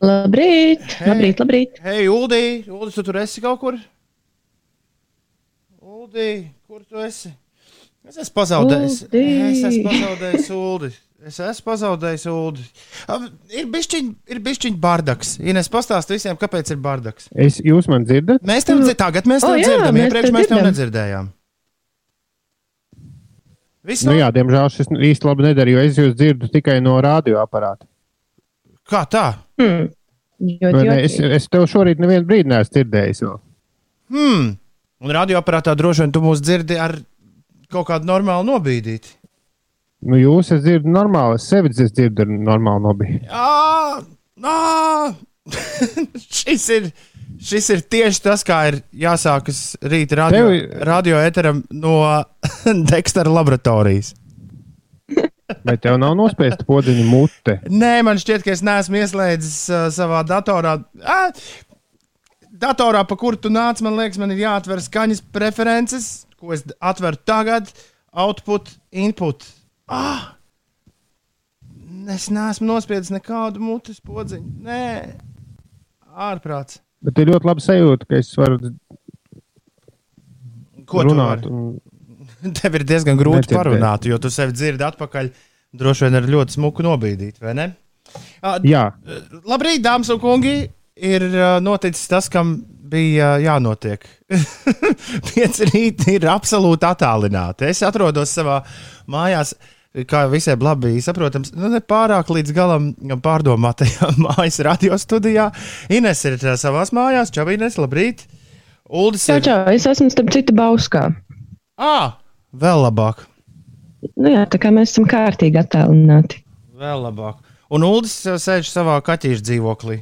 Labrīt, Hei. labrīt, labrīt. Hei, Uldī, Uldī, tu tur esi kaut kur? Uldī, kur tu esi? Es esmu pazaudējis. Uldī. Es esmu pazaudējis Uldi. Es esmu pazaudējis Uldi. Ir bišķiņ, ir bišķiņ bardaks. Ines pastāst visiem, kāpēc ir bardaks. Es, jūs man dzirdat? Mēs tev dzirdam, tagad mēs tev jā, dzirdam. mēs Iepriekš mēs tev nedzirdējām. Viss Nu, nu, jā, diemžēl šis īsti labi nedara, jo es jūs dzirdu tikai no radioaparāta. Kā tā? Hmm. Ļoti ne? Es, es tev šorīt nevienu brīdi neesmu dzirdējis. Hmm. Un radioaparātā droši vien tu mūs dzirdi ar kaut kādu normālu nobīdīti. Nu, jūs esat dzirdu normāli, es sevi es dzirdu ar normālu nobiju. Jā, nā! šis, ir, šis ir tieši tas, kā ir jāsākas rīta radio, Tev- radio eteram no Dextera laboratorijas. Vai tev nav nospiesta podziņa mute? Nē, man šķiet, ka es neesmu ieslēdzis uh, savā datorā. Ah, datorā, pa kuru tu nāc, man liekas, man ir jāatver skaņas preferences, ko es atveru tagad. Output, input. Ah! Es neesmu nospiedis nekādu mutes podziņu. Nē, ārprāts. Bet ir ļoti labi sajūta, ka es varu Ko tu runāt. Tev ir diezgan grūti Nedzirdēt. parunāt, jo tu sevi dzirdi atpakaļ. Droši vien ir ļoti smuku nobīdīt, vai ne? Jā, Labrīt, dāmas un kungi! Ir uh, noticis tas, kam bija uh, jānotiek. Pieci rīti ir absolūti attālināti. Es atrodos savā mājās, kā visiem labi saprotams, nu, ne pārāk līdz galam pārdomātajā mājas radiostudijā. Ines ir savā mājās, Čabīnes, labrīt! Uldis Čau, ir. čau, es esmu starp citu Bauskā. Ah, vēl labāk! Nu jā, tā kā mēs esam kārtīgi attālināti. Vēl labāk. Un Uldis uh, sēž savā kaķīša dzīvoklī.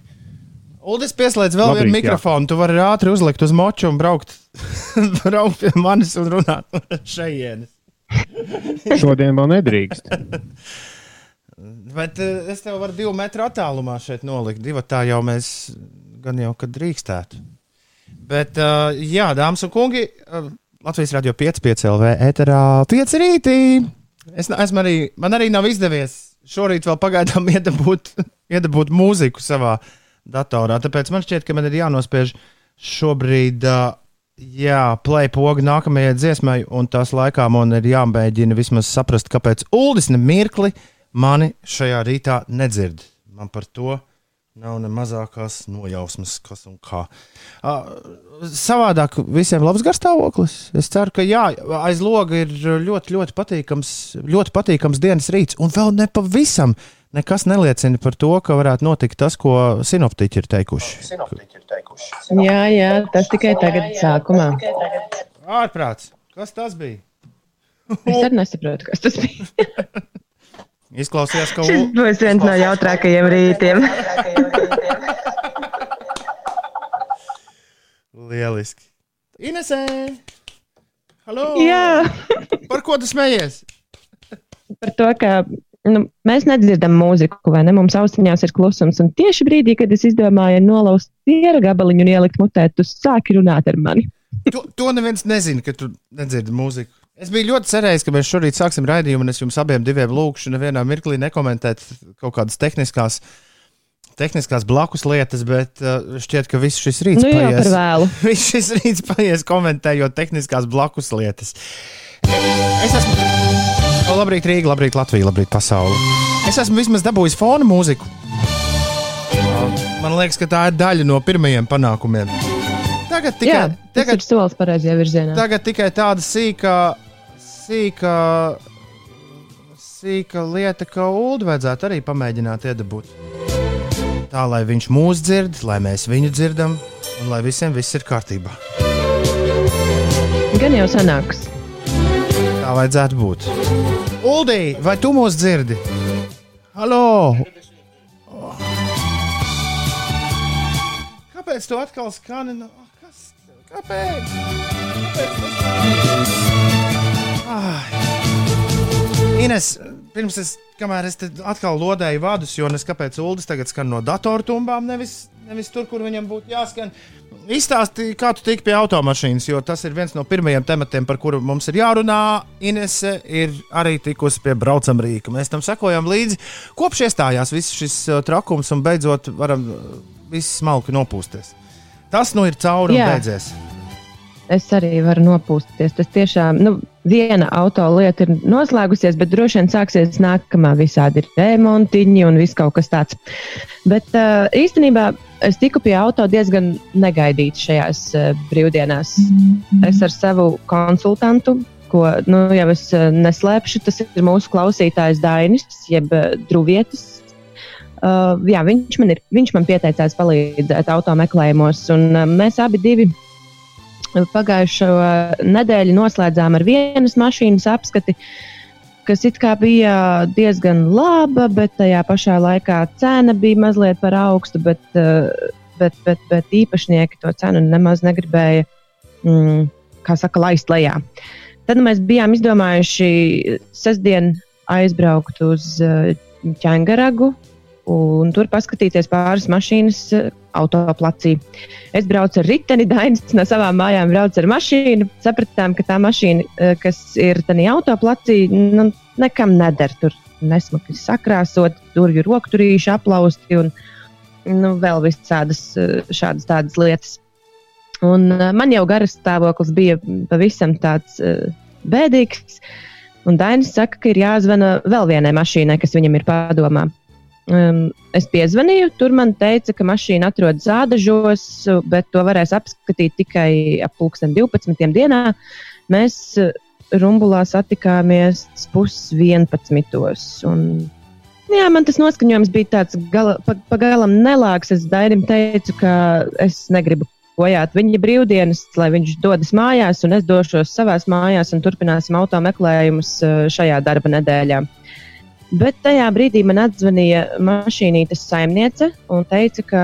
Uldis pieslēdz vēl Labrīt, vienu jā. mikrofonu. Tu vari ātri uzlikt uz moču un braukt, braukt pie manis un runāt šejienes. šodien vēl nedrīkst. Bet uh, es tev varu divu metru attālumā šeit nolikt. Divi tā jau mēs gan jau kad drīkstētu. Bet, uh, jā, dāmas un kungi, Latvijas radio 5, 5 LV ēterā 5 rītī. Es esmu arī, man arī nav izdevies šorīt vēl pagaidām iedabūt, iedabūt mūziku savā datorā. Tāpēc man šķiet, ka man ir jānospiež šobrīd. Uh, Jā, play poga nākamajai dziesmai, un tās laikā man ir jāmēģina vismaz saprast, kāpēc Uldis ne mirkli mani šajā rītā nedzird. Man par to nav ne mazākās nojausmas, kas un kā. Uh, savādāk visiem labs garstāvoklis. Es ceru, ka jā, aiz loga ir ļoti, ļoti patīkams, ļoti patīkams dienas rīts, un vēl ne pavisam. Nekas neliecina par to, ka varētu notikt tas, ko sinoptiķi ir teikuši. Jā, jā, tas tikai tagad sākumā. Ārprāts, kas tas bija? Es arī nesaprotu, kas tas bija. Izklausījās, ka Šis būs viens no jautrākajiem rītiem. Lieliski. Inesē! Halo! Jā, Par ko tu smejies? par to, ka nu, mēs nedzirdam mūziku, vai ne? Mums austiņās ir klusums. Un tieši brīdī, kad es izdomāju nolauzt siera gabaliņu un ielikt mutē, tu sāki runāt ar mani. To, to neviens nezina, ka tu nedzirdi mūziku. Es biju ļoti cerējis, ka mēs šorīt sāksim raidījumu, un es jums abiem diviem lūgšu, nevienā mirklī nekomentēt kaut kādas tehniskās, tehniskās blakus lietas, bet uh, šķiet, ka viss šis rīts Nu par paies. vēlu. Viss šis rīts paies komentējot tehniskās blakus lietas. Es esmu. O, labrīt, Rīga, labrīt, Latvija, labrīt, pasaule. Es esmu vismaz dabūjis fona mūziku. Man liekas, ka tā ir daļa no pirmajiem panākumiem. Tagad tikai, Jā, tagad, ir solis pareizajā virzienā. tagad tikai tāda sīka, sīka, sīka lieta, ka Ulu vajadzētu arī pamēģināt iedabūt. Tā lai viņš mūs dzird, lai mēs viņu dzirdam, un lai visiem viss ir kārtībā. Gan jau sanāks. Tā vajadzētu būt. Uldī, vai tu mūs dzirdi? Halo! Kāpēc tu atkal skani? No... Kas? Kāpēc? Kāpēc. Ai. Ines, pirms es, kamēr es atkal lodēju vadus, jo es kāpēc Uldis tagad skan no datortumbām, nevis, nevis tur, kur viņam būtu jāskan. Izstāstīji, kā tu tiki pie automašīnas, jo tas ir viens no pirmajiem tematiem, par kuru mums ir jārunā. Inese ir arī tikusi pie braucam rīka. Mēs tam sekojam līdzi. Kopš iestājās viss šis uh, trakums un beidzot varam uh, visi smalki nopūsties. Tas nu ir cauri un Jā. beidzies. Es arī varu nopūsties. Tas tiešām, nu, viena auto lieta ir noslēgusies, bet droši vien sāksies nākamā visādi remontiņi un viss kaut kas tāds. Bet uh, īstenībā es tiku pie auto diezgan negaidīti šajās uh, brīvdienās. Es ar savu konsultantu, ko nu, jau es uh, neslēpšu, tas ir mūsu klausītājs Dainis, jeb uh, Druvietis. Uh, jā, viņš, man ir, viņš man pieteicās palīdzēt automeklējumos, un uh, mēs abi divi pagājušo nedēļu noslēdzām ar vienas mašīnas apskati, kas it kā bija diezgan laba, bet tajā pašā laikā cena bija mazliet par augstu, bet, eh, bet, bet, bet īpašnieki to cenu nemaz negribēja, mm, kā saka, laist lejā. Tad mēs bijām izdomājuši sestdien aizbraukt uz eh, ķēngaragu un tur paskatīties pāris mašīnas eh, autoplacī. Es braucu ar riteni, Dainis no savām mājām brauc ar mašīnu. Sapratām, ka tā mašīna, eh, kas ir tajā autoplacī, nu, nekam neder. Tur nesmuki sakrāsot, durvju rokturīši aplausti un nu, vēl visādas eh, šādas tādas lietas. Un man jau garas stāvoklis bija pavisam tāds bēdīgs. Un Dainis saka, ka ir jāzvana vēl vienai mašīnai, kas viņam ir padomā. Um, es piezvanīju, tur man teica, ka mašīna atrodas Zādažos, bet to varēs apskatīt tikai ap 12. dienā. Mēs uh, Rumbulā satikāmies pusdienas. Jā, man tas noskaņojums bija tāds gala, pa, pagalam nelāks. Es Dairim teicu, ka es negribu bojāt viņa brīvdienas, lai viņš dodas mājās, un es došos savās mājās un turpināsim automeklējumus uh, šajā darba nedēļā. Bet tajā brīdī man atzvanīja mašīnītes saimniece un teica, ka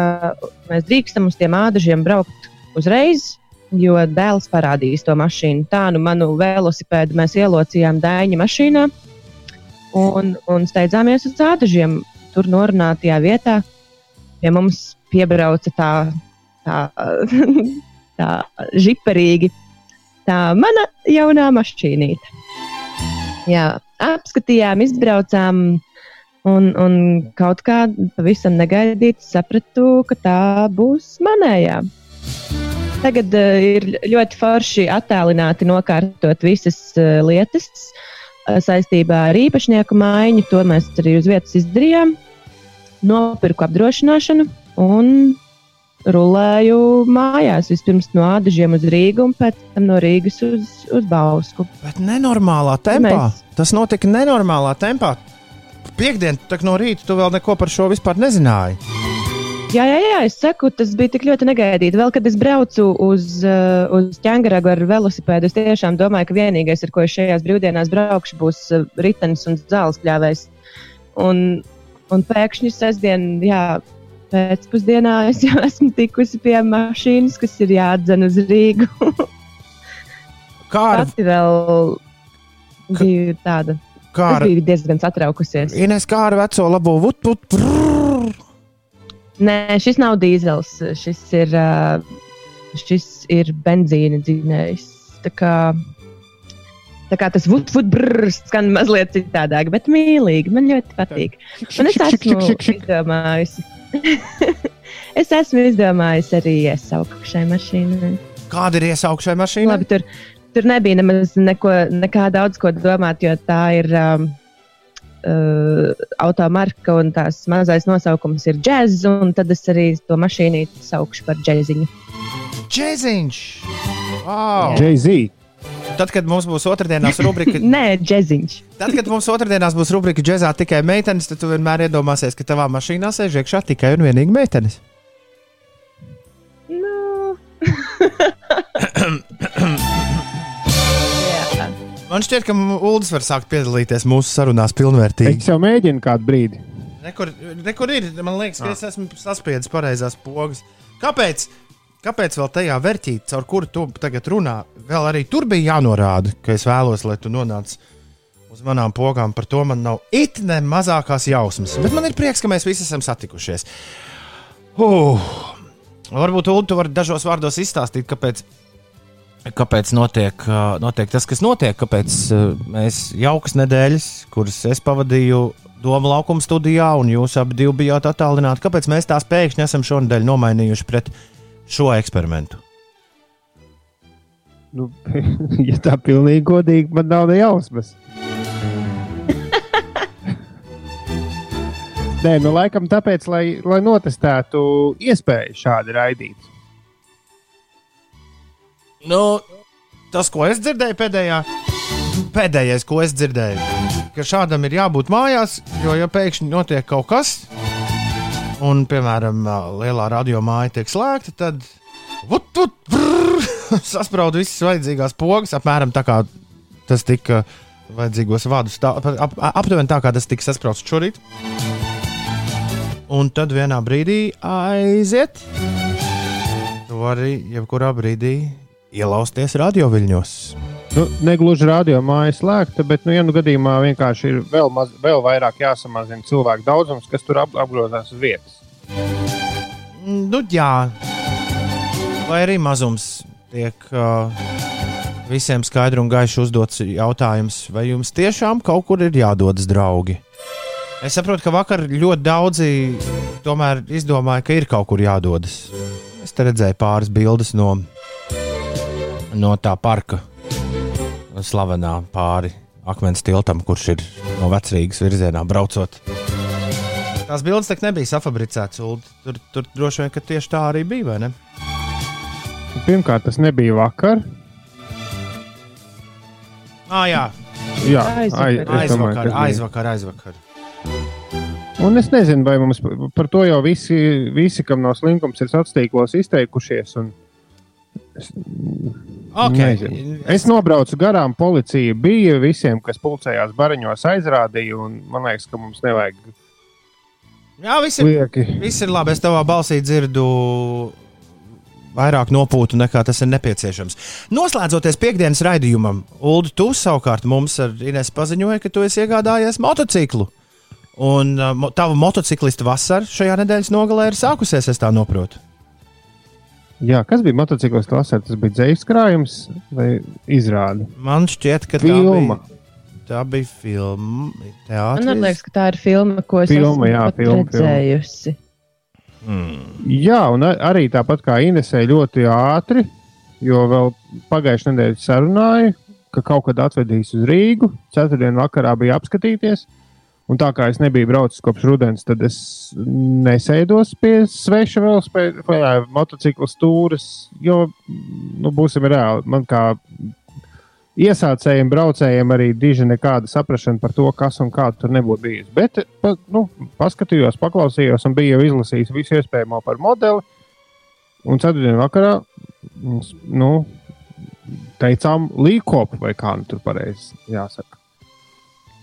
mēs drīkstam uz tiem ādažiem braukt uzreiz, jo dēls parādīs to mašīnu. Tā nu manu velosipēdu mēs ielocījām Dāņa mašīnā un, un steidzāmies uz ādažiem. Tur norunātajā vietā pie mums piebrauca tā, tā, tā žiperīgi, tā mana jaunā mašīnīte. Jā, apskatījām, izbraucām, un, un kaut kā pavisam negaidīti sapratu, ka tā būs manējā. Tagad uh, ir ļoti forši attēlināti nokārtot visas uh, lietas uh, saistībā ar īpašnieku maiņu. To mēs arī uz vietas izdarījām. Nopirku apdrošināšanu un rulēju mājās. Vispirms no Ādažiem uz Rīgu un pēc tam no Rīgas uz, uz Bausku. Bet nenormālā tempā. Mēs- Tas notika nenormālā tempā. Piektdien, tā no rīta, tu vēl neko par šo vispār nezināji. Jā, jā, jā, es saku, tas bija tik ļoti negaidīti. Vēl, kad es braucu uz, uh, uz ķēngaragu ar velosipēdu, es tiešām domāju, ka vienīgais, ar ko es šajās brīvdienās braukšu, būs uh, ritenis un zāles pļāvējs. Un, un pēkšņi sestdien, jā, pēcpusdienā es jau esmu tikusi pie mašīnas, kas ir jāatdzen uz Rīgu. Kā ar, Pati vēl biju tāda. kā Es ar, biju diezgan satraukusies. Ines, kā ar veco labo vut, vut, vrrr. Nē, šis nav dīzels. Šis ir, šis ir benzīna dzinējs. Tā kā, tā kā tas vudbrrrs skan mazliet citādāk, bet mīlīgi. Man ļoti patīk. Un es esmu izdomājusi. es esmu izdomājusi arī iesaukt šai mašīnai. Kāda ir iesaukšai mašīnai? Labi, tur, tur nebija nemaz neko, nekā daudz ko domāt, jo tā ir um, uh, automarka un tās mazais nosaukums ir džēzus, un tad es arī to mašīnu saukšu par džēziņu. Džeziņš! Wow. Jay-Z. Tad, kad mums būs otrdienās rubrika, Nē, džēziņš. tad, kad mums otrdienās būs rubrika džēzā tikai meitenes, tad tu vienmēr iedomāsies, ka tavā mašīnā sēž iekšā tikai un vienīgi meitenes. Nu. Jā. Man šķiet, ka Ulas var sākt piedalīties mūsu sarunās pilnvērtīgi. Es jau mēģinu kādu brīdi. Nekur, nekur ir, man liekas, ka es esmu saspiedis pareizās pogas. Kāpēc? Kāpēc vēl tajā vērtī, caur kuru tu tagad runā, vēl arī tur bija jānorāda, ka es vēlos, lai tu nonāc uz manām pogām. Par to man nav it ne mazākās jausmas. Bet man ir prieks, ka mēs visi esam satikušies. Uh, Varbūt Ulu, tu vari dažos vārdos izstāstīt, kāpēc, kāpēc notiek, ā, notiek tas, kas notiek. Kāpēc ā, mēs jaukas nedēļas, kuras es pavadīju Doma laukuma studijā, un jūs abi bijāt attālināti, kāpēc mēs tās pēkšņi esam šonadēļ nomainījuši pret šo eksperimentu? Nu, ja tā pilnīgi godīgi, man nav ne jausmas. Nē, nu laikam tāpēc, lai, lai notestētu iespēju šādi raidīt. Nu, tas, ko es dzirdēju pēdējā, pēdējais, ko es dzirdēju, ka šādam ir jābūt mājās, jo, ja pēkšņi notiek kaut kas, un, piemēram, lielā radio māja tiek slēgta, tad vut, vut, brrr, sasprāda visas vajadzīgās pogas, apmēram tā kā tas tika vajadzīgos vārdus, ap, aptuveni tā kā tas tika sasprāstīts šorīt. Un tad vienā brīdī aiziet. Tu vari jebkurā brīdī ielausties radioviļņos. Nu, negluži radio māja slēgta, bet, nu, ja nu gadījumā vienkārši ir vēl, maz, vēl vairāk jāsamazina cilvēku daudzums, kas tur ap, apgrozās uz vietas. Nu, jā, vai arī mazums tiek uh, visiem skaidri un gaiši uzdots jautājums, vai jums tiešām kaut kur ir jādodas draugi? Es saprotu, ka vakar ļoti daudzi tomēr izdomāja, ka ir kaut kur jādodas. Es te redzēju pāris bildes no, no tā parka, slavenā pāri akmens tiltam, kurš ir no vecrīgas virzienā braucot. Tās bildes tā nebija safabricētas. Uld. Tur, tur droši vien tieši tā arī bija? Pirmkārt, tas nebija vakar. Ah, jā, Jā, Aizvakar. ai- es domāju, aizvakar, aizvakar, aizvakar. Un es nezinu, vai mums par to jau visi, visi kam nav slinkums, ir sociālos tīklos izteikušies. un Es, Okay. nezinu. es nobraucu garām, policija bija visiem, kas pulcējās bariņos, aizrādīja. Man liekas, ka mums nevajag Jā, viss ir, lieki. viss ir labi. Es tavā balsī dzirdu vairāk nopūtu nekā tas ir nepieciešams. Noslēdzoties piekdienas raidījumam, Ulu, tu savukārt mums ar Ines paziņoja, ka tu esi iegādājies motociklu. Un uh, tava motociklista vasara šajā nedēļas nogalē ir sākusies, es tā saprotu. Jā, kas bija motociklis klasē? Tas bija dzīslis krājums vai izrāde? Man šķiet, ka Filma. tā bija. Tā bija filma. Man Teātris. liekas, ka tā ir filma, ko es Filma, esmu jā, filma, filma. redzējusi. Mm. Jā, un arī tāpat kā Inesē ļoti ātri, jo vēl pagājušajā nedēļā sarunāju, ka kaut kad atvedīs uz Rīgu. Ceturtdien vakarā bija apskatīties. Un tā kā es nebiju braucis kopš rudens, tad es nesēdos pie sveša velospēda motocikla stūres. Jo, nu, būsim reāli, man kā iesācējiem, braucējiem arī diži nekāda saprāšana par to, kas un kā tur nebūtu bijis. Bet pa, nu, paskatījos, paklausījos un biju izlasījis visu iespējamo par modeli. Un ceturtdien vakarā nu, teicām, līkopu vai kā nu tur pareizi jāsaka.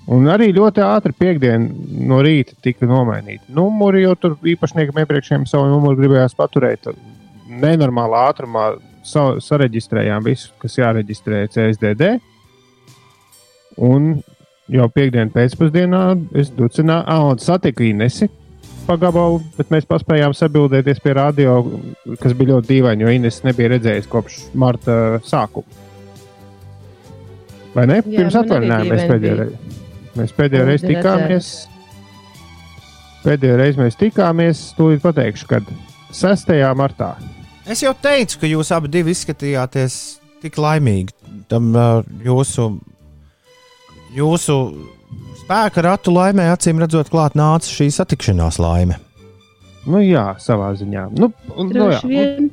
Un arī ļoti ātri piekdienā no rīta tika nomainīti numuri, jo tur īpašniekam iepriekšējiem savu numuru gribējās paturēt. Nenormālā ātrumā sa sareģistrējām visu, kas jāreģistrē CSDD. Un jau piekdienas pēcpusdienā es ducināju, ah, un satiku Inesi pa gabalu, bet mēs paspējām sabildēties pie radio, kas bija ļoti dīvaini, jo Ines nebija redzējis kopš marta sākuma. Vai ne? Jā, Pirms atvaļinājuma mēs bija. reizi. Mēs pēdējo reizi tikāmies. Pēdējo reizi mēs tikāmies, tūlīt pateikšu, kad 6. martā. Es jau teicu, ka jūs abi divi izskatījāties tik laimīgi. Tam uh, jūsu, jūsu spēka ratu laimē, acīm redzot, klāt nāca šī satikšanās laime. Nu, jā, savā ziņā. Nu, nu, jā. Droši vien.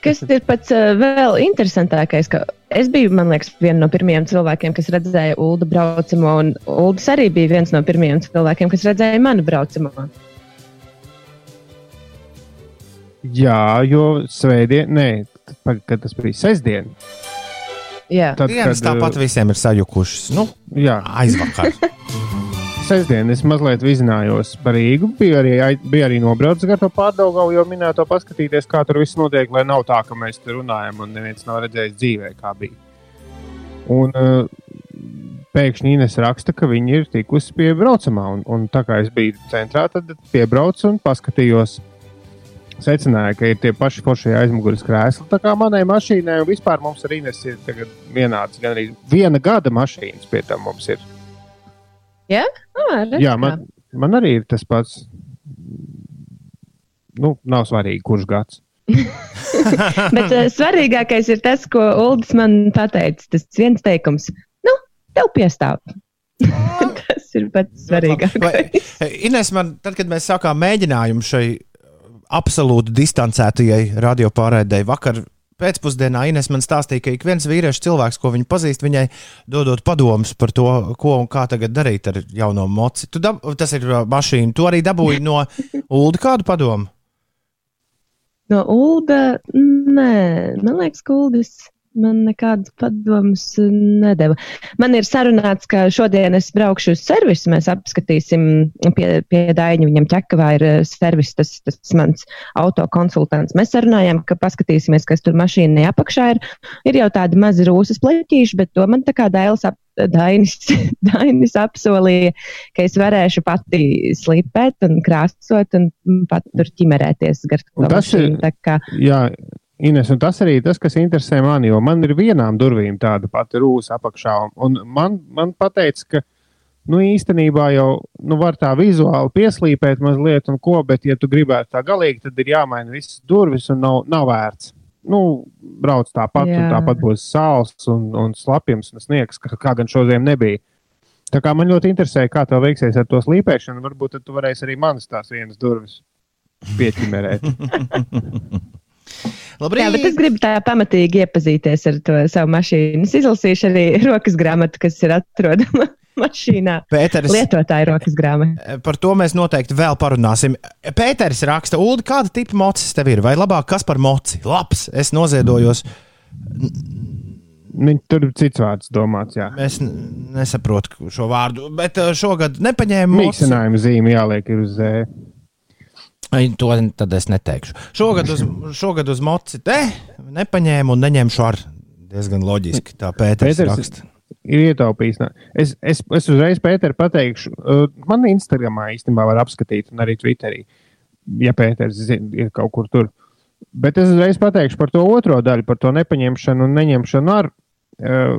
Kas ir pats uh, vēl interesantākais, ka es biju, man liekas, viena no pirmajiem cilvēkiem, kas redzēja Ulu braucamo, un Ulas arī bija viens no pirmajiem cilvēkiem, kas redzēja manu braucamo. jā, jo svētdien, nē, kad tas bija sestdien. Jā, Tad, Dienas kad, tāpat visiem ir sajukušas. Nu, Jā, aizvakar. sestdien es mazliet vizinājos par Rīgu. Bija arī, bija arī nobraucis gar to pārdaugavu, jo minēto paskatīties, kā tur viss notiek, lai nav tā, ka mēs te runājam un neviens nav redzējis dzīvē, kā bija. Un uh, pēkšņi Ines raksta, ka viņi ir tikusi pie braucamā. Un, un tā kā es biju centrā, tad piebraucu un paskatījos. secināja, ka ir tie paši foršie aizmugures krēsli. Tā kā manai mašīnai un vispār mums ar Ines ir vienāds, gan arī viena gada mašīnas pie tam mums ir. Jā, ah, Jā man, man arī ir tas pats. Nu, nav svarīgi, kurš gads. Bet uh, svarīgākais ir tas, ko Uldis man pateica. Tas viens teikums, nu, tev piestāv. tas ir pats svarīgākais. Ines, man, tad, kad mēs sākām mēģinājumu šai absolūti distancētajai radiopārēdēji. Vakar pēcpusdienā Ines man stāstīja, ka ik viens vīriešu cilvēks, ko viņa pazīst, viņai dodot padomus par to, ko un kā tagad darīt ar jauno moci. Tu dab, tas ir uh, mašīna. Tu arī dabūji no Ulda kādu padomu? No Ulda, nē, man liekas, ka Uldis man nekādas padomas nedēva. Man ir sarunāts, ka šodien es braukšu uz servisu. Mēs apskatīsim pie, pie Daņa. Viņam ķekavā ir eh, servis, tas, tas mans autokonsultants. Mēs sarunājām, ka paskatīsimies, kas tur mašīnai apakšā ir. Ir jau tādi mazi rūsas pleķīši, bet to man tā kā dēls ap. Dainis, Dainis apsolīja, ka es varēšu pati slīpēt un krāsot un pat tur ķimerēties to mašīnu. Kā... Jā, Ines, un tas arī tas, kas interesē mani, jo man ir vienām durvīm tāda pati rūsa apakšā. Un man, man pateica, ka nu, īstenībā jau nu, var tā vizuāli pieslīpēt mazliet, un ko, bet, ja tu gribētu tā galīgi, tad ir jāmaina visas durvis, un nav, nav vērts. Nu, brauc tāpat, Jā. un tāpat būs sāls un, un slapjums un sniegs, kā, kā gan šodien nebija. Tā kā man ļoti interesē, kā tev veiksies ar to slīpēšanu, varbūt tu varēsi arī manas tās vienas durvis pieķimerēt. Labrīt. Jā, bet es gribu tā pamatīgi iepazīties ar to savu mašīnu. Es izlasīšu arī rokas grāmatu, kas ir atrodama mašīnā. Pēters, lietotāja rokas grāmata. Eh, par to mēs noteikti vēl parunāsim. Pēters raksta, Ulu, kāda tipa mocis tev ir? Vai labāk kas par moci? Labs, es noziedojos. Viņi tur ir cits vārds domāts. Jā. Es nesaprotu šo vārdu, bet eh, šogad nepaņēmu. Mīkstinājumu zīme jāliek uz zēna. To tad es neteikšu. Šogad uz, šogad uz moci te nepaņēmu un neņemšu ar diezgan loģiski. Tā Pēters, Pēters raksta. Ir ietaupījis. Es, es, es uzreiz Pēteru pateikšu, man Instagramā īstenībā var apskatīt, un arī Twitterī, ja Pēters ir kaut kur tur. Bet es uzreiz pateikšu par to otro daļu, par to nepaņemšanu un neņemšanu ar. Uh,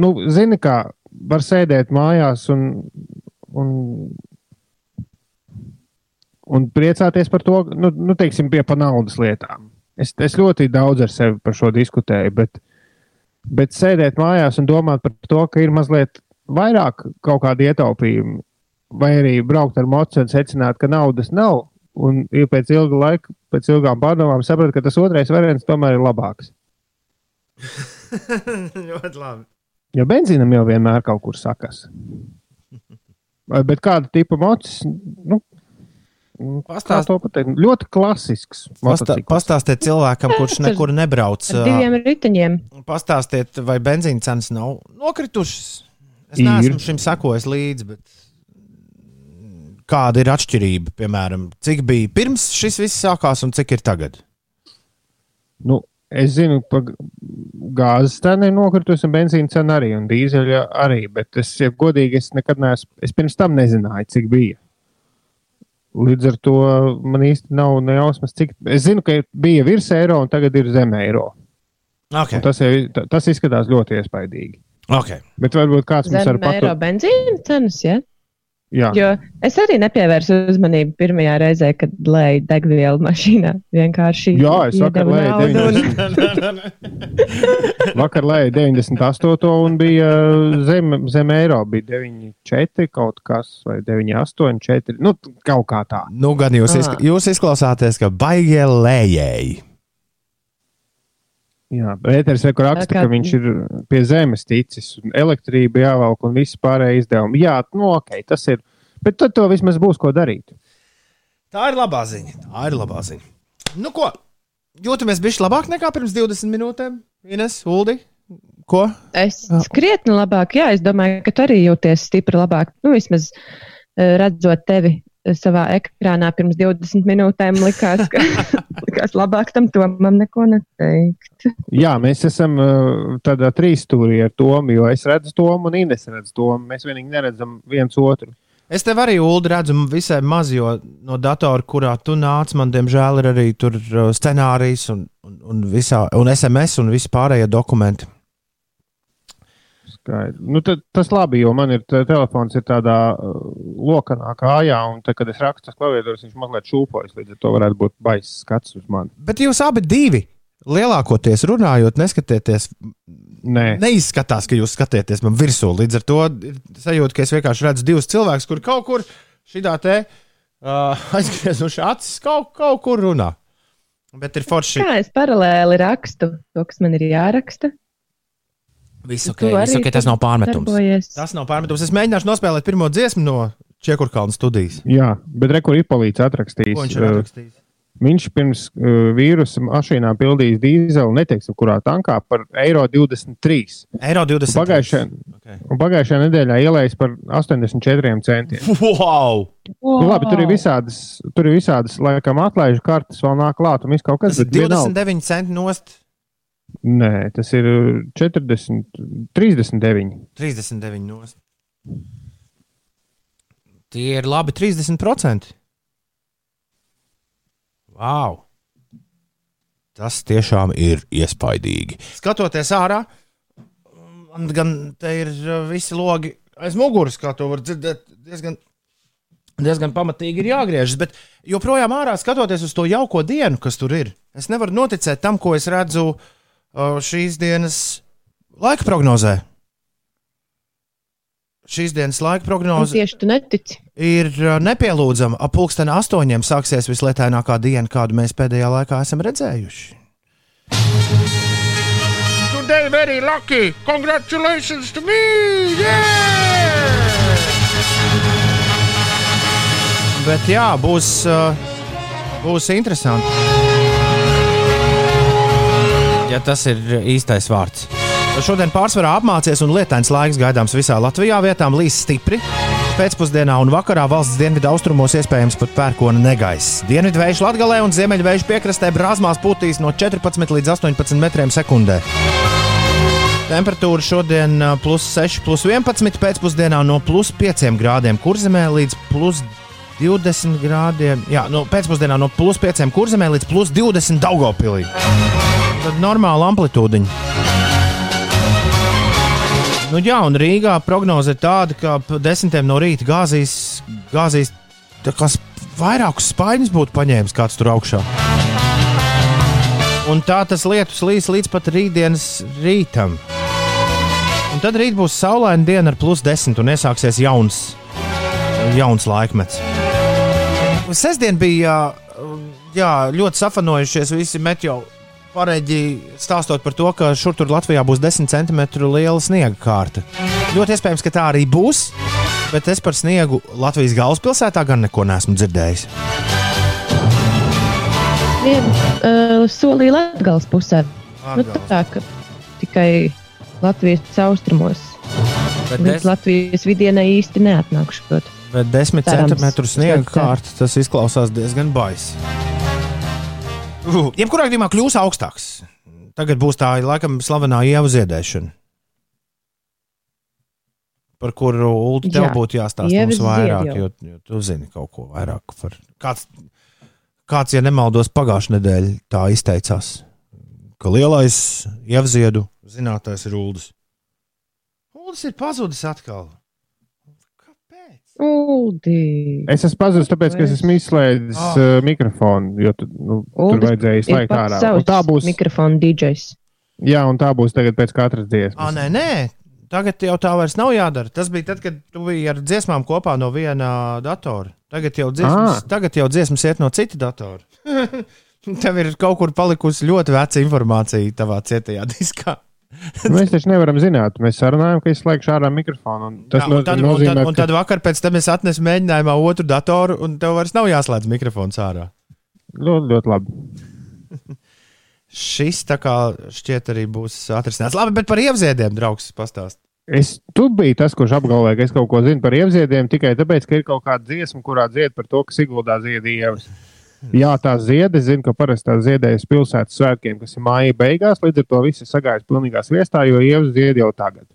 nu, zini, kā var sēdēt mājās un, un un priecāties par to, nu, nu teiksim, pie pa naudas lietām. Es, es ļoti daudz ar sevi par šo diskutēju, bet, bet sēdēt mājās un domāt par to, ka ir mazliet vairāk kaut kāda ietaupījuma, vai arī braukt ar mocu un secināt, ka naudas nav, un ja pēc ilga laika, pēc ilgām pārdomām saprast, ka tas otrais variants tomēr ir labāks. ļoti labi. Jo benzīnam jau vienmēr kaut kur sakas. Bet kāda tipa mocis, nu, Pastāst... to pateikt? Ļoti klasisks. Pastā, pastāstiet cilvēkam, kurš nekur nebrauc. Ar diviem riteņiem. Pastāstiet, vai benzīna cenas nav nokritušas. Es neesmu ir. šim sakojis līdzi, bet kāda ir atšķirība? Piemēram, cik bija pirms šis viss sākās un cik ir tagad? Nu, es zinu, ka gāzes cena ir nokritusi, un benzīna cena arī, un dīzeļa arī. Bet es, ja godīgi, es nekad neesmu, es pirms tam nezināju, cik bija. Līdz ar to man īsti nav nejausmas, cik. Es zinu, ka bija virs eiro un tagad ir zem eiro. Okay. Un tas, ir, tas izskatās ļoti iespaidīgi. Okay. Bet varbūt kāds zem mums var pateikt. Eiro benzīna cenas, ja? Jā. Jo es arī nepievērsu uzmanību pirmajā reizē, kad lēju degvielu mašīnā. Vienkārši. Jā, es vakar lēju 90. vakar lēju 98. un bija zem, zem eiro. Bija 9,4 kaut kas vai 9,8,4. Nu, kaut kā tā. Nu, gan jūs, izk jūs izklausāties, ka baigie lējēji. Jā, Pēters rekur raksta, kā... ka viņš ir pie zemes ticis, un elektrība jāvelk un visi pārējie izdevumi. Jā, nu ok, tas ir, bet tad to vismaz būs ko darīt. Tā ir labā ziņa. Tā ir labā ziņa. Nu ko, jūtamies bišķi labāk nekā pirms 20 minūtēm? Ines, Uldi, ko? Es krietni labāk, jā, es domāju, ka tu arī jūties stipri labāk. Nu, vismaz eh, redzot tevi savā ekrānā pirms 20 minūtēm likās, ka likās labāk tam tomam neko neteikt. Jā, mēs esam uh, tādā trīsstūrī ar Tomu, jo es redzu Tomu un Ines redz Tomu. Mēs vienīgi neredzam viens otru. Es tev arī, Ulu, redzu visai maz, jo no datora, kurā tu nāc, man diemžēl ir arī tur uh, scenārijs un, un, un, visā, un SMS un visi pārējie dokumenti. Skaidrs. Nu, tad, tas labi, jo man ir te- telefons ir tādā uh, lokanā kājā, un tad, kad es rakstu klaviatūras, viņš mazliet šūpojas. Līdz ar to varētu būt baisa skats uz mani. Bet jūs abi divi, lielākoties runājot, neskatieties, Nē, neizskatās, ka jūs skatieties man virsū. Līdz ar to ir sajūta, ka es vienkārši redzu divus cilvēkus, kur kaut kur šitā te uh, aizgriezuši acis, kaut, kaut kur runā. Bet ir forši. Kā es paralēli rakstu to, kas man ir jāraksta? Viss ok, viss arī ok, tas nav pārmetums. Darbojies. Tas nav pārmetums. Es mēģināšu nospēlēt pirmo dziesmu no Čekurkalna studijas. jā, bet rekur ir palīdz atrakstījis. Ko viņš ir uh, atrakstījis? Viņš pirms uh, vīrusa mašīnā pildījis dīzeli, neteiksim, kurā tankā par eiro 23. Eiro 20. Pagājušajā, Okay. un pagājušajā nedēļā ielējis par 84 centiem. Wow! Nu, labi, tur ir visādas, tur ir visādas, laikam, atlaižu kartes, vēl nāk klāt, un viss kaut kas ir bet vienalga. 29 centi nost. Nē, tas ir 40, 39. 39 nost. Tie ir labi 30%. Wow! Tas tiešām ir iespaidīgi. Skatoties ārā, man gan te ir uh, visi logi aiz muguras, kā to var dzirdēt. Diezgan, diezgan pamatīgi ir jāgriežas, bet joprojām ārā skatoties uz to jauko dienu, kas tur ir. Es nevaru noticēt tam, ko es redzu uh, šīs dienas laika prognozē. Šīs dienas laika Un prognoze tieši tu netici. ir uh, nepielūdzama. Ap pulksteni astoņiem sāksies vislētākā diena, kādu mēs pēdējā laikā esam redzējuši. Today very lucky! Congratulations to me! Yeah! Bet jā, būs, uh, būs interesanti. Ja tas ir īstais vārds. Šodien pārsvarā apmācies un lietains laiks gaidāms visā Latvijā. Vietām līs stipri. Pēcpusdienā un vakarā valsts dienvidu austrumos iespējams pat pērkona negaiss. Dienvidu vējš Latvijā un ziemeļvējš piekrastē brāzmās pūtīs no 14 līdz 18 metriem sekundē. Temperatūra šodien plus 6, plus 11, pēcpusdienā no plus 5 grādiem kurzemē līdz plus 20 grādiem. Jā, no pēcpusdienā no plus 5 kurzemē līdz plus 20 Daugopilī. Tad normāla amplitūdiņa. Nu, jā, un Rīgā prognoze ir tāda, ka desmitiem no rīta gāzīs, gāzīs sp- vairākus spaiņus būtu paņēmis kāds tur augšā. Un tā tas lietus līs līdz pat rītdienas rītam. Un tad rīt būs saulaina diena ar plus 10 un iesāksies jauns, jauns laikmets. Sestdien bija jā, ļoti safanojušies visi meteo pareģi stāstot par to, ka šur tur Latvijā būs 10 cm liela sniega kārta. Ļoti iespējams, ka tā arī būs, bet es par sniegu Latvijas galvaspilsētā gan neko neesmu dzirdējis. Vienu uh, solīju Latvijas pusē. Nu, tā kā tikai Latvijas austrumos. Bet, des, Latvijas vidienē īsti neatnākšu. bet 10 Cerams. cm sniega Cerams. kārta tas izklausās diezgan baisi. Jebkurā gadījumā kļūs augstāks. Tagad būs tā laikam slavenā ievu ziedēšana. Par kuru Ulu tev Jā, būtu jāstāsta ievas mums vairāk, jo, jo tu zini kaut ko vairāk par. Kāds, kāds ja nemaldos, pagājušā nedēļa tā izteicās, ka lielais ievziedu zinātājs ir Uldis. Uldis ir pazudis atkal. Uldi. Es esmu pazudis, tāpēc, ka es esmu izslēdzis Ah. uh, mikrofonu, jo tu, nu, tur Uldis vajadzēja Ir izslēgt ārā. Un tā būs, mikrofona DJs. jā, un tā būs tagad pēc katras Ah, dziesmas. nē, nē, tagad jau tā vairs nav jādara. Tas bija tad, kad tu biji ar dziesmām kopā no viena datora. Tagad jau dziesmas, Ah. tagad jau dziesmas iet no cita datora. Tev ir kaut kur palikusi ļoti veca informācija tavā cietajā diskā. Mēs taču nevaram zināt. Mēs sarunājam, ka izslēgšu ārā mikrofonu. un Tas Jā, un, tad, un, nozīmē, tad, un tad vakar pēc tam es atnesu mēģinājumā otru datoru, un tev vairs nav jāslēdz mikrofons ārā. ļoti, ļoti labi. Šis tā kā šķiet arī būs atrisināts. Labi, bet par ievziediem, draugs, pastāst. Es, tu biji tas, kurš apgalvoja, ka es kaut ko zinu par ievziediem tikai tāpēc, ka ir kaut kāda dziesma, kurā dzied par to, ka Siguldā zied ievas. Jā, tā zied, es zinu, ka parasti tā ziedējas pilsētas svētkiem, kas ir māja beigās, līdz ar to viss ir sagājis pilnīgā sviestā, jo ievas zied jau tagad.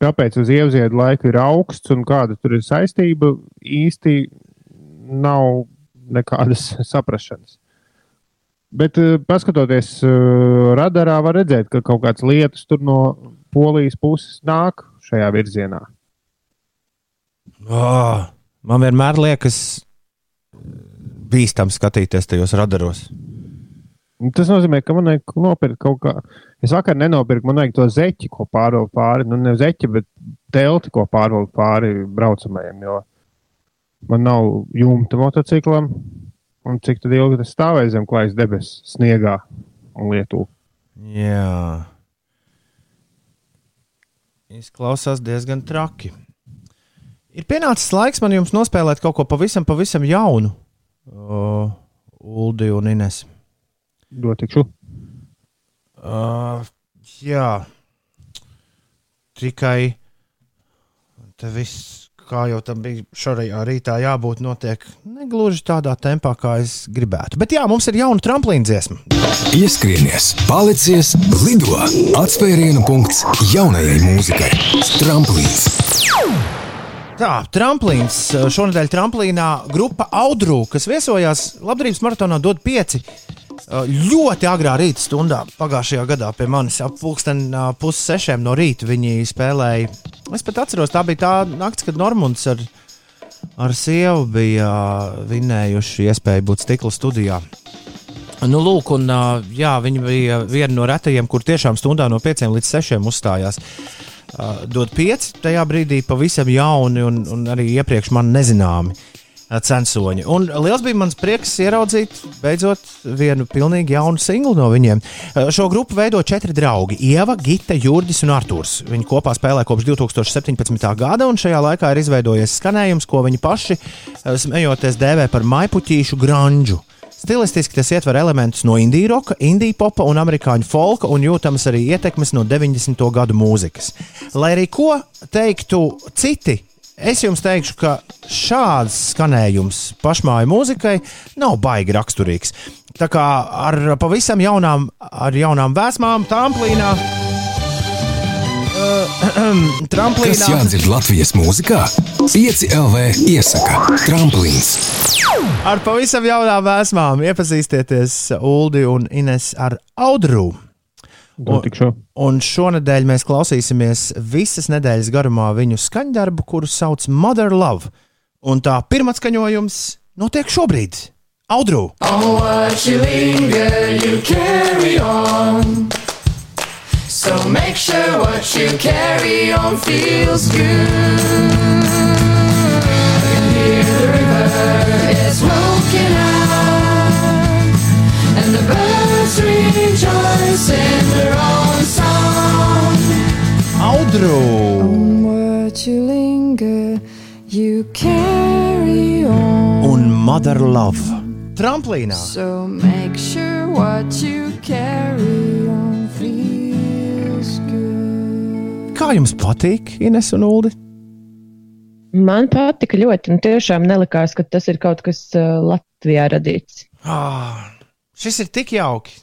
kāpēc uz ievziedu laiku ir augsts un kāda tur ir saistība, īsti nav nekādas saprašanas. Bet, uh, paskatoties uh, radarā, var redzēt, ka kaut kādas lietas tur no polijas puses nāk šajā virzienā. Oh, man vienmēr liekas bīstami skatīties tajos radaros. Tas nozīmē, ka man vajag nopirkt kaut kā. Es vakar nenopirku, man vajag to zeķi, ko pārvilkt pāri. Nu, ne zeķi, bet telti, ko pārvilkt pāri braucamajiem. Jo man nav jumta motociklam. Un cik tad ilgi tas stāvēs zem klājas debesu, sniegā un lietū? Jā. Izklausās diezgan traki. Ir pienācis laiks man jums nospēlēt kaut ko pavisam, pavisam jaunu. Uh, Uldi un Ines. Dotikšu. Uh, jā, tikai te viss, kā jau tam bija šorajā rītā, jābūt notiek negluži tādā tempā, kā es gribētu. Bet jā, mums ir jauna tramplīna dziesma. Ieskrienies, palicies, lido! Atspērienu punkts jaunajai mūzikai. Tramplīns! Tā, tramplīns. Šonadēļ tramplīnā grupa Audru, kas viesojās Labdarības maratonā, dod pieci ļoti agrā rīta stundā pagājušajā gadā pie manis ap pulksten pussešiem no rīta viņi spēlēja. Es pat atceros, tā bija tā naktis, kad Normons ar, ar sievu bija vinējuši iespēju būt stikla studijā. Nu, lūk, un, jā, viņi bija viena no retajiem, kur tiešām stundā no 5 līdz 6 uzstājās. Uh, dod pieci tajā brīdī pavisam jauni un, un arī iepriekš man nezināmi censoņi. Un liels bija mans prieks ieraudzīt beidzot vienu pilnīgi jaunu singlu no viņiem. Šo grupu veido četri draugi - Ieva, Gita, Jurģis un Artūrs. Viņi kopā spēlē kopš 2017. gada, un šajā laikā ir izveidojies skanējums, ko viņi paši, smejoties, dēvē par maipuķīšu grunģu. Stilistiski tas ietver elementus no indiju roka, indiju popa un amerikāņu folka, un jūtamas arī ietekmes no 90. gadu mūzikas. Lai arī ko teiktu citi es jums teikšu, ka šāds skanējums pašmāju mūzikai nav baigi raksturīgs. Tā kā ar pavisam jaunām, ar jaunām vēsmām, tramplīnā. Tramplīnā. Kas jādzird Latvijas mūzikā? 5 LV iesaka Tramplīns. Ar pavisam jaunām vēsmām iepazīstieties Uldi un Ines ar Audru. Dotikšu. Un šonadēļ mēs klausīsimies visas nedēļas garumā viņu skaņdarbu, kuru sauc Mother Love. Un tā pirmā skaņojums notiek šobrīd. Audru! What you linger, you carry on. So make sure what you carry on feels good. I can hear the river is smoking out, and the birds rejoice in their own song. Audru! On you linger, you carry on. Un Mother Love. Tramplīnā. So make sure what you carry Kā jums patīk, Ines un Uldi? Man patika ļoti, un tiešām nelikās, ka tas ir kaut kas uh, Latvijā radīts. Ah, šis ir tik jauki.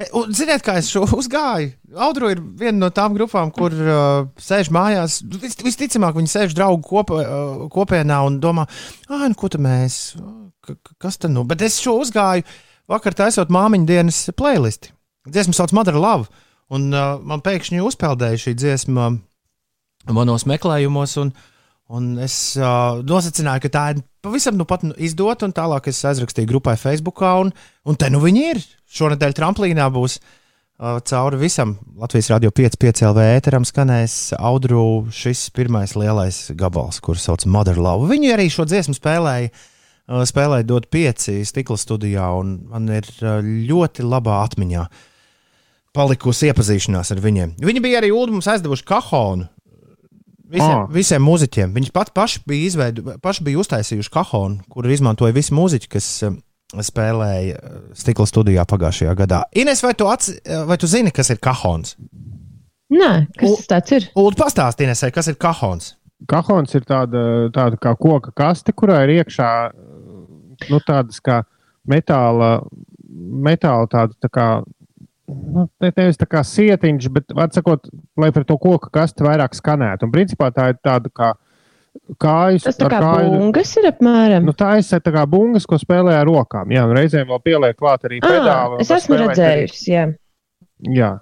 E, Un, ziniet, kā es šo uzgāju? Audru ir viena no tām grupām, kur uh, sēž mājās. Vis, visticamāk, viņi sēž draugu kopā, uh, kopienā un domā, ah, nu, ko tad mēs, K kas tad nu? Bet es šo uzgāju vakar taisot māmiņu dienas playlisti. Dziesma sauc Mother Love, un uh, man pēkšņi uzpeldēja šī dziesma manos meklējumos. Un, Un es uh, nosacīju, ka tā ir pavisam nu pat izdota, un tālāk es aizrakstīju grupai Facebook, un, un te nu viņi ir. Šonadēļ tramplīnā būs uh, cauri visam Latvijas radio 5,5 LV ēteram skanēs Audru šis pirmais lielais gabals, kurš sauc Mother Love. Viņi arī šo dziesmu spēlēja. Uh, spēlēja dot pieci stikla studijā, un man ir uh, ļoti labā atmiņā palikusi iepazīšanās ar viņiem. Viņi bija arī Ulu mums aizdevuši kahonu Visiem, Ah. visiem mūziķiem. Viņi pat paši bija, izveidu, paši bija uztaisījuši kahonu, kuru izmantoja visi mūziķi, kas um, spēlēja uh, stikla studijā pagājušajā gadā. Ines, vai tu, atc, vai tu zini, kas ir kahons? Nē, kas U- tas ir? Lūdzu, pastāsti, Inesai, kas ir kahons. Kahons ir tāda, tāda kā koka kaste, kurā ir iekšā nu, tādas kā metāla, metāla tāda tā kā nu, te nevis tā kā sietiņš, bet, atsakot, lai par to koku kastu vairāk skanētu. Un principā tā ir tāda kā kājas. Tas tā kā kāju- bungas ir apmēram. Nu, tā ir tā kā bungas, ko spēlē ar rokām. Jā, un reizēm vēl pieliek klāt arī Ah, pedāli. es esmu redzējusi, jā. Jā,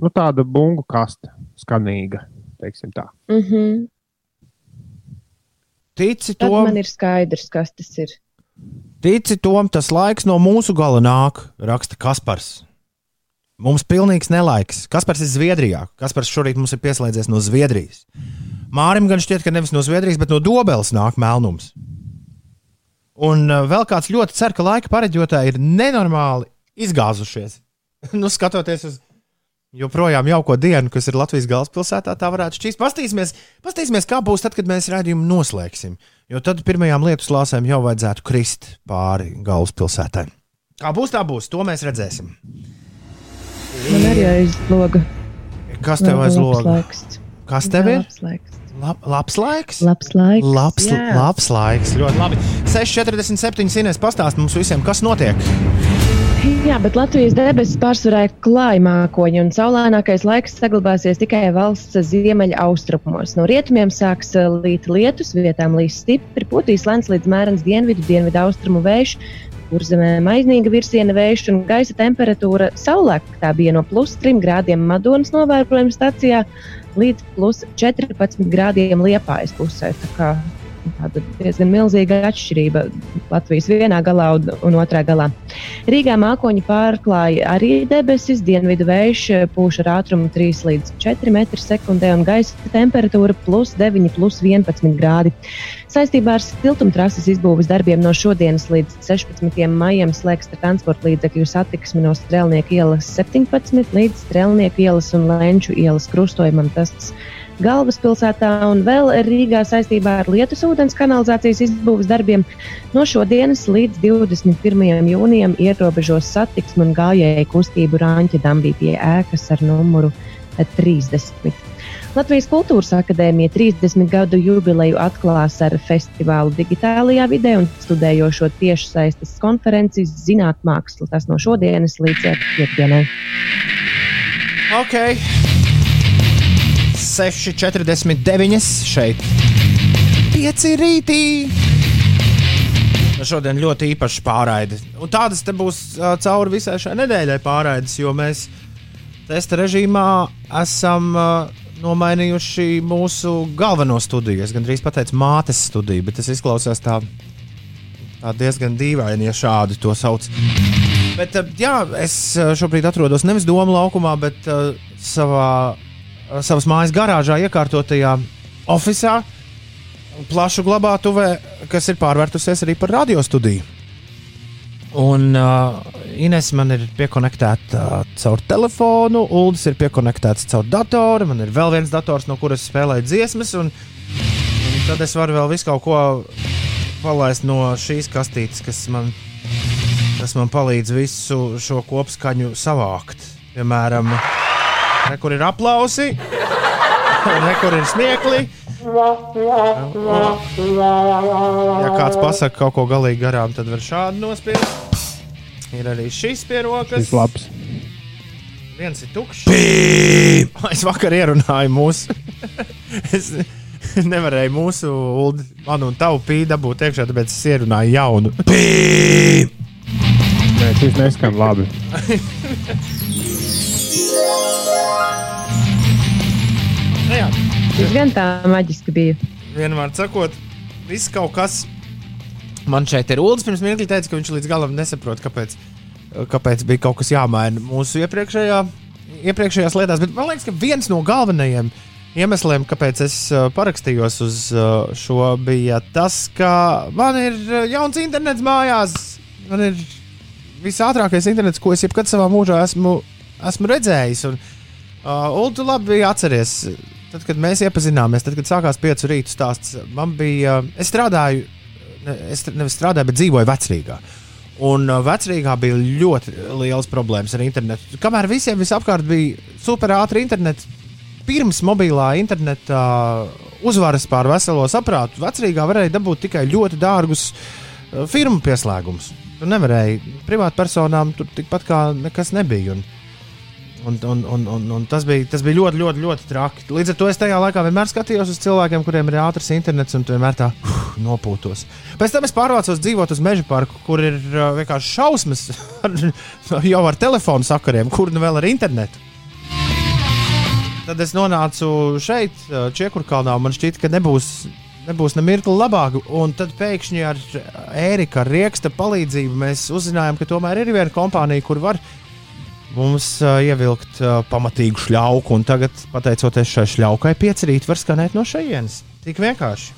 nu, tāda bungu kaste, skanīga. teiksim tā. Mm -hmm. Tici Tad to, man ir skaidrs, kas tas ir. tici tom, tas laiks no mūsu gala nāk, raksta Kaspars. Mums pilnīgs nelaiks. Kaspars ir Zviedrijā. Kaspars šorīt mums ir pieslēdzies no Zviedrijas. Mārim gan šķiet, ka nevis no Zviedrijas, bet no Dobeles nāk melnums. Un uh, vēl kāds ļoti cer, ka laika pareģotāji ir nenormāli izgāzušies. nu, skatoties uz joprojām jauko dienu, kas ir Latvijas galvaspilsētā, tā varētu šķist. Pastīsimies, pastīsimies, kā būs tad, kad mēs rādījumu noslēgsim. Jo tad pirmajām lietu slāpēm jau vajadzētu krist pāri galvaspilsētai. Kā būs, tā būs. To mēs redzēsim. Man arī aizloga. Kas tev aiz Labs loga? laiks. Kas tev ir? Labs laiks. Lab, labs laiks. Labs laiks. Labs, jā. labs laiks. Ļoti labi. 6,47 Inês pastāst mums visiem, kas notiek. Jā, bet Latvijas debesis pārsvarā ir klāja mākoņi, un saulainākais laiks saglabāsies tikai valsts ziemeļa austrumos. No rietumiem sāks līt lietus, vietām līs stipri, putīs lēns līdz mērens dienvidu, dienvidu austrumu vējš. Kurzemē maiznīga virsiena vējš un gaisa temperatūra saulēktā bija no plus 3 grādiem Madonas novērojuma stacijā līdz plus 14 grādiem Liepājas pusē. Tā kā Tāda diezgan milzīga atšķirība Latvijas vienā galā un, un otrā galā. Rīgā mākoņi pārklāja arī debesis, dienvidu vējš pūš ar ātrumu 3 līdz 4 m2 un gaisa temperatūra plus 9, plus 11 grādi. Saistībā ar siltumtrases izbūves darbiem no šodienas līdz 16. maijam slēgts transporta līdzekļu satiksmi no Strēlnieku ielas 17 līdz Strēlnieku ielas un Lenču ielas krustojumam. Tas galvaspilsētā un vēl Rīgā saistībā ar lietus ūdens kanalizācijas izbūves darbiem no šodienas līdz 21. jūnijam ierobežos satiksmi un gājēju kustību Rāņķa dambī pie ēkas ar numuru 30. Latvijas Kultūras Akadēmija 30 gadu jubileju atklās ar festivālu digitālajā vidē un studējošo tiešsaistes konferenci Zinātmāksla. Tas no šodienas līdz piekdienai. Ok. 6,49 šeit. 5 rītī. Šodien ļoti īpašs pārraide. Un tādas te būs uh, cauri visai šai nedēļai pārraides, jo mēs testa režīmā esam uh, nomainījuši mūsu galveno studiju. Es gandrīz pateicu mātes studiju, bet tas izklausās tā, tā diezgan dīvaini, ja šādi to sauc. Bet, uh, jā, es šobrīd atrodos nevis Doma laukumā, bet uh, savā, savas mājas garāžā iekārtotajā oficiālā plašu glabātuvē, kas ir pārvērtusies arī par radiostudiju. Un uh, Ines man ir piekonektēta uh, caur telefonu, Ulas ir piekonektēts caur datoru, man ir vēl viens dators, no kuras spēlēju dziesmas. Un, un tad es varu vēl visu kaut ko palaist no šīs kastītes, kas man, kas man palīdz visu šo kopskaņu savākt. Piemēram, re, kur ir aplausi, re, kur ir smiekli. Ja kāds pasakā kaut ko galīgi garām, tad var šādi nospiest. Ir arī šis pie rokas. Tas labs. Viens ir tukšs. Es vakar ierunāju mūsu. es nevarēju mūsu, Uldi, manu un tavu pīdu dabūt iekšā, tāpēc es ierunāju jaunu. Nē, šis neskan labi. Nu jā, Tas gan tā maģiski bija. vienmēr sakot, viss kaut kas. Man šeit ir Ulas. Pirms mirkli teica, ka viņš līdz galam nesaprot, kāpēc, kāpēc bija kaut kas jāmaina mūsu iepriekšējā, iepriekšējās lietās. Bet man liekas, ka viens no galvenajiem iemesliem, kāpēc es uh, parakstījos uz uh, šo, bija tas, ka man ir uh, jauns internets mājās. Man ir visātrākais internets, ko es jebkad savā mūžā esmu, esmu redzējis. Un, uh, Ulu, tu labi atceries, tad, kad mēs iepazināmies, tad, kad sākās piecu rītu stāsts, man bija, uh, es strādāju, es nevis strādāju, bet dzīvoju vecrīgā. Un uh, vecrīgā bija ļoti liels problēmas ar internetu. Kamēr visiem visapkārt bija super ātri internets, pirms mobilā interneta uzvaras pār veselo saprātu, vecrīgā varēja dabūt tikai ļoti dārgus uh, firmu pieslēgumus. Tur nevarēja privātpersonām tur tikpat kā nekas nebija. Un, Un, un, un, un, un tas, bija, tas bija ļoti, ļoti, ļoti traki. Līdz ar to es tajā laikā vienmēr skatījos uz cilvēkiem, kuriem ir ātrs internets, un vienmēr tā uh, nopūtos. Pēc tam es pārvācos dzīvot uz meža parku, kur ir uh, vienkārši šausmas ar, jau ar telefonu sakariem, kur nu vēl ar internetu. Tad es nonācu šeit, Čiekurkalnā, un man šķita, ka nebūs, nebūs ne mirkli labāk. Un tad pēkšņi ar Ērika Rieksta palīdzību mēs uzzinājām, ka tomēr ir viena kompānija, kur var mums uh, ievilkt uh, pamatīgu šļauku, un tagad, pateicoties šai šļaukai, pieci rīti var skanēt no šejienes. Tik vienkārši.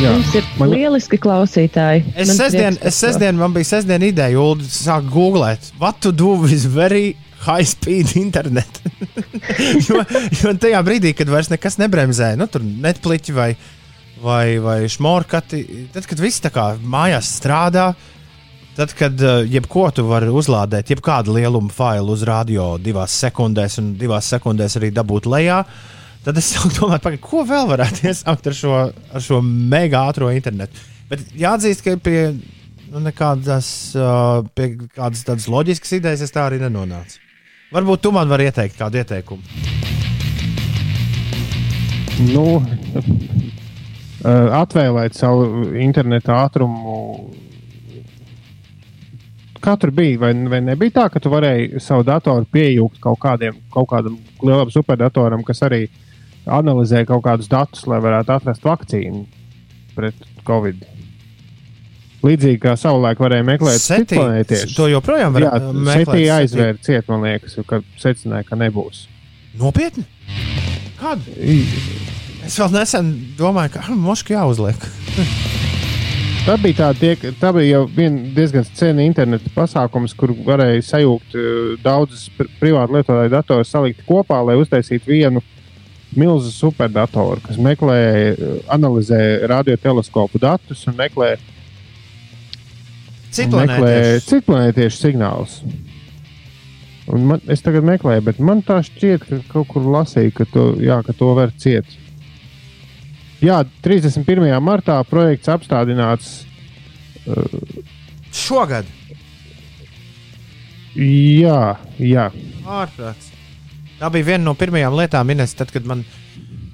Jā. Mums ir Man- lieliski klausītāji. Es sestdien, es sestdien, man bija sestdien ideja, Ulu, sāk googlēt, what to do with very high speed internet. jo, jo tajā brīdī, kad vairs nekas nebremzē, nu, tur netpliķi vai, vai, vai šmorkati, tad, kad viss tā kā mājās strādā, tad, kad uh, jebko tu vari uzlādēt, jebkādu lielumu failu uz radio divās sekundēs, un divās sekundēs arī dabūt lejā. Tad es sāku domāt, paga, ko vēl varētu iesākt ar šo, ar šo mega ātrā internetu. Bet jāatzīst, ka pie nu, nekādas, uh, pie kādas tādas loģiskas idejas es tā arī nenonācu. Varbūt tu man vari ieteikt kādu ieteikumu. Nu, eh, atvēlēt savu internetu ātrumu. Tur bija? Vai, vai nebija tā, ka tu varēji savu datoru piejūgt kaut, kādiem, kaut kādam lielam superdatoram, kas arī analizē kaut kādus datus, lai varētu atrast vakcīnu pret covid? Līdzīgi kā savulaik varēja meklēt citplanētiešu. To joprojām var Jā, meklēt. Setī. aizvēra ciet, man liekas, ka secināja, ka nebūs. Nopietni? Kādu? Es vēl nesen domāju, ka moškā jāuzliek. Tā bija, tā, tiek, tā bija jau diezgan cena interneta pasākums, kur varēja sajūgt uh, daudzus pri privātu lietotāju datorus, salikt kopā, lai uztaisītu vienu milzu superdatoru, kas meklē, uh, analizē radioteleskopu datus un meklē, citplanētiešu signālus. Un man, es tagad meklēju, bet man tā šķiet, ka kaut kur lasīju, ka to, jā, ka to var ciet. Jā, 31. martā projekts apstādināts Šogad. Jā, jā. Ārprāts. Tā bija viena no pirmajām lietām, Ines, tad, kad man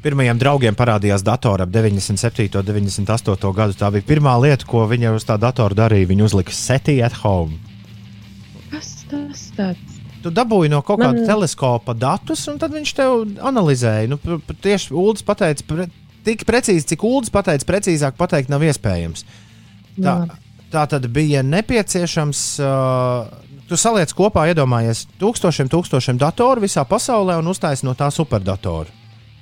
pirmajiem draugiem parādījās datora ap 97. un 98. gadu. Tā bija pirmā lieta, ko viņa uz tā datora darīja. Viņa uzlika SETI at home. Kas tas tāds? Tu dabūji no kaut kāda Man- teleskopa datus, un tad viņš tev analizēja. Nu, tieši Ulas pateica, tik precīzi, cik Ulas pateica, precīzāk pateikt nav iespējams. Tā, tā tad bija nepieciešams. Uh, tu saliec kopā, iedomājies, tūkstošiem, tūkstošiem datoru visā pasaulē un uztaisīji no tā superdatoru,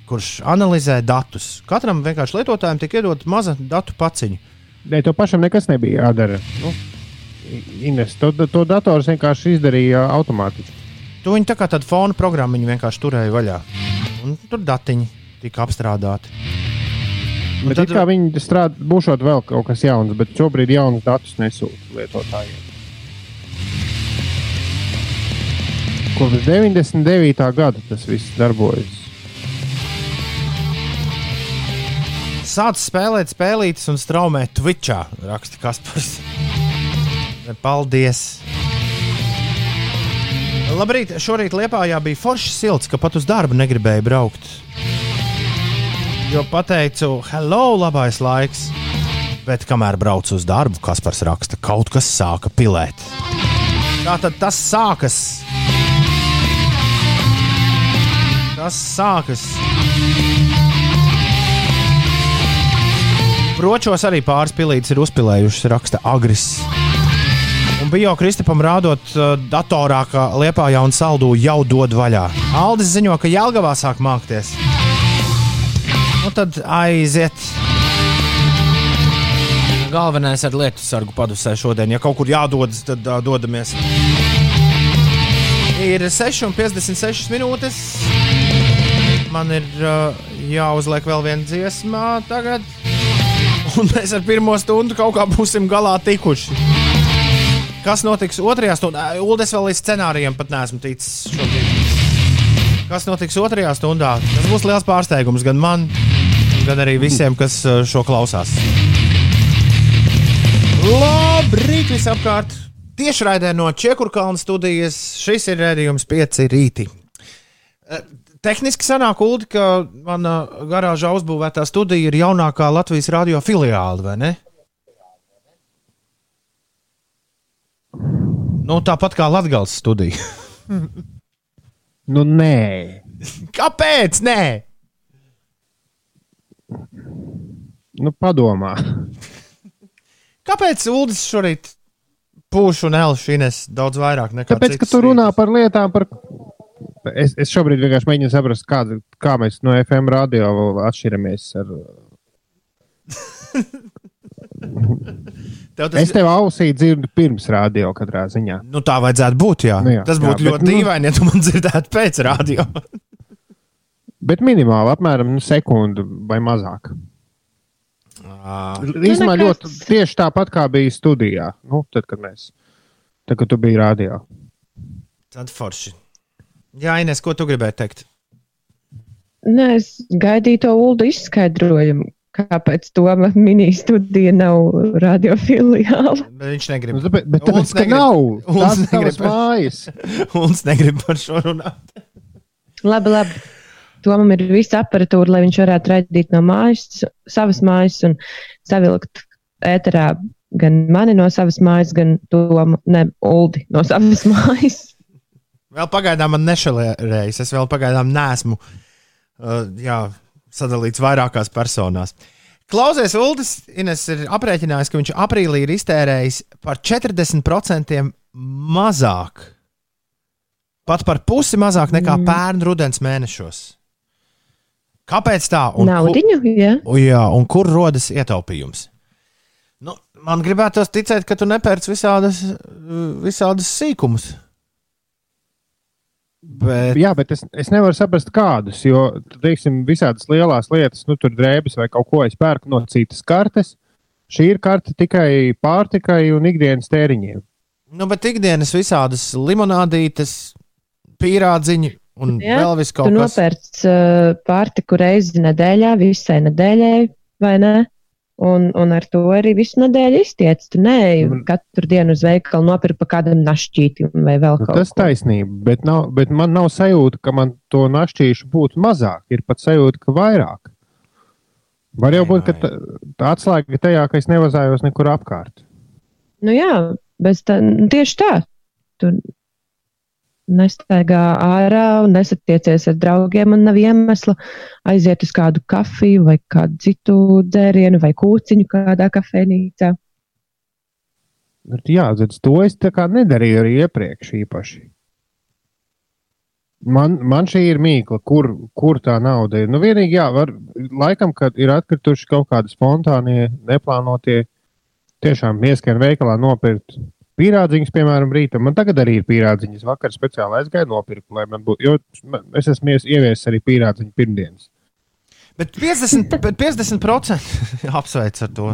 kurš analizē datus. Katram vienkārši lietotājam tika iedot maza datu paciņa. Nē, to pašam nekas nebija jādara. Nu, Ines, to, to dators vienkārši izdarīja automātiski. Tu viņu tā kā tādu fonu programmu vienkārši turēji vaļā. Un tur datiņi tika apstrādāti. Bet tad- kā viņi strādā, būšot vēl kaut kas jauns, bet šobrīd jaunus datus nesūta lietotājiem. Kopš 99. gada tas viss darbojas. Sāc spēlēt spēlītas un straumēt Twitchā, raksta Kaspars. Paldies! Labrīt, šorīt Lietpājā bija forši silts, ka pat uz darbu negribēju braukt. Jo pateicu, hello, labais laiks! Bet kamēr braucu uz darbu, Kaspars raksta, kaut kas sāka pilēt. Tā tad tas sākas! Tas sākas! Bročos arī pāris pilītes ir uzpilējušas, raksta Agris. Un bija jau Kristapam rādot uh, datorā, ka Liepā jau un saldu jau dod vaļā. Aldis ziņo, ka Jālgavā sāk mākties. Nu tad aiziet. Galvenais ar lietu sargu padusē šodien. Ja kaut kur jādodas, tad uh, dodamies. Ir 6,56 minūtes. Man ir uh, jāuzliek vēl viena dziesma tagad. Un mēs ar pirmo stundu kaut kā būsim galā tikuši. Kas notiks otrajā stundā? Uldes vēl līdz scenārijam pat neesmu ticis šobrīd. Kas notiks otrajā stundā? Tas būs liels pārsteigums gan man, gan arī visiem, kas uh, šo klausās. Labrīt, visapkārt! Tiešraidē no Čekurkalna studijas šis ir redzējums pieci rīti. Eh, Tehniski sanāk, Ulu, ka mana garāžā uzbūvētā studija ir jaunākā Latvijas radio filiāle, vai ne? Nu, tāpat kā Latvijas studija. Nu, nē, Kāpēc? Nē, nu, padomā. kāpēc Ulas šorīt pūš un elšines daudz vairāk nekā Tāpēc, ka tu runā par lietām, par. Es, es šobrīd vienkārši mēģinu saprast, kā, kā mēs no FM radio atšķiramies. Ar... Tev tas Es tev ausī dzirdu pirms radio katrā ziņā. Nu, tā vajadzētu būt. Jā. Nu Nu, jā, jā, Tas jā, būtu bet, ļoti nu- dīvaini, ja tu man dzirdētu pēc rādio. Bet minimāli apmēram nu, sekundi vai mazāk. Īsumā nekas. ļoti tieši tāpat kā bija studijā. Nu, tad, kad mēs. Tad, kad tu biji radio. Tad forši. Jā, Ines, ko tu gribēji teikt? Nē, es gaidīju to ULDU izskaidrojumu, kāpēc to mini-studija nav radiofiliāla. Bet viņš negrib. Nu, tāpēc, bet Uldis tāpēc, negrib- nav. Ir negrib. mājas. Ulas negrib par šo runāt. Labi, labi. Tomam ir visa aparatūra, lai viņš varētu raidīt no mājas, savas mājas un savilkt ēterā gan mani no savas mājas, gan Tomu, ne Uldi no savas mājas. Vēl pagaidām man nešalērējas. Es vēl pagaidām neesmu uh, jā, sadalīts vairākās personās. Klausies, Uldis Ines ir aprēķinājis, ka viņš aprīlī ir iztērējis par 40% mazāk. Pat par pusi mazāk nekā mm. pērn rudens mēnešos. Kāpēc tā? Un, Naudiņu, jā. U, jā, un kur rodas ietaupījums? Nu, man gribētos ticēt, ka tu nepērci visādas, visādas sīkumus. Bet, Jā, bet es, es nevaru saprast, kādus. Jo, teiksim, visādas lielas lietas, nu, tur drēbes vai kaut ko es pērku no citas kartes. Šī ir karte tikai pārtikai un ikdienas tēriņiem. nu, bet ikdienas visādas limonādītes, pīrādziņi un Jā, vēl vis Tu kaut kas. nopērc uh, pārtiku reizi nedēļā, visai nedēļai, vai ne? Un, un ar to arī visu nedēļu iztiec. Tu nē, Nu, katru dienu uz veikalu nopirkt pa kādam našķītim vai vēl Nu, kaut tas ko. taisnība, bet, nav, bet man nav sajūta, ka man to našķīšu būtu mazāk. Ir pat sajūta, ka vairāk. Var jau būt, ka tā, tā atslēga ir tajā, ka es nevazājos nekur apkārt. Nu jā, bez tā, nu, tieši tā. Tu nestaigā ārā un nesatiecies ar draugiem un nav iemesla aiziet uz kādu kafiju vai kādu citu dzērienu vai kūciņu kādā kafejnīcā. Bet Jā, tad to es tā kā nedarīju arī iepriekš īpaši. Man, man šī ir mīkla, kur, kur tā nauda ir. Nu, vienīgi, jā, var, laikam, kad ir atkrituši kaut kādi spontānie, neplānotie, tiešām ieskrien veikalā nopirkt pīrādziņus, piemēram, rītam. Man tagad arī ir pīrādziņas. Vakar speciāli aizgāju nopirkt, lai man būtu, jo man- es esmu ies- ieviesis arī pīrādziņu pirmdienas. Bet 50%, bet 50% apsveic ar to.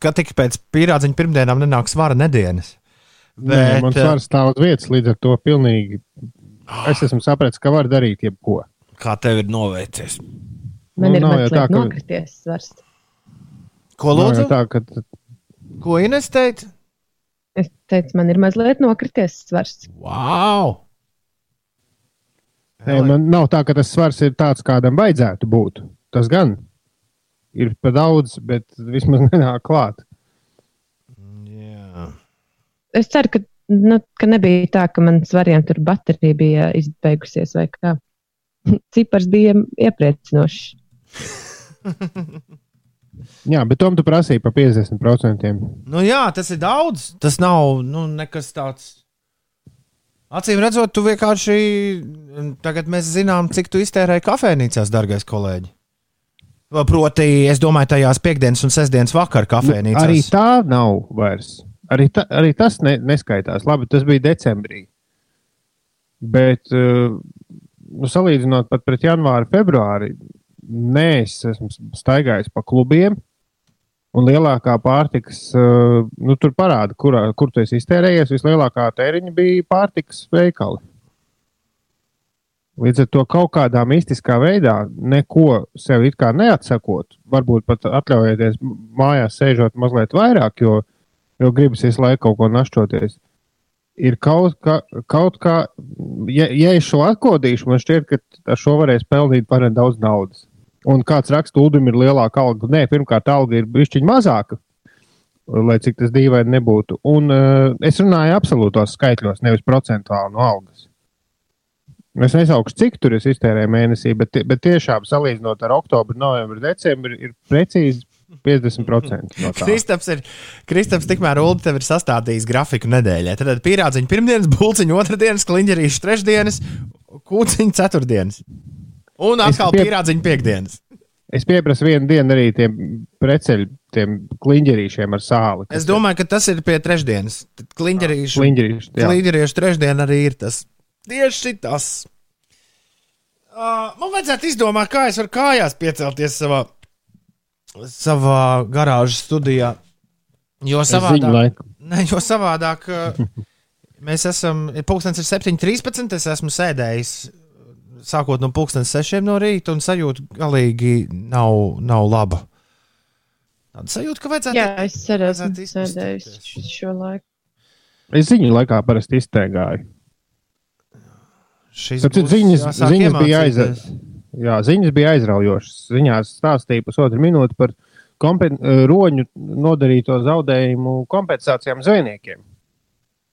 Ka tik pēc pīrādziņa pirmdienām nenāk svara nedēļas. Nē, man eh, svars stāv uz vietas, līdz ar to pilnīgi. Es esmu sapratis, ka var darīt jebko. Kā tev ir noveicies? Man Nu, ir nav jau mazliet tā, ka- nokrities svars. Ko Nav lūdzu? jau tā, ka Ko Ines teica? Es teicu, man ir mazliet nokrities svars. Wow! Nē, man nav tā, ka tas svars ir tāds, kādam vajadzētu būt. Tas gan ir par daudz, bet vismaz nenāk klāt. Jā. Es ceru, ka, nu, ka nebija tā, ka man svariem tur baterija bija izbeigusies vai kā. Cipars bija iepriecinošs. Jā, bet tom tu prasīji par 50%. Nu, jā, tas ir daudz. Tas nav nu, nekas tāds. Acīm redzot, tu vienkārši tagad mēs zinām, cik tu iztērēji kafejnīcās, darbais kolēģi. Proti, es domāju, tajās piekdienas un sestdienas vakarā kafejnīcās. Arī tā nav vairs. Arī, ta, arī tas ne, neskaitās. Labi, tas bija decembrī. Bet, uh, nu, salīdzinot pat pret janvāru, februāri, nē, es esmu staigājis pa klubiem. Un lielākā pārtikas, uh, nu, tur parāda, kurā, kur tu esi iztērējies. Vislielākā tēriņa bija pārtikas veikali. Līdz ar to kaut kādā mistiskā veidā, neko sev it kā neatsakot, varbūt pat atļaujieties mājās sēžot mazliet vairāk, jo jo gribas visu laiku kaut ko našķoties. Ir kaut, kā, kaut kā, ja, ja es šo atkodīšu, man šķiet, ka ar šo varēs pelnīt par daudz naudas. Un kāds raksta, Ulim ir lielāka alga. Nē, pirmkārt, alga ir bišķiņa mazāka, lai cik tas dīvaini nebūtu. Un uh, es runāju absolūtos skaitļos, nevis procentuāli no algas. Es nesaukšu, cik tur es iztērēju mēnesī, bet, bet tiešām salīdzinot ar oktobru, novembru, decembri, ir precīzi 50% no tā. Kristaps ir Kristaps tikmēr Ulu tev ir sastādījis grafiku nedēļai. Tad pierādziņa pirmdienas, bulciņa otrdienas, kliņģerīša trešdienas, kūciņa ceturtdienas. Un atkal pie- pierādziņa piekdienas. Es pieprasu vienu dienu arī tiem preceļu, tiem kliņģerīšiem ar sāli. Es domāju, ka tas ir pie trešdienas. Kliņģerīši. jā. Līderiešu trešdiena arī ir tas. Tieši tas. Uh, man vajadzētu izdomāt, kā es varu kājās piecelties savā, savā garāžas studijā. Jo savādāk, ne, jo savādāk mēs esam. Pūkstens ir 7,13. Es esmu sēdējis sākot no pūkstens 6 no rīta, un sajūta galīgi nav, nav laba. Tāda sajūta, ka vajadzētu. Jā, es esmu sēdējis šo laiku. Es ziņu laikā parasti izteigāju. Šis Tad būs ziņas, ziņas, bija aiza, jā, ziņas bija aizraujošas. Ziņās stāstīja pusotru minūti par kompen, roņu nodarīto zaudējumu kompensācijām zvejniekiem.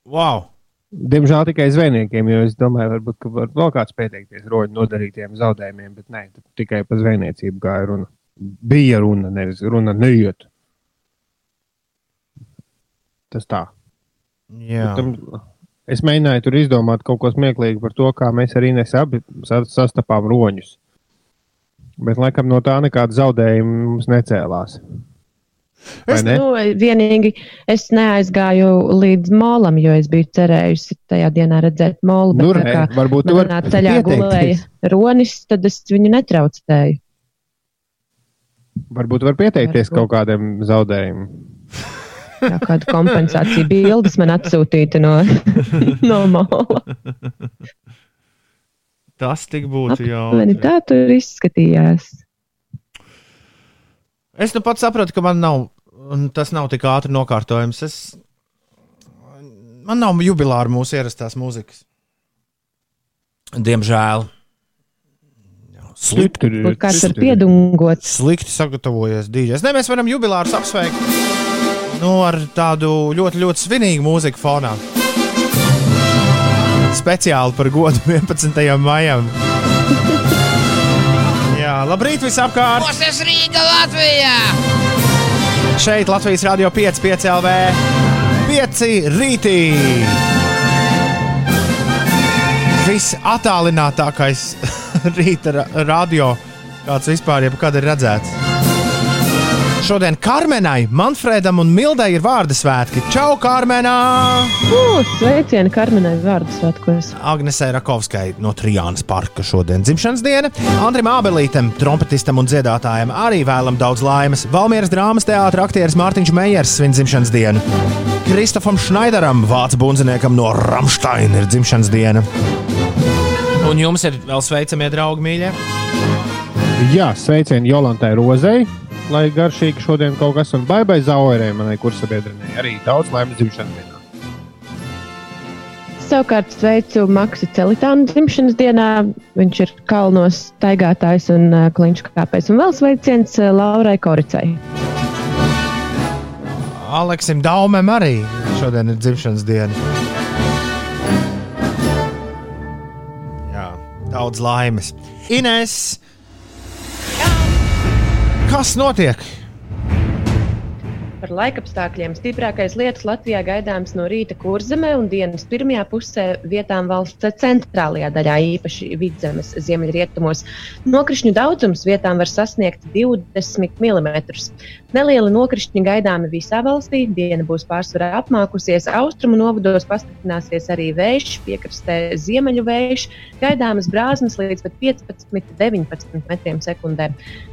Wow! Diemžēl tikai zvejniekiem, jo es domāju, varbūt, ka var vēl kāds pieteikties roņu nodarītiem zaudējumiem, bet nē, tikai par zvejniecību gāja runa. Bija runa, nevis runa neiet. Tas tā. Jā. Tam, es mēģināju tur izdomāt kaut ko smieklīgu par to, kā mēs arī abi sa- sastapām roņus. Bet, laikam, no tā nekāda zaudējuma mums necēlās. Ne? Nu, vienīgi es neaizgāju līdz molam, jo es biju cerējusi tajā dienā redzēt molu. Nu, bet kā varbūt tu manā vari ceļā pieteikties. gulēja ronis, tad es viņu netraucēju. Varbūt var pieteikties Varbūt. kaut kādiem zaudējumiem. Jā, kāda kompensācija bildes man atsūtīta no, no mola. Tas tik būtu jau. tā tur izskatījās. Es nu pats saprotu, ka man nav, un tas nav tik ātri nokārtojams. Es, man nav jubilāra mūsu ierastās mūzikas. Diemžēl. Slikti, kāds ir piedungots. slikti sagatavojies dīdžers. Nē, mēs varam jubilārus apsveikt nu, ar tādu ļoti, ļoti svinīgu mūziku fonā. Speciāli par godu 11. maijam. Jā, labrīt visapkārt! Mūsu Rīga Latvijā! Šeit Latvijas Rādio 5, 5 LV, 5 rītī. Visattālinātākais rīta ra- radio, kāds vispār jebkad ir redzēts. Šodien Karmenai, Manfredam un Mildai ir vārdu svētki. Čau, Karmenā! Uh, sveicieni Karmenai vārdu svētkos. Agnesei Rakovskai no Trijānas parka šodien dzimšanas diena. Andrim Abelītam, trompetistam un dziedātājam arī vēlam daudz laimes. Valmieras drāmas teātris aktieris Mārtiņš Meijers svin dzimšanas dienu. Kristofam Schneideram, vācu bundziniekam no Ramsteina, ir dzimšanas diena. Un jums ir vēl sveicamie draugi, mīļie. Jā, sveicieni Jolantai Rozei, lai garšīgi šodien kaut kas un baigai Zauerē, manai kursabiedrinei. Arī daudz laimes dzimšanas dienā. Savukārt sveicu Maksu Celitānu dzimšanas dienā. Viņš ir kalnos staigātājs un uh, kliņš kāpējs. Un vēl sveiciens uh, Laurai Koricai. Aleksim Daumam arī šodien ir dzimšanas diena. Jā, daudz laimes. Ines! Kas notiek? Par laikapstākļiem stiprākais lietus Latvijā gaidāms no rīta kurzemē un dienas pirmajā pusē vietām valsts centrālajā daļā, īpaši vidzemes ziemeļrietumos. Nokrišņu daudzums vietām var sasniegt 20 mm. Nelieli nokrišņi gaidāmi visā valstī. Diena būs pārsvarā apmākusies. Austrumu novados pastiprināsies arī vējš, piekrastē ziemeļu vējš. Gaidāmas brāzmas līdz pat 15-19 metriem sekundē.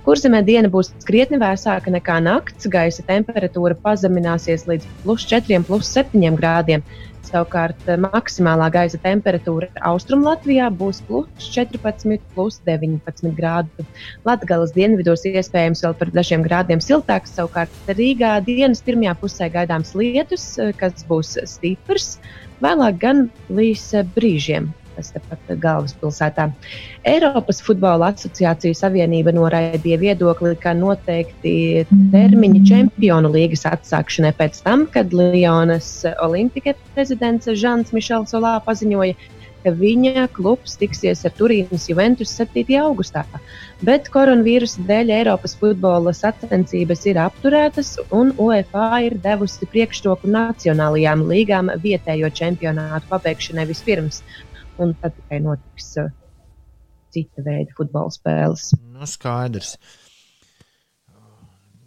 Kurzemē diena būs krietni vēsāka nekā nakts. Gaisa temperatūra pazemināsies līdz plus 4, plus 7 grādiem. Savukārt eh, maksimālā gaisa temperatūra Austrumlatvijā būs plus 14, plus 19 grādu. Latgales dienvidos iespējams vēl par dažiem grādiem siltāks. Savukārt Rīgā dienas pirmajā pusē gaidāms lietus, eh, kas būs stiprs, vēlāk gan līs eh, brīžiem. Tas tepat galvaspilsētā. Eiropas Futbola Asociācijas Savienība noraidīja viedokli, ka noteikti termiņi Čempionu līgas atsākšanai pēc tam, kad Lionas Olimpika prezidents Žants Mišels Olā paziņoja, ka viņa klubs tiksies ar Turīnas Juventus 7. augustā. Bet koronavīrusa dēļ Eiropas futbola sacensības ir apturētas, un UEFA ir devusi priekšroku nacionālajām līgām vietējo čempionātu pabeigšanai vispirms un tad tikai notiks uh, cita veida futbola spēles. Nu, skaidrs.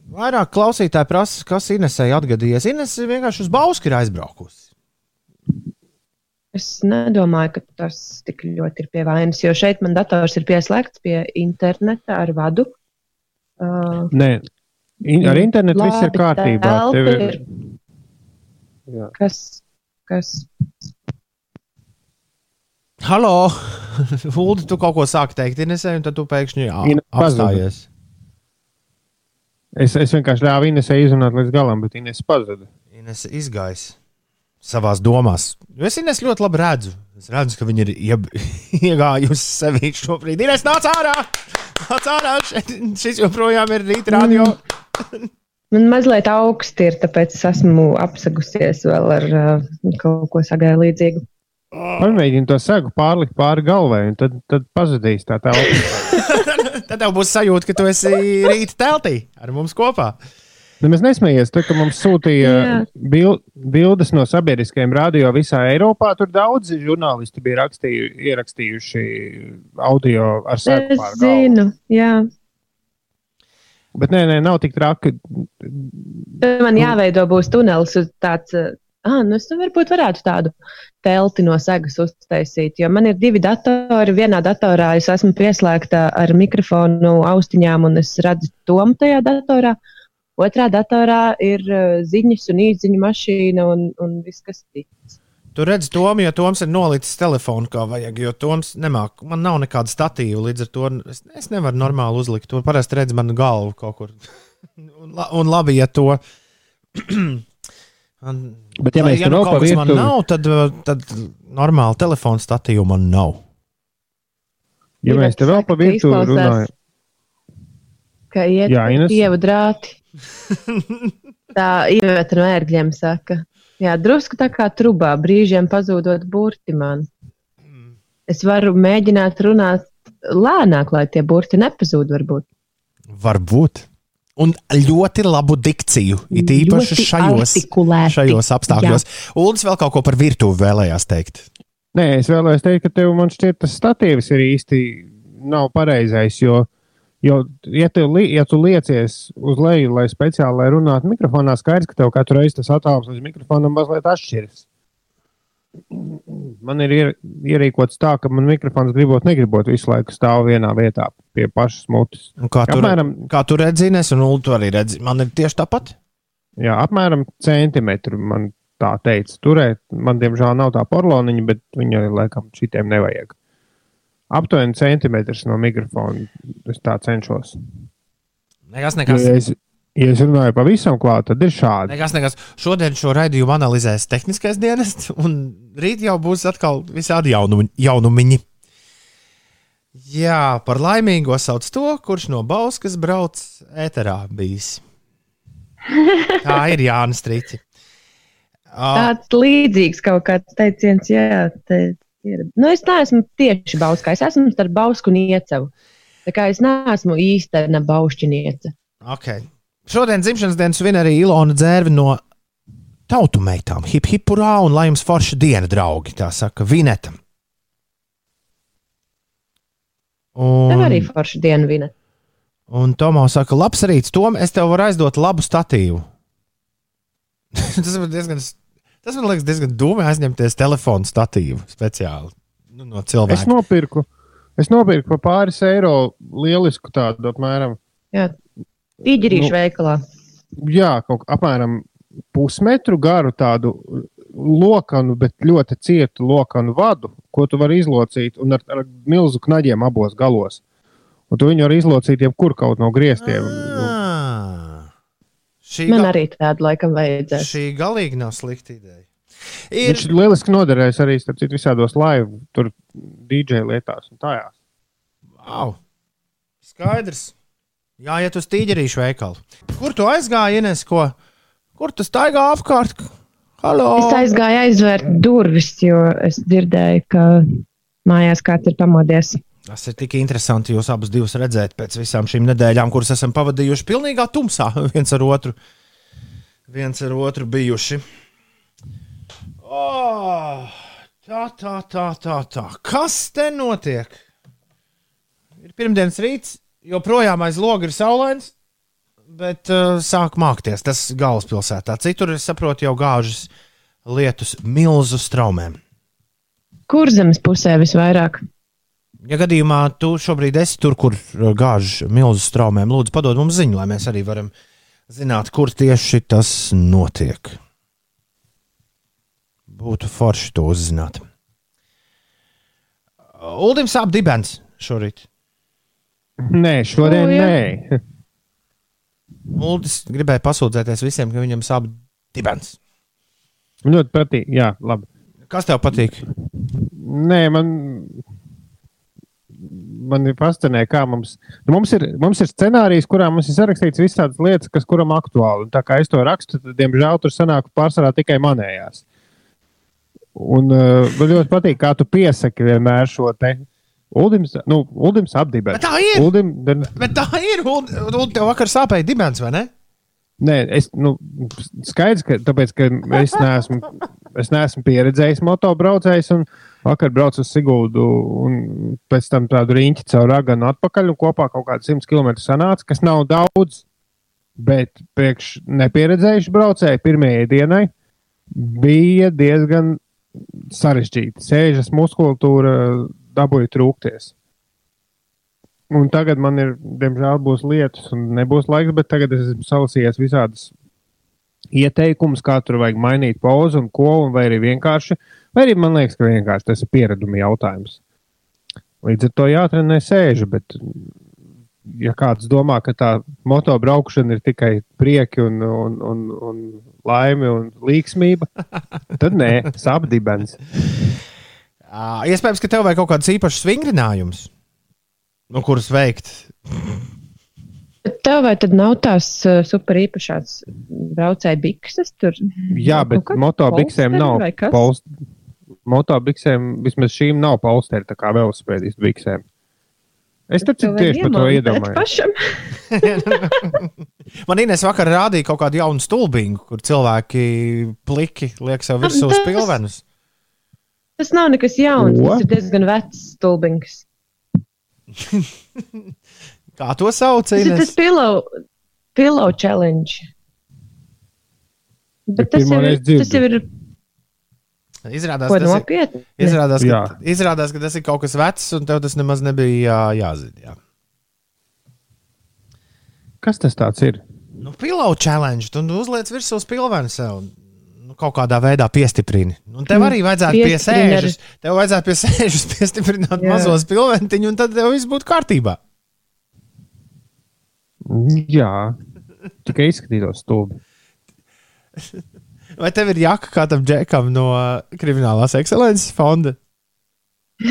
Vairāk klausītāji prasa, kas Inesai atgadījies. Inese vienkārši uz Bausku ir aizbraukusi. Es nedomāju, ka tas tik ļoti ir pie vainas, jo šeit man dators ir pieslēgts pie interneta ar vadu. Uh, Nē, in, ar internetu viss ir kārtībā. Tev ir. Kas, kas Halo! Ulu, tu kaut ko sāki teikt Inesai, un tad tu pēkšņi apstājies. es, es vienkārši ļāvu Inesai izrunāt līdz galam, bet Ines pazuda. Ines izgājis savā domās. Es Ines ļoti labi redzu. Es redzu, ka viņa ir ieb... iegājusi sevi šobrīd. Ines nāc ārā! Nāc ārā! Šeit, šis joprojām ir rīta radio. man mazliet augsti ir, tāpēc es esmu apsagusies vēl ar uh, kaut ko sagāju līdzīgu. Pamēģini to segu pārlikt pāri galvai, un tad, tad pazudīs tā telpa. Tad tev būs sajūta, ka tu esi rīta teltī ar mums kopā. Nu, mēs nesmējamies, tad, kad mums sūtīja Jā. bil, bildes no sabiedriskajiem radio visā Eiropā. Tur daudzi žurnālisti bija rakstīju, ierakstījuši audio ar sēklu Es zinu, jā. Bet nē, nē, nav tik traki. Man jāveido būs tunelis uz tāds. Ah, nu es nu varbūt varētu tādu telti no segas uztaisīt, jo man ir divi datori. Vienā datorā es esmu pieslēgta ar mikrofonu austiņām, un es redzu tomu tajā datorā. Otrā datorā ir ziņas un īziņu mašīna un, un viss, kas cits. Tu redzi, Toms, jo Toms ir nolicis telefonu kā vajag, jo Toms nemāk. Man nav nekāda statīva, līdz ar to es, es nevaru normāli uzlikt. Tur parasti redz manu galvu kaut kur. un, un labi, ja to. Bet, ja mēs ja nu kaut kas man nav, tad, uh, tad normāli telefona statīva man nav. Ja mēs te vēl pa Saka, virtuvi runājam, Ka iet Jā, Ines? dievu drāti. Tā iet no ērgļiem saka. Jā, drusku tā kā trubā, brīžiem pazūdot burti man. Es varu mēģināt runāt lēnāk, lai tie burti nepazūd varbūt. Varbūt. Un ļoti labu dikciju. It īpaši šajos, artikulēti. šajos apstākļos. Uldis vēl kaut ko par virtuvi vēlējās teikt. Nē, es vēlējos teikt, ka tev man šķiet, tas statīvs ir īsti nav pareizais. Jo, jo ja, tev, li- ja tu liecies uz leju, lai speciāli lai runātu mikrofonā, skaidrs, ka tev katru reizi tas attālums līdz mikrofonam mazliet atšķiras. Man ir ier, ierīkots tā, ka man mikrofons gribot, negribot visu laiku stāv vienā vietā pie pašas mutes. Un Kā tu, Apmēram, kā tu redzi, Ines, un Ulu, tu arī redzi. Man ir tieši tāpat. jā, apmēram centimetru man tā teica turēt. Man, diemžēl, nav tā porloniņa, bet viņai laikam šitiem nevajag. Aptuveni centimetrs no mikrofona. Es tā cenšos. Nekas, nekas. Ja es, ja es runāju pavisam klāt, tad ir šādi. Nekas, nekas. Šodien šo raidījumu analizēs tehniskais dienests, un rīt jau būs atkal visādi jaunumi, jaunumiņi. Jā, par laimīgo sauc to, kurš no Bauskas brauc ēterā bijis. Tā ir Jānis Strīķis. Tāds līdzīgs kaut kāds teiciens, jā, te ir. Nu, es neesmu tieši bauskā, es esmu starp bausku un iecevu. Tā kā es neesmu īstena baušķiniece. Okay. Šodien dzimšanas dienas svin arī Ilona Dzērve no tautu meitām. Hip hip urā un lai jums forša diena, draugi. Tā saka Vineta. Tev arī Un, forša diena vina. un Tomā saka, labs rīts, Tom, es tev varu aizdot labu statīvu. tas man diezgan, tas man liekas diezgan dūmi aizņemties telefonu statīvu speciāli nu, no Es cilvēka. nopirku, es nopirku par pāris eiro lielisku tādu apmēram, Jā, tīģerīšu Nu. veikalā. jā, kaut kā apmēram pusmetru garu tādu lokanu, bet ļoti cietu lokanu vadu, ko tu vari izlocīt un ar, ar milzu knaģiem abos galos. Un tu viņu vari izlocīt jebkur kaut no griestiem. Ah. Šī, Man ga- arī tādu laikam vajadzēs. šī galīgi nav slikta ideja. Ir, Viņš lieliski noderēs arī starp citu visādos laivu, tur DJ lietās un tajās. Wow. Skaidrs. Jāiet uz tīģerīšu veikalu. Kur tu aizgāji, Ines? Ko? Kur tu staigā apkārt? Halo! Es aizgāju aizvērt durvis, jo es dzirdēju, ka mājās kāds ir pamodies. Tas ir tik interesanti jūs abus divus redzēt pēc visām šīm nedēļām, kuras esam pavadījuši pilnīgā tumsā viens ar otru. Viens ar otru bijuši. Oh, tā, tā, tā, tā, tā. Kas te notiek? Ir pirmdienas rīts, joprojām aiz loga ir saulains, bet uh, sāk mākties. Tas galvaspilsētā. Citur, es saprotu, jau gāžas lietus milzu straumēm. Kur zemes pusē visvairāk? Ja gadījumā tu šobrīd esi tur, kur uh, gāž milzu straumēm, lūdzu, padod mums ziņu, lai mēs arī varam zināt, kur tieši tas notiek. Būtu forši to uzzināt. Uldim sāp dibens šorīt. Nē, šodien nē. Uldis gribēja pasūdzēties visiem, ka viņam sāp dibens. Man ļoti patīk. Jā, labi. Kas tev patīk? Nē, man, man ir fascinēja, kā mums, nu, mums, ir, mums ir scenārijs, kurā mums ir sarakstīts visas tādas lietas, kas kuram aktuāli. Un tā kā es to rakstu, tad, diemžēl, tur sanāk pārsvarā tikai manējās. Un uh, man ļoti patīk, kā tu piesaki vienmēr šo te. Uldims, nu, Uldims apdibē. Bet tā ir! Uldim, den, Bet tā ir, un, un tev vakar sāpēja dibens, vai ne? Nē, es nu, skaidrs, ka, tāpēc, ka es neesmu, es neesmu pieredzējis motobraucējs. un Vakar braucu uz Sigūdu un pēc tam tādu riņķi caur raganu atpakaļ. un Kopā kaut kāda 100 km sanāca, kas nav daudz. Bet priekš nepieredzējuši braucēji pirmajai dienai bija diezgan sarežģīti. Sēžas muskulatūra dabūja trūkties. Un tagad man ir, diemžēl, būs lietus un nebūs laiks, bet tagad es esmu salasījies visādas ieteikumus, kā tur vajag mainīt pozu un ko, un vai arī vienkārši, vai arī man liekas, ka vienkārši tas ir pieredumi jautājums. Līdz ar to jātrenē sēžu, bet, ja kāds domā, ka tā motobraukšana ir tikai prieki un, un, un, un laime un līksmība, tad nē, sapdibens. Ā, Iespējams, ka tev vajag kaut kāds īpašs vingrinājums, nu, kurus veikt. Bet Tev vai tad nav tās uh, super īpašās braucēju bikses? Tur Jā, bet motobiksēm polsteri nav vai kas? polst. Motobiksēm vismaz šīm nav polsteri, tā kā velosipēdistu biksēm. Es vajag tieši par to iedomājos. Man Inês vakar rādīja kaut kādu jaunu stulbīgu, kur cilvēki pliki liek sev virsū uz tas- nav nekas jauns. Ko? Tas ir diezgan vecs stulbings. Kā to sauc? Tas ir tas pillow, pillow challenge. Bet tas jau, ir, tas jau ir Izrādās, ko tas ir, izrādās, ka, izrādās, ka tas ir kaut kas vecs, un tev tas nemaz nebija jā, jāzina. Jā. Kas tas tāds ir? Nu, pillow challenge. Tu uzliec virsū uz pilvenu sev. Kaut kādā veidā piestiprini. Un tev arī vajadzētu pie piestiprini ar- sēžas. Tev vajadzētu pie sēžas piestiprināt Jā. mazos pilventiņus, un tad tev viss būtu kārtībā. Jā, tikai izskatītos stulbi. Vai tev ir jaka kā tam džekam no kriminālās ekscelences fonda?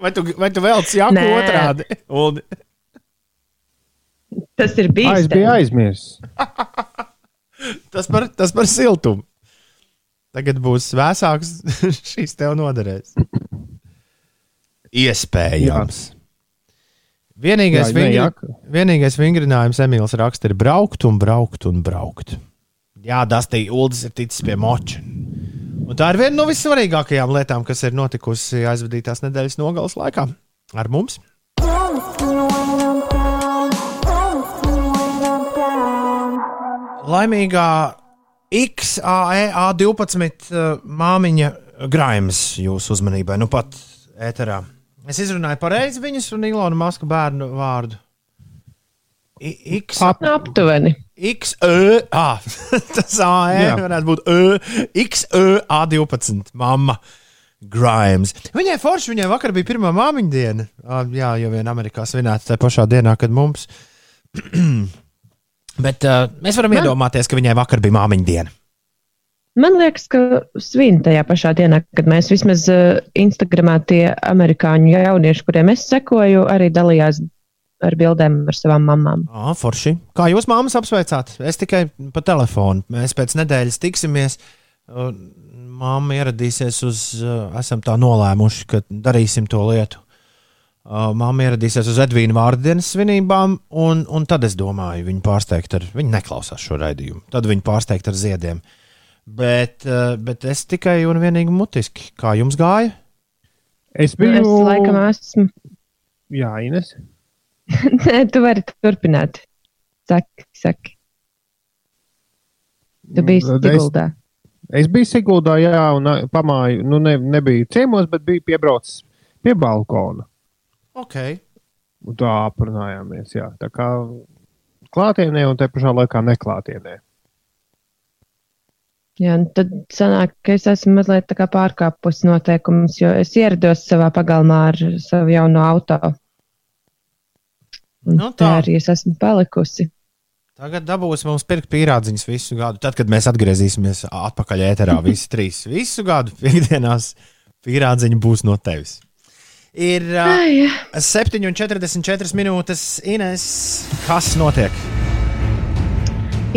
vai, tu, vai tu velc jaku Nē. otrādi? Un, Tas ir Ah, es bijis. biju aizmirsis. tas, par, tas par siltumu. Tagad būs vēsāks, šīs tev noderēs. Iespējams. Vienīgais, Jā, vingri, jaka. vienīgais vingrinājums Emīls raksta ir braukt un braukt un braukt. Jā, Dastī, Uldis ir ticis pie moča. Un tā ir viena no vissvarīgākajām lietām, kas ir notikusi aizvadītās nedēļas nogales laikā ar mums. Laimīgā XAEA 12 uh, māmiņa grāmatas jūsu uzmanībai, nu pat ēterā. Es izrunāju pareizi viņas un Ilona Maska bērnu vārdu. X, Ap- Aptuveni. X, Ö, A. Tas AE Jā. varētu būt Ö, X, Ö, A12. Mamma. Grimes. Viņai forši, viņai vakar bija pirmā māmiņa diena. Ā, Jā, jau vien Amerikā svinēta tajā pašā dienā, kad mums. Bet uh, mēs varam Man- iedomāties, ka viņai vakar bija māmiņa diena. Man liekas, ka svin tajā pašā dienā, kad mēs vismaz uh, Instagramā tie amerikāņu jaunieši, kuriem es sekoju, arī dalījās ar bildēm ar savām mamām. Ah, forši. Kā jūs māmas apsveicāt? Es tikai pa telefonu. Mēs pēc nedēļas tiksimies. Māma ieradīsies uz, uh, esam tā nolēmuši, ka darīsim to lietu. Uh, Māma ieradīsies uz Edvīna vārdienas svinībām, un, un tad es domāju, viņa pārsteigt ar, viņa neklausās šo raidījumu. Tad viņa pārsteigt ar ziediem. Bet, uh, bet es tikai un vienīgi mutiski. Kā jums gāja? Es Nu, biju. Es laikam esmu. Jā, Ines. Nē, tu vari turpināt. Saki, saki. Tu biji Tad es- Siguldā. Es biju Siguldā, jā, un pamāju, nu, ne, nebiju ciemos, bet biju piebraucis pie balkona. Ok. Un tā aprunājāmies, jā. Tā kā klātienē un te pašā laikā neklātienē. Jā, un tad sanāk, ka es esmu mazliet tā kā pārkāpusi noteikumus, jo es ierados savā pagalmā ar savu jauno auto. Un Nu te tā. arī es esmu palikusi. Tagad dabūs mums pirkt pīrādziņus visu gadu. Tad, kad mēs atgriezīsimies atpakaļ ēterā, visi trīs visu gadu piekdienās, pīrādziņi būs no tevis. Ir uh, Ai, 7,44 minūtes, Ines. Kas notiek?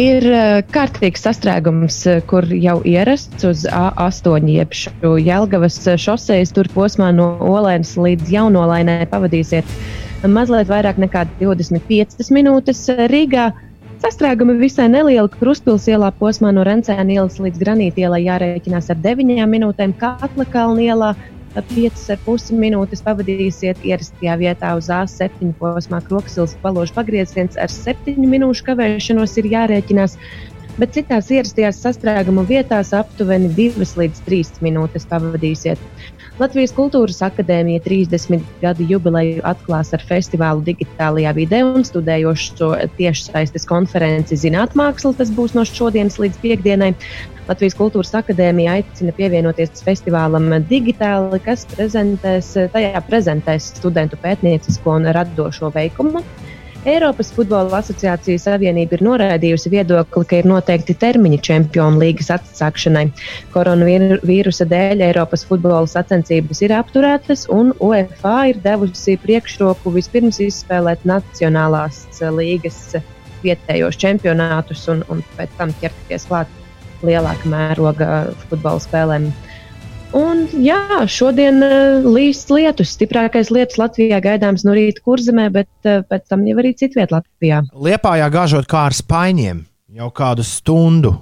Ir eh, kārtīgs sastrēgums, eh, kur jau ierasts uz A8, jeb šo Jelgavas eh, šoseis, tur posmā no Olēnas līdz Jaunolainai pavadīsiet mazliet vairāk nekā 25 minūtes Rīgā. Sastrēgumi visai nelieli Kruspils ielā posmā no Rencēna ielas līdz Granīta ielai jārēķinās ar 9 minūtēm, Katla kalna ielā 5,5 minūtes pavadīsiet ierastajā vietā uz A7 posmā Kroksils paložu pagrieziens. Ar 7 minūšu kavēšanos ir jārēķinās, bet citās ierastajās sastrēguma vietās aptuveni 2 līdz 3 minūtes pavadīsiet. Latvijas Kultūras Akadēmija 30 gadu jubileju atklās ar festivālu digitālajā vidē un studējošo tiešsaistes konferenci Zinātmāksla. Tas būs no šodienas līdz piekdienai. Latvijas Kultūras Akadēmija aicina pievienoties festivālam digitāli, kas prezentēs, tajā prezentēs studentu pētniecisko un radošo veikumu. Eiropas Futbola Asociācijas Savienība ir noraidījusi viedokli, ka ir noteikti termiņi Čempionu līgas atsākšanai. Koronavīrusa dēļ Eiropas futbola sacensības ir apturētas, un UEFA ir devusi priekšroku vispirms izspēlēt Nacionālās līgas vietējos čempionātus un, un pēc tam ķerties klāt lielāka mēroga futbola spēlēm. Un, jā, šodien uh, līs lietus. Stiprākais lietus Latvijā gaidāms no rīta kurzemē, bet uh, pēc tam jau arī citvietā Latvijā. Liepājā gāžot kā ar spaiņiem jau kādu stundu.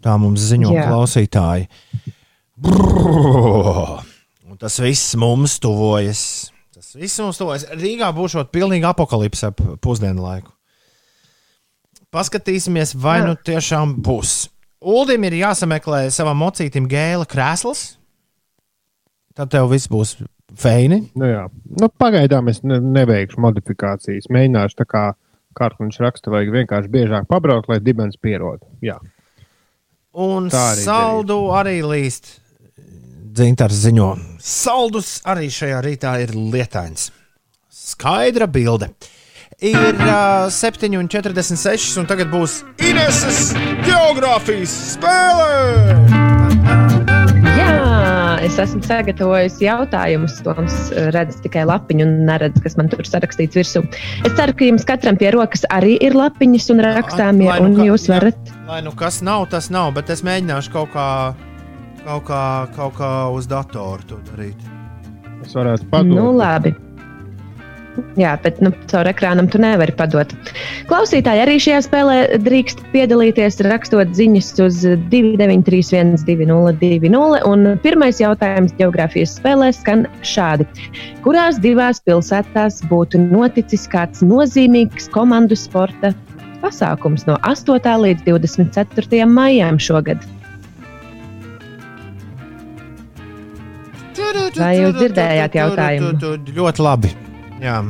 Tā mums ziņo Jā. klausītāji. Brrr. Un tas viss mums tuvojas. Tas viss mums tuvojas. Rīgā būs pilnīgi apakalipse ap pusdienu laiku. Paskatīsimies, vai Jā. nu tiešām būs. Uldim ir jāsameklē savam mocītam gēla krēsls. Tad tev viss būs feini. Nu, jā. nu, pagaidām es ne, neveikšu modifikācijas. Mēģināšu tā kā kārkliņš raksta, vajag vienkārši biežāk pabraukt, lai dibens pierod. Jā. Un arī saldu arī līst. Dzintars ziņo, saldus arī šajā rītā ir lietains. Skaidra bilde. Ir uh, 7,46 un tagad būs Ineses geogrāfijas spēle. Jā, es esmu sagatavojis jautājumus. Toms redz tikai lapiņu un neredz, kas man tur sarakstīts virsū. Es ceru, ka jums katram pie rokas arī ir lapiņas un rakstāmie, Lai nu un kā- jūs jā. varat. Lai nu kas nav, tas nav, bet es mēģināšu kaut kā, kaut kā, kaut kā uz datoru to darīt. Es varētu padot. Nu, labi. Jā, bet nu, caur ekrānam tu nevari padot. Klausītāji arī šajā spēlē drīkst piedalīties, rakstot ziņas uz 293, 202, un pirmais jautājums geogrāfijas spēlē skan šādi. Kurās divās pilsētās būtu noticis kāds nozīmīgs komandu sporta pasākums no 8. līdz 24. maijam šogad? Vai jūs dzirdējāt jautājumu? Ļoti labi. Jā.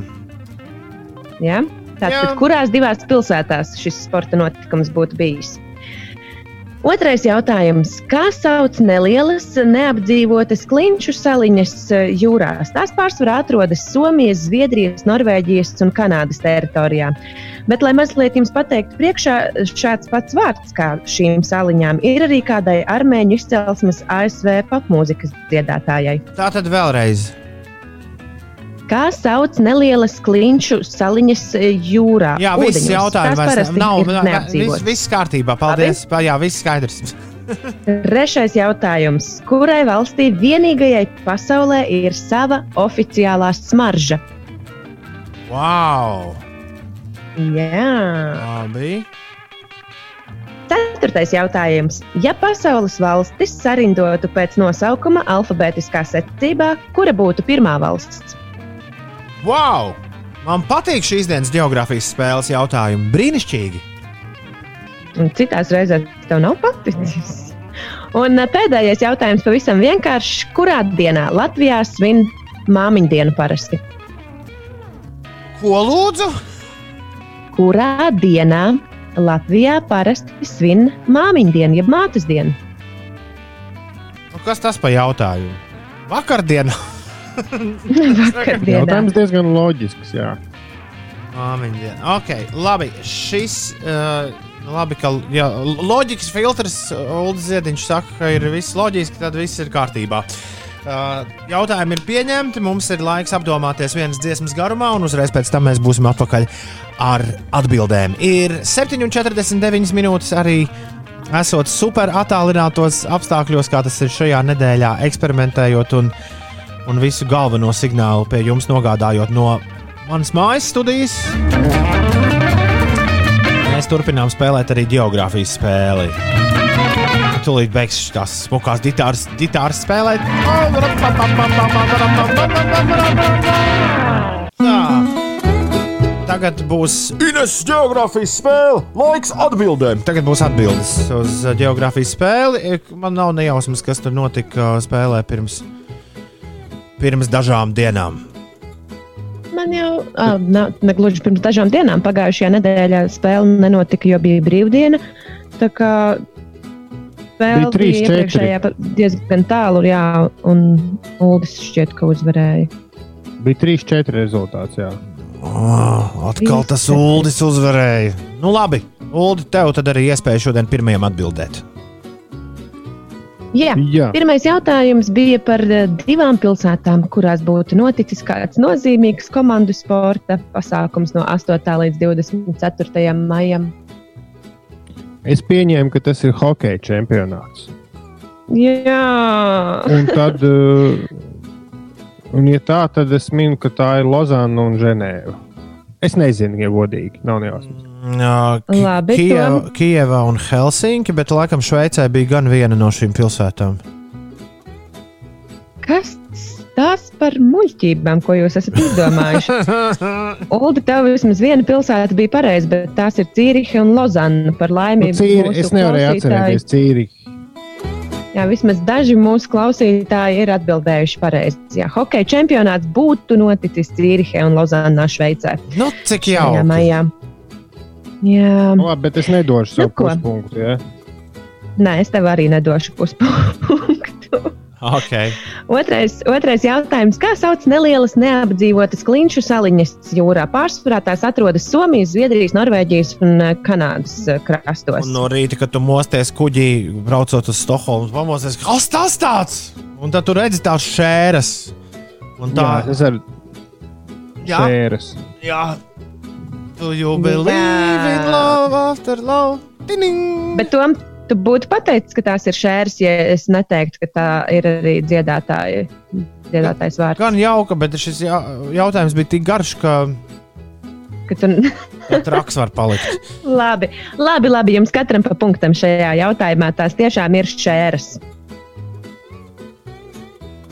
Ja? Tātad, kurās divās pilsētās šis sporta notikums būtu bijis? Otrais jautājums. Kā sauc nelielas, neapdzīvotas klinšu saliņas eh, jūrās? Tās pārsvarā atrodas Somijas, Zviedrijas, Norvēģijas un Kanādas teritorijā. Bet, lai mazliet jums pateiktu, priekšā šāds pats vārds kā šīm saliņām ir arī kādai armēņu izcelsmes ASV popmūzikas dziedātājai. Tā tad vēlreiz. Kā sauc nelielas klinšu saliņas e, jūrā? Jā, viss jautājums vairs nav. nav viss, viss kārtībā. Paldies. Pa, jā, viss skaidrs. Trešais jautājums. Kurai valstī vienīgajai pasaulē ir sava oficiālā smarža? Wow! Jā. Labi. Ceturtais jautājums. Ja pasaules valstis sarindotu pēc nosaukuma alfabētiskā secībā, kura būtu pirmā valsts? Wow! Man patīk šīs dienas geogrāfijas spēles jautājumi. Brīnišķīgi! Un citās reizēs tev nav paticis. Un ā, pēdējais jautājums pavisam vienkāršs. Kurā dienā Latvijā svin māmiņu dienu parasti? Ko lūdzu? Kurā dienā Latvijā parasti svin māmiņu dienu, jeb mātes dienu? Nu, kas tas par jautājumu? Vakardien! Vakardienā. Jautājums diezgan loģisks. Jā. Māmiņa. Ok, labi. Šis. Uh, Labi, ka jā, loģikas filtrs, Ulrichs Ziedņš saka, ka ir viss loģiski, tad viss ir kārtībā. Uh, jautājumi ir pieņemti, mums ir laiks apdomāties vienas dziesmas garumā, un uzreiz pēc tam mēs būsim atpakaļ ar atbildēm. Ir 7,49 minūtes arī esot super attālinātos apstākļos, kā tas ir šajā nedēļā, eksperimentējot un, un visu galveno signālu pie jums nogādājot no manas mājas studijas. Mēs turpinām spēlēt arī geogrāfijas spēli. Tūlīt beigšu tās smukās gitāras, gitāras spēlēt. Tā. Tagad būs Ines geogrāfijas spēle. Laiks atbildēm. Tagad būs atbildes uz uh, geogrāfijas spēli. Man nav nejausmas, kas tur notika uh, spēlē pirms, pirms dažām dienām. Man jau uh, ne gluži pirms dažām dienām, pagājušajā nedēļā spēle nenotika, jo bija brīvdiena. Tā kā spēle Bija trīs, bija četri. iepriekšējā diezgan tālu, jā, un Uldis šķiet, ka uzvarēja. Bija 3-4 rezultāts. Jā. Oh, atkal tas Uldis uzvarēja. Nu, labi, Uldi, tev tad arī iespēja šodien pirmajam atbildēt. Jā. Jā. Pirmais jautājums bija par eh, divām pilsētām, kurās būtu noticis kāds nozīmīgs komandu sporta pasākums no 8. līdz 24. maijam. Es pieņēmu, ka tas ir hokeja čempionāts. Jā, Un tad, uh, un, ja tā, tad es minu, ka tā ir Lozana un Ženēva. Es nezinu, ja godīgi, nav nejausmas. Jā, Ki- Labi, Kieva, Tom. Kieva un Helsinki, bet laikam Šveicē bija gan viena no šīm pilsētām. kas tas par muļķībām, ko jūs esat izdomājuši? Uldi, tev vismaz viena pilsēta bija pareiza, bet tās ir Cīriha un Lozana par laimi. Nu, Cīri, es nevarēju klausītāji- atcerēties Cīriku. Jā, vismaz daži mūsu klausītāji ir atbildējuši pareizi. Jā, hokeja čempionāts būtu noticis Cīrihē un Lozānā, Šveicē. Nu, cik Jā, jauki. maijā. Jā, Nu, labi, bet es nedošu savu Nu, ko? puspunktu. Ja? nē, es tev arī nedošu puspunktu. Okay. Otrais, otrais jautājums. Kā sauc nelielas neapdzīvotas klinšu saliņas jūrā? Pārsvarā tās atrodas Somijas, Zviedrijas, Norvēģijas un eh, Kanādas eh, krastos. Un no rīta, kad tu mosties kuģī, braucot uz Stokholmu, pamosties, kas tas tāds? Un tad tu redzi tās šēras. Un tā ir jā, sēras. jā. Tu jau believe Jā. in love after love. Tining. Bet Tom, tu būtu pateicis, ka tās ir šēras, ja es neteiktu, ka tā ir arī dziedātāja, dziedātājs vārds. Gan jauka, bet šis jautājums bija tik garš, ka Ka Tu... pat raks var palikt. labi, labi, labi, jums katram pa punktam šajā jautājumā tās tiešām ir šķēras.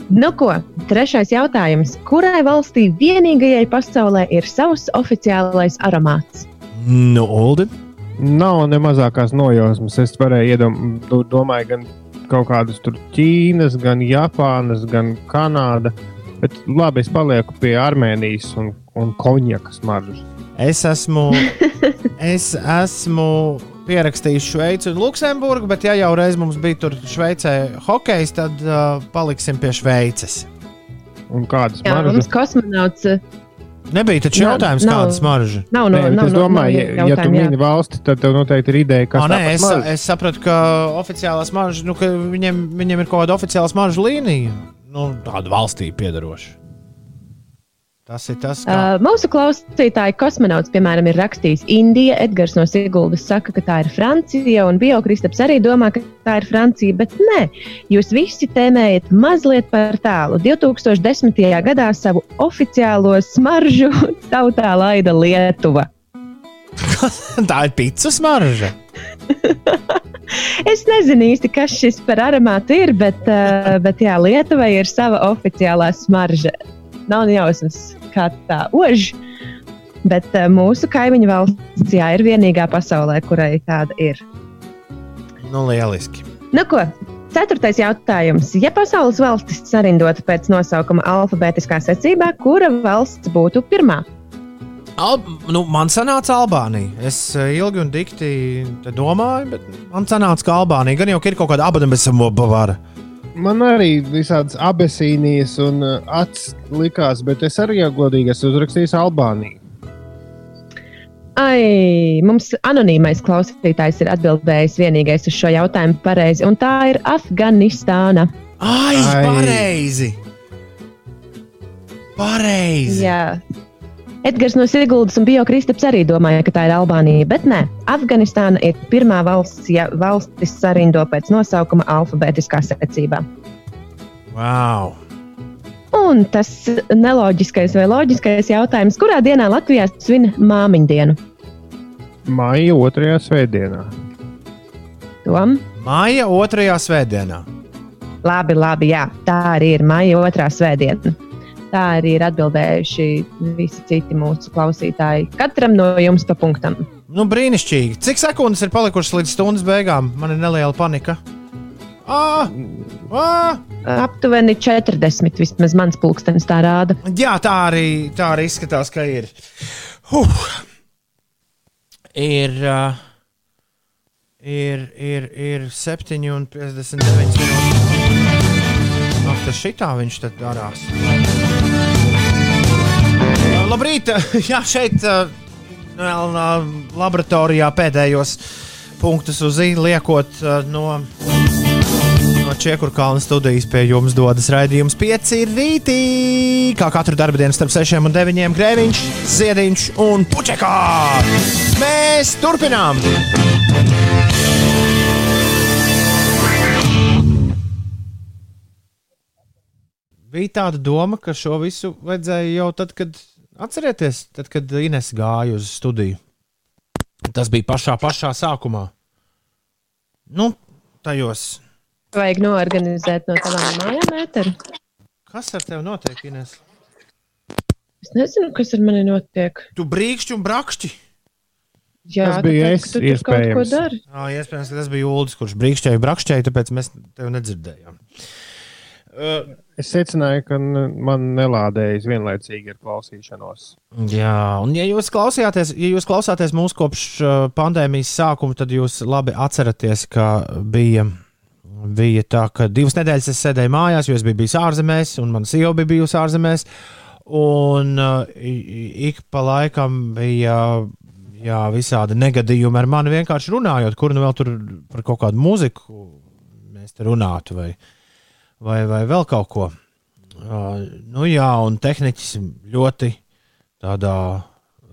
Nu ko, trešais jautājums. Kurai valstī vienīgajai pasaulē ir savs oficiālais aromāts? Nu, Uldi. Nav ne mazākās nojausmas. Es varēju iedomāties gan kaut kādas tur Ķīnas, gan Japānas, gan Kanāda. Bet labi, es palieku pie Armēnijas un, un konjakas maržas. Es esmu, es esmu pierakstījis Šveici un Luksemburgu, bet ja jau reiz mums bija tur Šveicē hokejs, tad uh, paliksim pie Šveices. Un kādas Jā, mums maržas? kosmonauts uh, Nebija taču Nav- jautājums, nav. kādas maržas. nav no, Nē, nav, es nav, domāju, nav ja, ja tu mini valsti, tad tev noteikti ir ideja, kas tāpat es, maržas. es sapratu, ka oficiālās maržas, nu, ka viņiem, viņiem ir kaut kāda oficiālās maržas līnija, nu, tāda valstī piedaroša. Tas ir tas, kā. Uh, mūsu klausītāji kosmonauts, piemēram, ir rakstījis Indija. Edgars no Siguldas saka, ka tā ir Francija, un Biokristaps arī domā, ka tā ir Francija, bet nē, jūs visi tēmējat mazliet par tālu. 2010. gadā savu oficiālo smaržu tautā laida Lietuva. tā ir pīcis marža. Es nezinu īsti, kas šis par aromātu ir, bet, uh, bet jā, Lietuvai ir sava oficiālā smarža. Nav ne jausmas, kā tā ož. Bet uh, mūsu kaimiņu valsts jā, ir vienīgā pasaulē, kurai tāda ir. Nu, lieliski. Nu, ko? Ceturtais jautājums. Ja pasaules valstis sarindotu pēc nosaukuma alfabētiskā secībā, kura valsts būtu pirmā? Al, nu, man sanāca Albānija. Es eh, ilgi un dikti te domāju, bet man sanāca, ka Albānija gan jau ir kaut kāda abadam bez samobavāra. Man arī visādas abesīnijas un uh, acis likās, bet es arī, ja godīgi, esmu uzrakstījis Albāniju. Ai, mums anonīmais klausītājs ir atbildējis vienīgais uz šo jautājumu pareizi, un tā ir Afganistāna. Ai, Ai. pareizi! Pareizi! Jā. Edgars no Siguldas un Biokristaps arī domāja, ka tā ir Albānija, bet nē, Afganistāna ir pirmā valsts, ja valstis sarindo pēc nosaukuma alfabētiskā secībā. Wow! Un tas neloģiskais vai loģiskais jautājums, kurā dienā Latvijā svin māmiņu dienu? Maija otrajā svētdienā. Tom? Māja otrajā svētdienā. Labi, labi, jā, tā arī ir maija otrā svētdiena. Tā arī ir atbildējuši visi citi mūsu klausītāji. Katram no jums pa punktam. Nu, brīnišķīgi. Cik sekundes ir palikušas līdz stundas beigām? Man ir neliela panika. Ah! Ah! Aptuveni 40, vismaz mans pulkstenis tā rāda. Jā, tā arī, tā arī izskatās, ka ir. Huh. Ir, uh, ir, ir, ir 7,59 minūtes. Ak, tas šitā viņš tad darās. Labrīt! Jā, šeit vēl uh, laboratorijā pēdējos punktus uz īņa liekot uh, no. No Čekurkalna studijas pie jums dodas raidījums 5 rītī. Kā katru dienu starp 6 un 9 grēviņš, ziediņš un puķekā. Mēs turpinām! Bija tāda doma, ka šo visu vajadzēja jau tad, kad atcerieties, tad, kad Ines gāja uz studiju. Tas bija pašā, pašā sākumā. Nu, tajos Vajag noorganizēt no tavām mājām ēteru. Kas ar tevi notiek, Ines? Es nezinu, kas ar mani notiek. Tu brīkšķi un brakšķi. Jā, Tas bija tāpēc, es, tu tur kaut ko iespējams. dari. Jā, iespējams, ka tas bija Ulas, kurš brīkšķēja, brakšķēja, tāpēc mēs tevi nedzirdējām. Uh, Es secināju, ka man nelādējas vienlaicīgi ar klausīšanos. jā, un ja jūs klausījāties, ja jūs klausāties mūsu kopš uh, pandēmijas sākuma, tad jūs labi atceraties, ka bija, bija tā, ka divas nedēļas es sēdēju mājās, jo es biju bijis ārzemēs, un mana sieva bija bijusi ārzemēs. Un uh, ik pa laikam bija jā, visādi negadījumi ar mani vienkārši runājot, kur nu vēl tur par kaut kādu mūziku mēs te runātu, vai, vai, vai vēl kaut ko. Uh, nu jā, un tehniķis ļoti tādā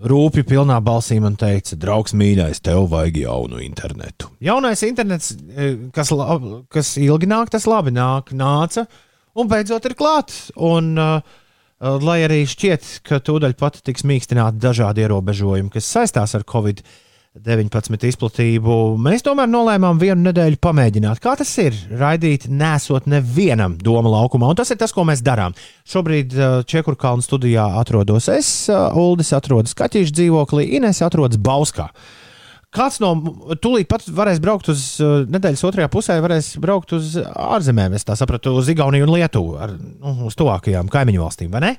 rūpīgi pilnā balsī man teica, draugs mīļais, tev vajag jaunu internetu. Jaunais internets, eh, kas, lab, kas ilgi nāk, tas labi nāk, nāca un beidzot ir klāts. Un, uh, lai arī šķiet, ka tūdaļ pat tiks mīkstināti dažādi ierobežojumi, kas saistās ar Covid-19 izplatību, mēs tomēr nolēmām vienu nedēļu pamēģināt, kā tas ir raidīt, nesot nevienam doma laukumā. Un tas ir tas, ko mēs darām. Šobrīd uh, Čekurkalnu studijā atrodos es, uh, Uldis atrodas Kaķīša dzīvoklī, Ines atrodas Bauskā. Kāds no tūlīt pat varēs braukt uz uh, nedēļas otrajā pusē, varēs braukt uz ārzemēm, es tā sapratu, uz Igauniju un Lietuvu, ar, nu, uz tuvākajām kaimiņu valstīm, vai ne?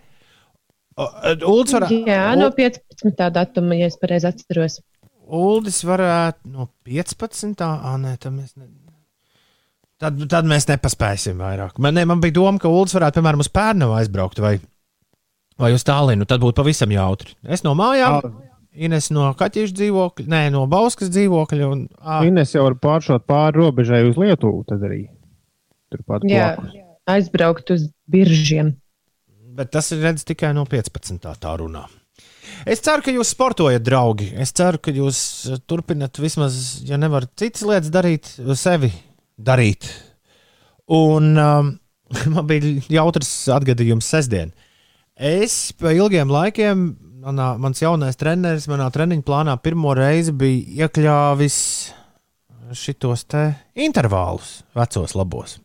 Uldis varētu. Jā, no 15. datuma, ja es pareizi atceros. Uldis varētu no 15. Ah, nē, tad mēs, ne... tad, tad mēs nepaspēsim vairāk. Man, ne, man bija doma, ka Uldis varētu, piemēram, uz Pērnu aizbraukt vai, vai uz Tālinu. Tad būtu pavisam jautri. Es no mājām, Ines no Kaķīša dzīvokļa, nē, no Bauskas dzīvokļa. Un, ah, Ines jau var pāršot pāri robežai uz Lietuvu. Tad arī turpat Jā, blakus. aizbraukt uz biržiem. bet tas ir redzams tikai no 15. tā runā. Es ceru, ka jūs sportojat, draugi. Es ceru, ka jūs eh, turpināt vismaz, ja nevarat citas lietas darīt, sevi darīt. Un um, man bija jautrs atgadījums sestdien. Es pa ilgiem laikiem, manā, mans jaunais treneris, manā treniņa plānā pirmo reizi bija iekļāvis šitos te intervālus, vecos labos.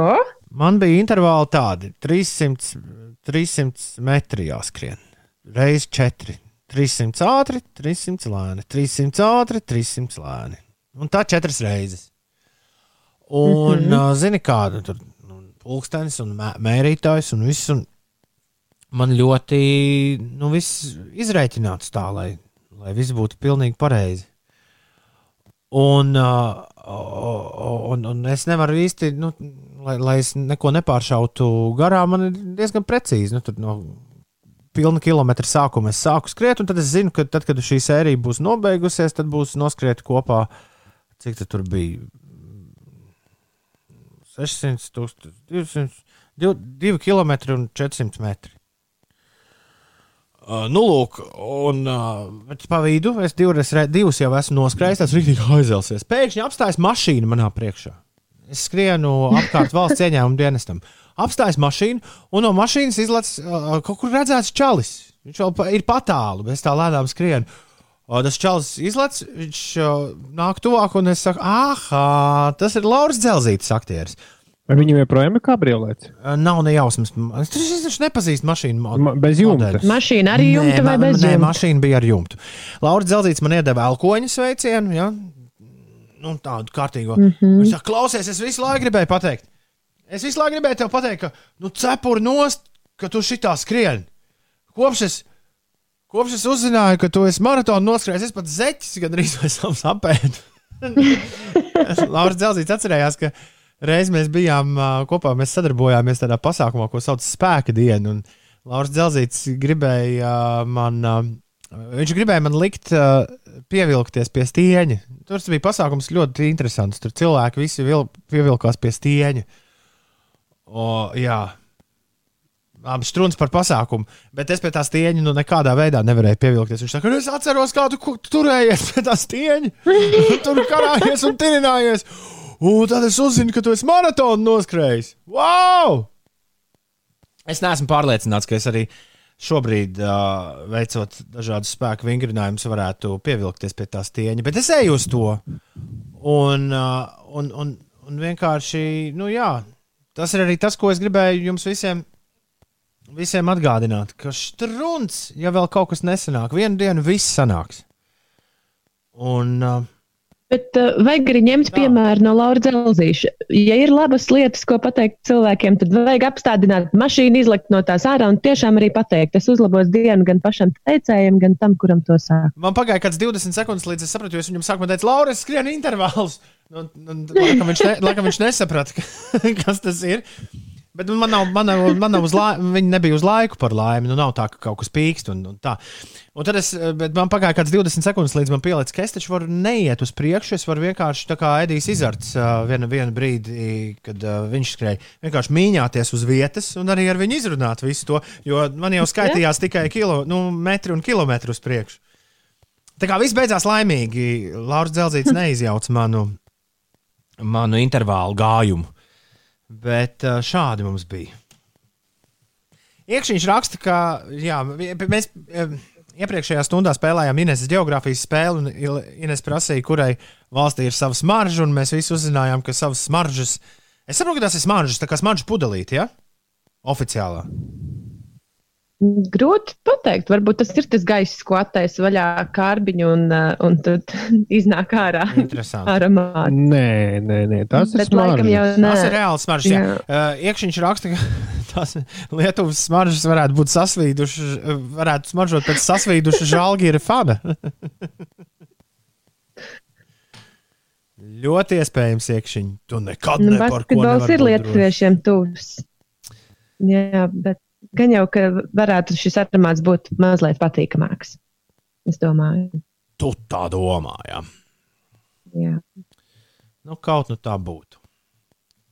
O? Man bija intervāli tādi 300, 300 metri jāskrien. Reiz 4. 300 ātri, 300 lēni, 300 ātri, 300 lēni. Un tā četras reizes. Un, mm -hmm. zini, kāda tur nu, pulkstenis un mē, mērītājs un viss. Un man ļoti, nu, viss izreikināts tā, lai, lai viss būtu pilnīgi pareizi. Un, uh, un, un es nevaru īsti, nu, lai, lai es neko nepāršautu garām, man ir diezgan precīzi. Nu, tur no pilna kilometra sākuma es sāku skriet, un tad es zinu, ka tad, kad šī sērija būs nobeigusies, tad būs noskriet kopā, cik tur bija. 600, 200, 2 km un 400 metri. Uh, nu, lūk, un uh, pa vidu es divreiz, re- divas jau esmu noskrējis, tas rīktīgi aizelsies. Pēkšņi apstājas mašīna manā priekšā. Es skrienu apkārt valsts ieņēmuma dienestam. Apstājas mašīna, un no mašīnas izlaiž uh, kaut kur redzēts čalis. Viņš vēl pa- ir patālu, bet es tā lēnām skrienu. O, tas čalis izlaiž, viņš uh, nāk tuvāk, un es saku, ah, tas ir Lauris Zelzītis, aktieris. Vai viņam joprojām ir kabriolets? Uh, nav ne jausmas. Es taču nepazīstu mašīnu. Ma- bez jumta. modeļus. Mašīna arī jumta Nē, vai bez Nē, jumta? mašīna bija ar jumtu. Lauris Zelzīts man iedeva elkoņu sveicienu. Ja? Nu, tādu kārtīgo. Mm. -hmm. Viņš saka, klausies, es visu laiku gribēju pateikt. Es visu laiku gribēju tev pateikt, ka nu, cepuri nost, ka tu šitā skrieni. Kopš es, kopš es uzzināju, ka tu esi maratonu noskrējis, es pat zeķis gandrīz savus apēdu. Lauris Zelzīts atcerējās, ka reiz mēs bijām kopā, mēs sadarbojāmies tādā pasākumā, ko sauc par spēka dienu. Lauris Zelzīts gribēja man, viņš gribēja man likt ā, pievilkties pie stieņa. Tur bija pasākums ļoti interesants. Tur cilvēki visi vil, pievilkās pie stieņa. O, jā. Abi strūns par pasākumu, bet es pie tā stieņa nu, nekādā veidā nevarēju pievilkties. Viņš saka, es atceros, kā tu turējies pie tā stieņa. Tur karājies un tirinājies. Un tad es uzzinu, ka tu esi maratonu noskrējis. Wow! Es neesmu pārliecināts, ka es arī šobrīd, uh, veicot dažādus spēku vingrinājumus, varētu pievilkties pie tā stieņa. Bet es eju uz to. Un, uh, un, un, un vienkārši, nu jā, tas ir arī tas, ko es gribēju jums visiem, visiem atgādināt. Ka strūns, ja vēl kaut kas nesanāk, vienu dienu viss sanāks. Un, uh, Bet uh, vajag arī ņemt Jā. piemēru no Laura Zelzīša. Ja ir labas lietas, ko pateikt cilvēkiem, tad vajag apstādināt mašīnu, izlikt no tās ārā un tiešām arī pateikt. Tas uzlabos dienu gan pašam teicējam, gan tam, kuram to sāk. Man pagāja kāds 20 sekundes, līdz es sapratu, jo es viņam sākumā teicu, Laura, es skrienu intervālus. Nu, nu, laikam, viņš ne, laikam viņš nesaprata, ka- kas tas ir. Bet man nav, man nav, man nav uz laiku, viņi nebija uz laiku par laimi. Nu, nav tā, ka kaut kas pīkst un, un tā. Un tad es, man pagāja kāds 20 sekundes, līdz man pielicis, ka es taču varu neiet uz priekšu. Es varu vienkārši tā kā Edijs Izards vienu, vienu brīdi, kad viņš skrēja, vienkārši mīņāties uz vietas un arī ar viņu izrunāt visu to. Jo man jau skaitījās tikai kilo, nu, metri un kilometri uz priekšu. Tā kā viss beidzās laimīgi, Lauris Zelzīts neizjauca manu, manu intervālu gājumu. Bet ā, šādi mums bija. Iekšņš raksta, ka jā, mēs iepriekšējā stundā spēlējām Ineses geogrāfijas spēli, un Ines prasīja, kurai valstī ir savs smaržs, un mēs visi uzzinājām, ka savas smaržas. Es saprotu, ka tas ir smaržas, tā kā smaržas pudelīte, ja? Oficiālā. Grūti pateikt, varbūt tas ir tas gaiss, ko attaisa vaļā kārbiņu un, uh, un tad iznāk ārā Interesanti. aromāti. Nē, nē, nē tas ir Bet jau smaržas. nē. Tas ir reāls smaržs. Jā. Jā. Uh, Iekšņš raksta, ka tās Lietuvas smaržas varētu būt sasvīdušas, varētu smaržot pēc sasvīduša žēlgīra fana. Ļoti iespējams, iekšķiņ. Tu nekad Nu, ne par ko basketbols nevari ir lietuviešiem tuvs. Jā, bet gan jau, ka varētu šis aromāts būt mazliet patīkamāks. Es domāju. Tu tā domā, jā. jā. Nu, kaut nu tā būtu.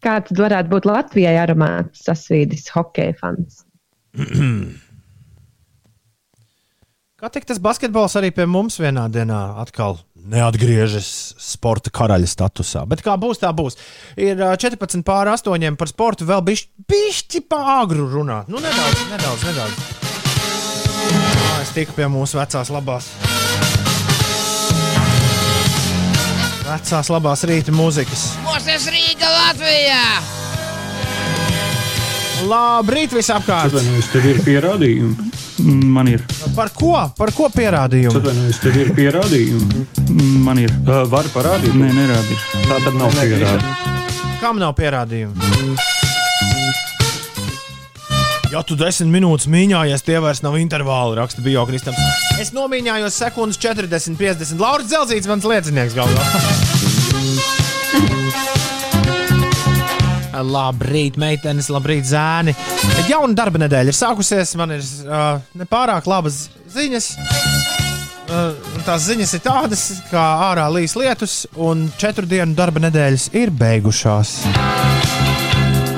Kā tad varētu būt Latvijai aromāts sasvīdis hokeja fans? Kā tik tas basketbols arī pie mums vienā dienā atkal neatgriežas sporta karaļa statusā. Bet kā būs, tā būs. Ir ā, 14 pār 8 par sportu, vēl bišķi pāri runāt. Nu, nedaudz, nedaudz, nedaudz. Ā, Es tiku pie mūsu vecās labās. Vecās labās rīta mūzikas. Mūsu Rīga Latvijā! Labrīt, visapkārt! Atvainojos, tev ir pierādījumi. Man ir. Par ko? Par ko pierādījumu? Atvainojos, tev ir pierādījumi. Man ir. Uh, Vari parādīt? Nē, nerādīt. Tā tad nav pierādījumi. Kam nav pierādījumu? Ja tu desmit minūtes mīņājies, tie vairs nav intervāli, raksta Bio Kristams. Es nomīņājos sekundes 40, 50. Lauris Zelzīts, mans liecinieks galvā. Labrīt, meitenes, labrīt, zēni. Jauna darba nedēļa ir sākusies. Man ir uh, nepārāk labas ziņas. Uh, tās ziņas ir tādas, ka ārā līs lietus, un četru dienu darba nedēļas ir beigušās.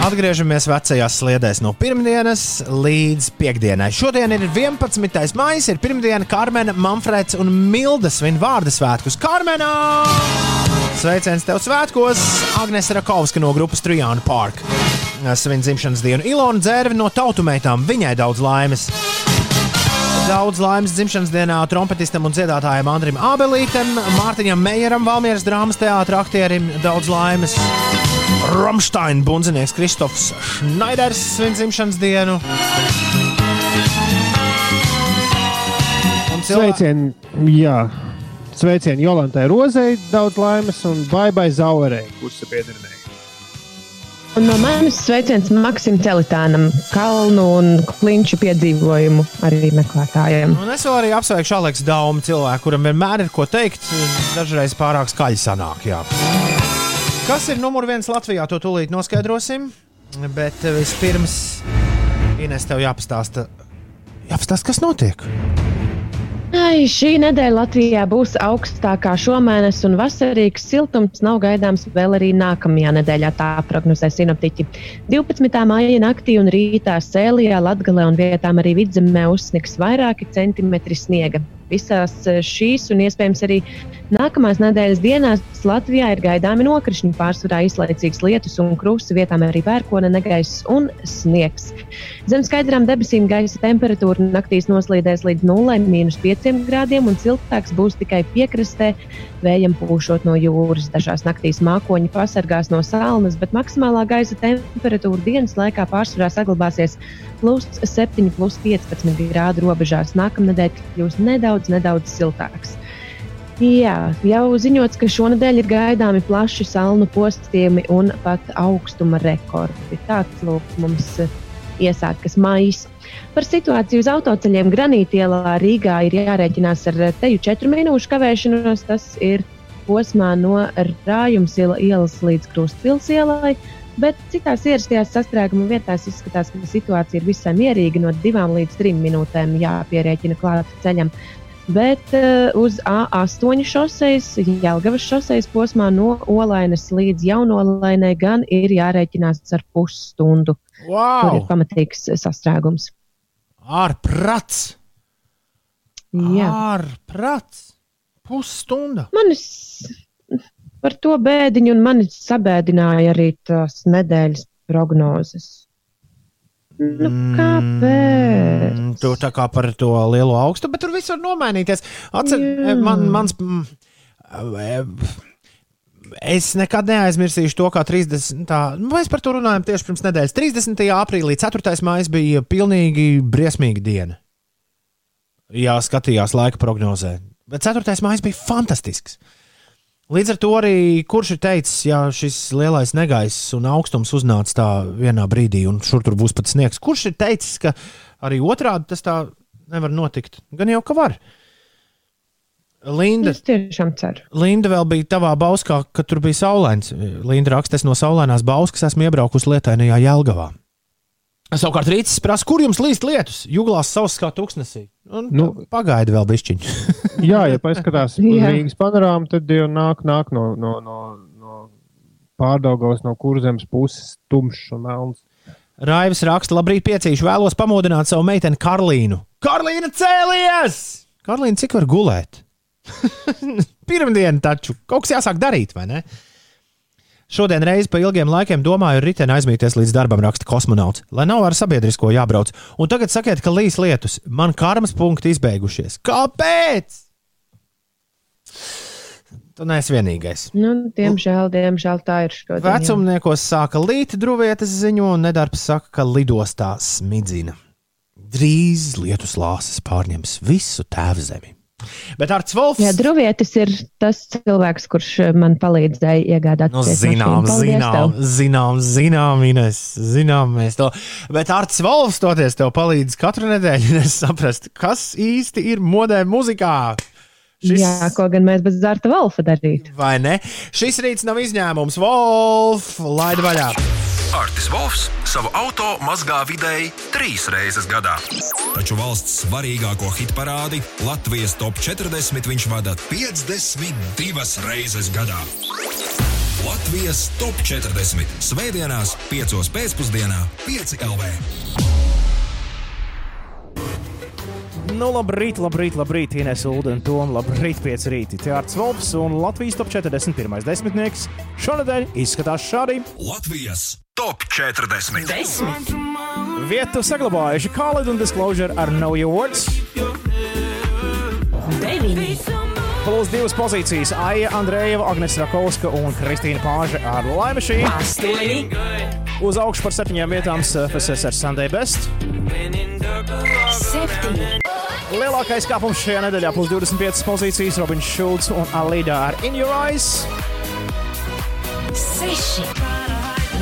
Atgriežamies vecajās sliedēs no pirmdienas līdz piekdienai. Šodien ir 11. maija, ir pirmdiena Karmena, Manfreds un Milda svin vārdu svētkus. Karmenā! Sveiciens tev svētkos! Agnēs Rakovska no grupas Trijāna Park. Svin dzimšanas dienu Ilona Dzērvi no tautumeitām. Viņai daudz laimes! Daudz laimes dzimšanas dienā trompetistam un dziedātājam Andrim Abelītam, Mārtiņam Meijeram, Valmieras drāmas teātra aktierim daudz laimes. Romsteina bundzinieks Kristofs Šnaiders svin dzimšanas dienu. Cilvē- Sveicieni, jā. Sveicieni Jolantai Rozei, daudz laimes un baibai Zauerei, kurš ir piedarināja. Un no manis sveiciens Maksim Celitānam, kalnu un klinšu piedzīvojumu arī meklētājiem. Un es arī apsveikšu Aleksu Daumu, cilvēku, kuram vienmēr ir ko teikt, dažreiz pārāk skaļi sanāk. Jā. Kas ir numur viens Latvijā, to tūlīt noskaidrosim. Bet eh, vispirms Ines tev jāpastāsta, jāpastāsta kas notiek. Ai, šī nedēļa Latvijā būs augstākā šomēnes, un vasarīgs siltums nav gaidāms vēl arī nākamajā nedēļā. Tā prognozē sinoptiķi. 12. maija naktī un rītā Sēlijā, Latgalē un vietām arī vidzemē uzsniks vairāki centimetri sniega. Visās eh, šīs un iespējams arī nākamās nedēļas dienās Latvijā ir gaidāmi nokrišņi, pārsvarā izlaicīgs lietus un krusta vietām arī pērkona negaiss un sniegs. Zem skaidrām debesīm gaisa temperatūra naktīs noslīdēs līdz 0,5 grādiem un siltāks būs tikai piekrastē, vējam pūšot no jūras. Dažās naktīs mākoņi pasargās no salnas, bet maksimālā gaisa temperatūra dienas laikā pārsvarā saglabāsies plus 7, plus 15 grādu robežās. Nākamnedēļ kļūs nedaudz, nedaudz siltāks. Jā, jau ziņots, ka šonadēļ ir gaidāmi plaši salnu postījumi un pat augstuma rekordi. Tāds lūk, mums iesākas maijs. Par situāciju uz autoceļiem Granītielā Rīgā ir jārēķinās ar teju 4 minūšu kavēšanos. Tas ir posmā no Rājums ielas līdz Krustpils ielai. Bet citās ierastajās sastrēguma vietās izskatās, ka situācija ir visai mierīga. No 2 līdz 3 minūtēm jāpierēķina klāt ceļam. Bet uh, uz A8 šoseis, Jālgavas šoseis posmā no Olainas līdz Jaunolainai gan ir jārēķinās ar pusstundu. Tur ir Wow! pamatīgs sastrēgums. Ārprāts! Ārprāts! Pusstunda! Manis par to bēdiņu, un mani sabēdināja arī tās nedēļas prognozes. Nu, kāpēc? Mm, tu tā kā par to lielo augstu, bet tur viss var nomainīties. Atcer, man, mans, mm, es nekad neaizmirsīšu to, kā 30. Tā, nu, mēs par to runājam tieši pirms nedēļas. 30. aprīlī 4. maija bija pilnīgi briesmīga diena. Jā, skatījās laika prognozē. Bet 4. maija bija fantastisks. Līdz ar to arī kurš ir teicis, ja šis lielais negaiss un augstums uznāca tā vienā brīdī, un šur tur būs pat sniegs, kurš ir teicis, ka arī otrādi tas tā nevar notikt? Gan jau ka var. Linda, Es tiešām ceru. Linda vēl bija tavā bauskā, kad tur bija saulains. Linda raksta, es no saulainās bauskas esmu iebraukusi lietainajā Jelgavā. Savukārt Rītas prasa, kur jums līst lietus? Jūglās savs kā tūkstnesī. Un, nu, pagaidi vēl bišķiņu. Jā, ja paskatās. Rīgas panorāmu, tad jau nāk, nāk no, no, no, no pārdaugos, no kurzemes puses tumšs un melns. Raivs raksta, labrīt, piecīši vēlos pamodināt savu meiteni Karlīnu. Karlīna cēlies! Karlīna, cik var gulēt? Pirmdiena taču kaut kas jāsāk darīt, vai ne? Šodien reizi pa ilgiem laikiem domāju, ar riteni aizmīties līdz darbam, raksta kosmonauts, lai nav ar sabiedrisko jābrauc. Un tagad sakiet, ka līs lietus, man karmas punkti izbeigušies. Kāpēc? Tu neesi vienīgais. Nu, diemžēl, diemžēl tā ir šodien. Vecumniekos sāka līt, drūvietas ziņo, un nedarbs saka, ka lidostā smidzina. Drīz lietus lāses pārņems visu tēvu zemi. Bet ar Cvolfs. Jā, Druvietis ir tas cilvēks, kurš eh, man palīdzēja iegādāt Nu, zinām, zinām, zinām, zinām, Ines, zinām, mēs to. Bet Arts Volfs toties tev palīdz katru nedēļu, saprast, kas īsti ir modē muzikā. Šis... Jā, ko gan mēs bez Zarta Valfa darītu. Vai ne? Šis rīts nav izņēmums. Wolf, laid vaļā! Artis Volfs savu auto mazgā vidēji trīs reizes gadā. Taču valsts svarīgāko hit parādi Latvijas top 40 viņš vada 52 reizes gadā. Latvijas top 40 Svētdienās, 5 pēcpusdienā, 5 LV. Nu, labrīt, labrīt, labrīt, Ines Ulda un Tom, labrīt, pieci rīti. Teātris Volfs un Latvijas top 41. desmitnieks šonadēļ izskatās šādi. Latvijas top 40. Vietu saglabājuši Khalid un Disclosure ar Know Your Words. Plus divas pozīcijas - Aija Andrejeva, Agnēs Rakovska un Kristīna Pāža ar Laimašīnu. Uz augšu par septiņām vietām FSS ar Sunday Best. Lielākais kāpums šajā nedēļā - plus 25 pozīcijas - Robins Šulcs un Alīda ar In Your Eyes.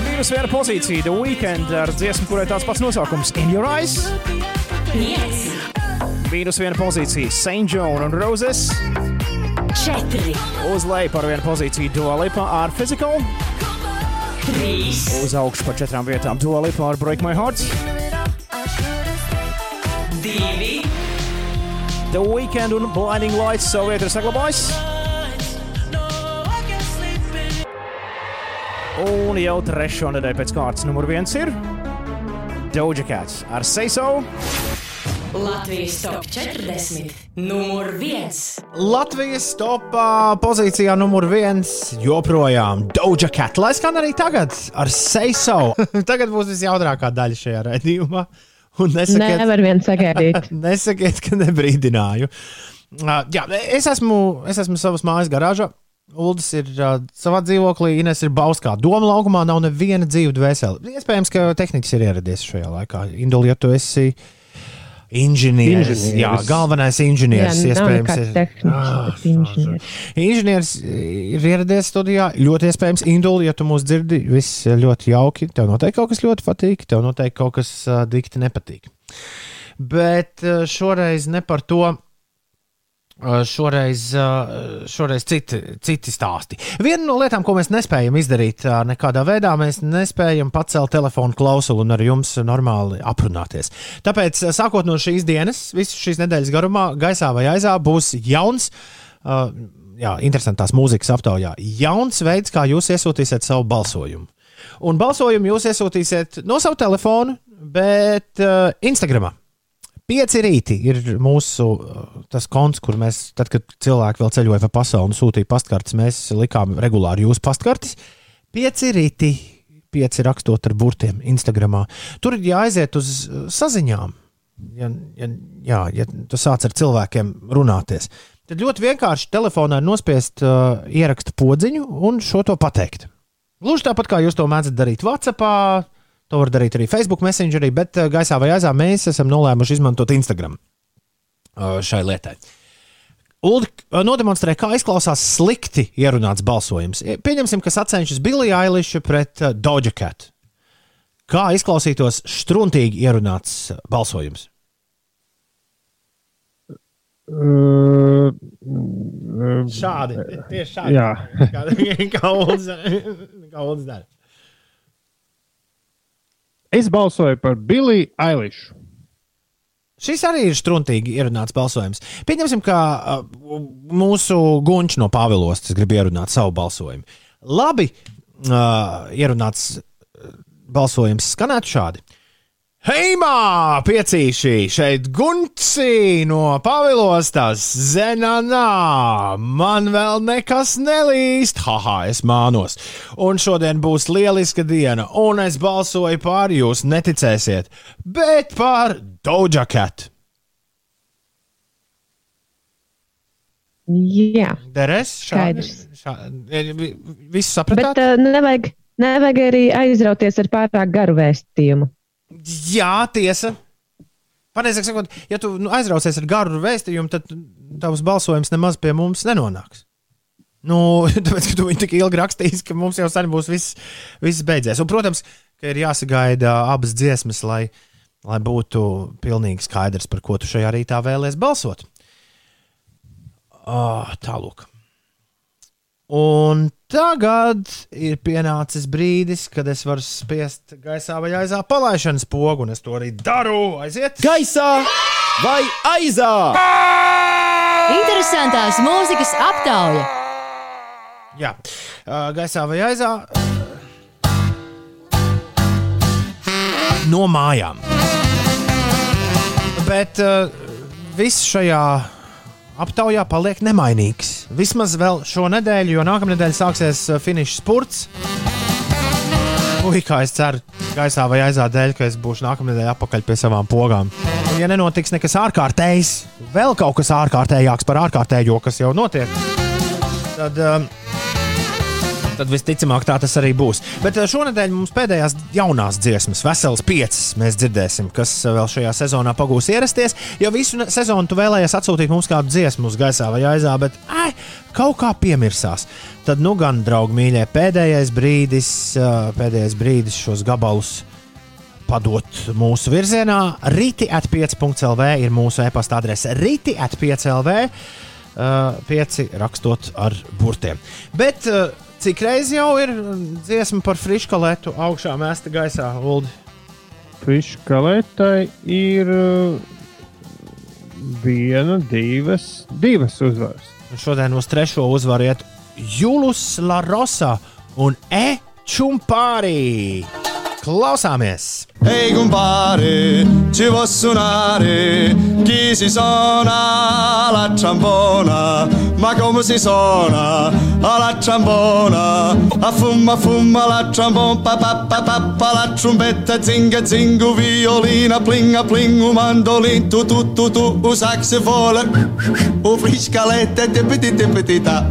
Mīnus viena pozīcija - The Weekend ar dziesmu, kurai tāds pats nosaukums - In Your Eyes. Mīnus viena pozīcija - St. John un Roses. Uz leju par vienu pozīciju - Dualipa ar Physical. Uz augšu par četrām vietām - Dualipa ar Break My Heart. The Weekend un Blinding Lights savu vietu ir saglabājis. Un jau trešo nedēļu pēc kārtas numur viens ir Doja Cats ar Seiso. Latvijas top 40. Numur 1. Latvijas topā pozīcijā numur viens joprojām Doja Cat. Lai skan arī tagad ar Seiso. tagad būs visjaudrākā daļa šajā raidījumā. Un nesakiet, Nevar vien sagaidīt. nesakiet ka nebrīdināju. Uh, jā, es esmu, es esmu savas mājas garāžā. Uldis ir uh, savā dzīvoklī, Ines ir Bauskā. Doma laukumā nav neviena dzīva dvēsele. Iespējams, ka tehniķis ir ieradies šajā laikā. Indul, ja tu esi inženieris, Inženieris. jā, galvenais inženieris, Jā, iespējams, ir tehniķis, Ah, inženieris. Inženieris ir ieradies studijā. Ļoti iespējams, Indul, ja tu mūs dzirdi, viss ļoti jauki. Tev noteikti kaut kas ļoti patīk, tev noteikti kaut kas uh, dikti nepatīk. Bet uh, šoreiz ne par to. Uh, Šoreiz, uh, šoreiz citi, citi stāsti. Viena no lietām, ko mēs nespējam izdarīt, uh, nekādā veidā, mēs nespējam pacelt telefonu klausuli un ar jums normāli aprunāties. Tāpēc, sākot no šīs dienas, visu šīs nedēļas garumā, gaisā vai aizā būs jauns, jā, interesantās mūzikas aptaujā, jauns veids, kā jūs iesūtīsiet savu balsojumu. Un balsojumu jūs iesūtīsiet no sava telefona, bet uh, Instagramā. Pieci rīti ir mūsu uh, tas konts, kur mēs, tad, kad cilvēki vēl ceļoja pa pasauli un sūtīja pastkartes, mēs likām regulāri jūsu pastkartes. Pieci rīti, pieci rakstot ar burtiem Instagramā. Tur ir jāaiziet uz uh, saziņām. Ja, ja, jā, ja tu sāc ar cilvēkiem runāties, tad ļoti vienkārši telefonā nospiest uh, ierakstu podziņu un šo to pateikt. Gluži tāpat kā jūs to mēdzat darīt WhatsApp, to var darīt arī Facebook Messengerī, bet uh, gaisā vai aizā mēs esam nolēmuši izmantot Instagram uh, šai lietai. Ulu nodemonstrē, kā izklausās slikti ierunāts balsojums. Pieņemsim, ka sacenšas Billy Eilish pret Doja Cat. Kā izklausītos struntīgi ierunāts balsojums? Uh, uh, Šādi. Tieši šādi. Jā. Kā, Ulas dara. Es balsoju par Billy Eilish. Šis arī ir struntīgi ierunāts balsojums. Pieņemsim, ka uh, mūsu gunčs no Pāvilostas grib ierunāt savu balsojumu. Labi, uh, ierunāts uh, balsojums skanētu šādi. Heimā, piecīši, šeit Gunci no Pavilostas, Zenanā, man vēl nekas nelīst, haha, es mānos. Un šodien būs lieliska diena, un es balsoju pār jūs, neticēsiet, bet pār Doja Cat. Jā, Deres, Skaidrs. šādi, viss bet sapratāt? uh, nevajag, nevajag arī aizrauties ar pārāk garu vēstījumu. Jā, tiesa. Pareizāk sakot, ja tu nu, aizrausies ar garu vēstījumu, tad tavs balsojums nemaz pie mums nenonāks. Nu, tāpēc, ka tu viņu tik ilgi rakstījis, ka mums jau sen būs viss, viss beidzies. Un, protams, ka ir jāsagaida abas dziesmas, lai, lai būtu pilnīgi skaidrs, par ko tu šajā rītā vēlēsies balsot. Oh, Tālāk. Un tagad ir pienācis brīdis, kad es varu spiest gaisā vai aizā palaišanas pogu, un es to arī daru. Aiziet! Gaisā vai aizā? Interesantās mūzikas aptauja. Jā, gaisā vai aizā. No mājām. Bet uh, viss šajā aptaujā paliek nemainīgs. Vismaz vēl šo nedēļu, jo nākamā nedēļa sāksies uh, finiša spurts. Ui, kā es ceru, gaisā vai aizā dēļ, ka es būšu nākamā nedēļa atpakaļ pie savām pogām. Un, ja nenotiks nekas ārkārtējs, vēl kaut kas ārkārtējāks par ārkārtējo, kas jau notiek, tad, um, tad visticamāk tā tas arī būs. Bet uh, šonadēļ mums pēdējās jaunās dziesmas, veselas piecas, mēs dzirdēsim, kas uh, vēl šajā sezonā pagūs ierasties. Jo visu sezonu tu vēlējies atsūtīt mums kādu dziesmu uz gaisā vai aizā, bet ai, kaut kā piemirsās. Tad, nu gan, draugi, mīļie, pēdējais brīdis, uh, pēdējais brīdis šos gabalus padot mūsu virzienā. Rīti at 5.CLV ir mūsu e-pasta adrese. Rīti at 5.CLV. Uh, pieci rakstot ar burtiem. Bet uh, cik reizes jau ir dziesma par friškalētu augšā mēsta gaisā, Ulu? Fiškalētai ir uh, viena, divas, divas uzvaras. Un Šodien uz trešo uzvaru iet Julus Larosa un E. Čumpārī. Klausāmies! Ehi compare, ci può suonare chi si suona la ciambona, ma come si suona la ciambona? A fumma fumma la ciambona, pa pa pa la trombetta, zinga zingu, violina, plinga plingu, mandolin, tu tu tu tu, u saxofone, u friskalete, tipiti tipiti ta.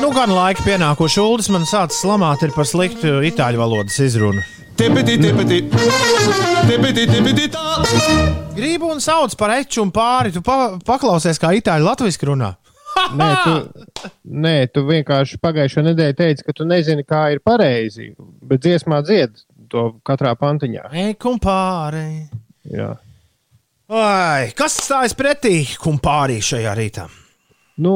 Nu, gan laika pienākuši Ulas man sācis lamāt ir par sliktu itāļu valodas izrunu. Tipiti tipiti, tipiti tipiti ta. Gribu un sauc par eču un pāri. Tu pa paklausies, kā itāļu latviešu runā. Nē, tu, nē, tu vienkārši pagājušo nedēļu teici, ka tu nezini, kā ir pareizi. Bet dziesmā dzied to katrā pantiņā. Ej, pāri. Jā. Ai, kas stājas pretī kumpārī šajā rītā? Nu,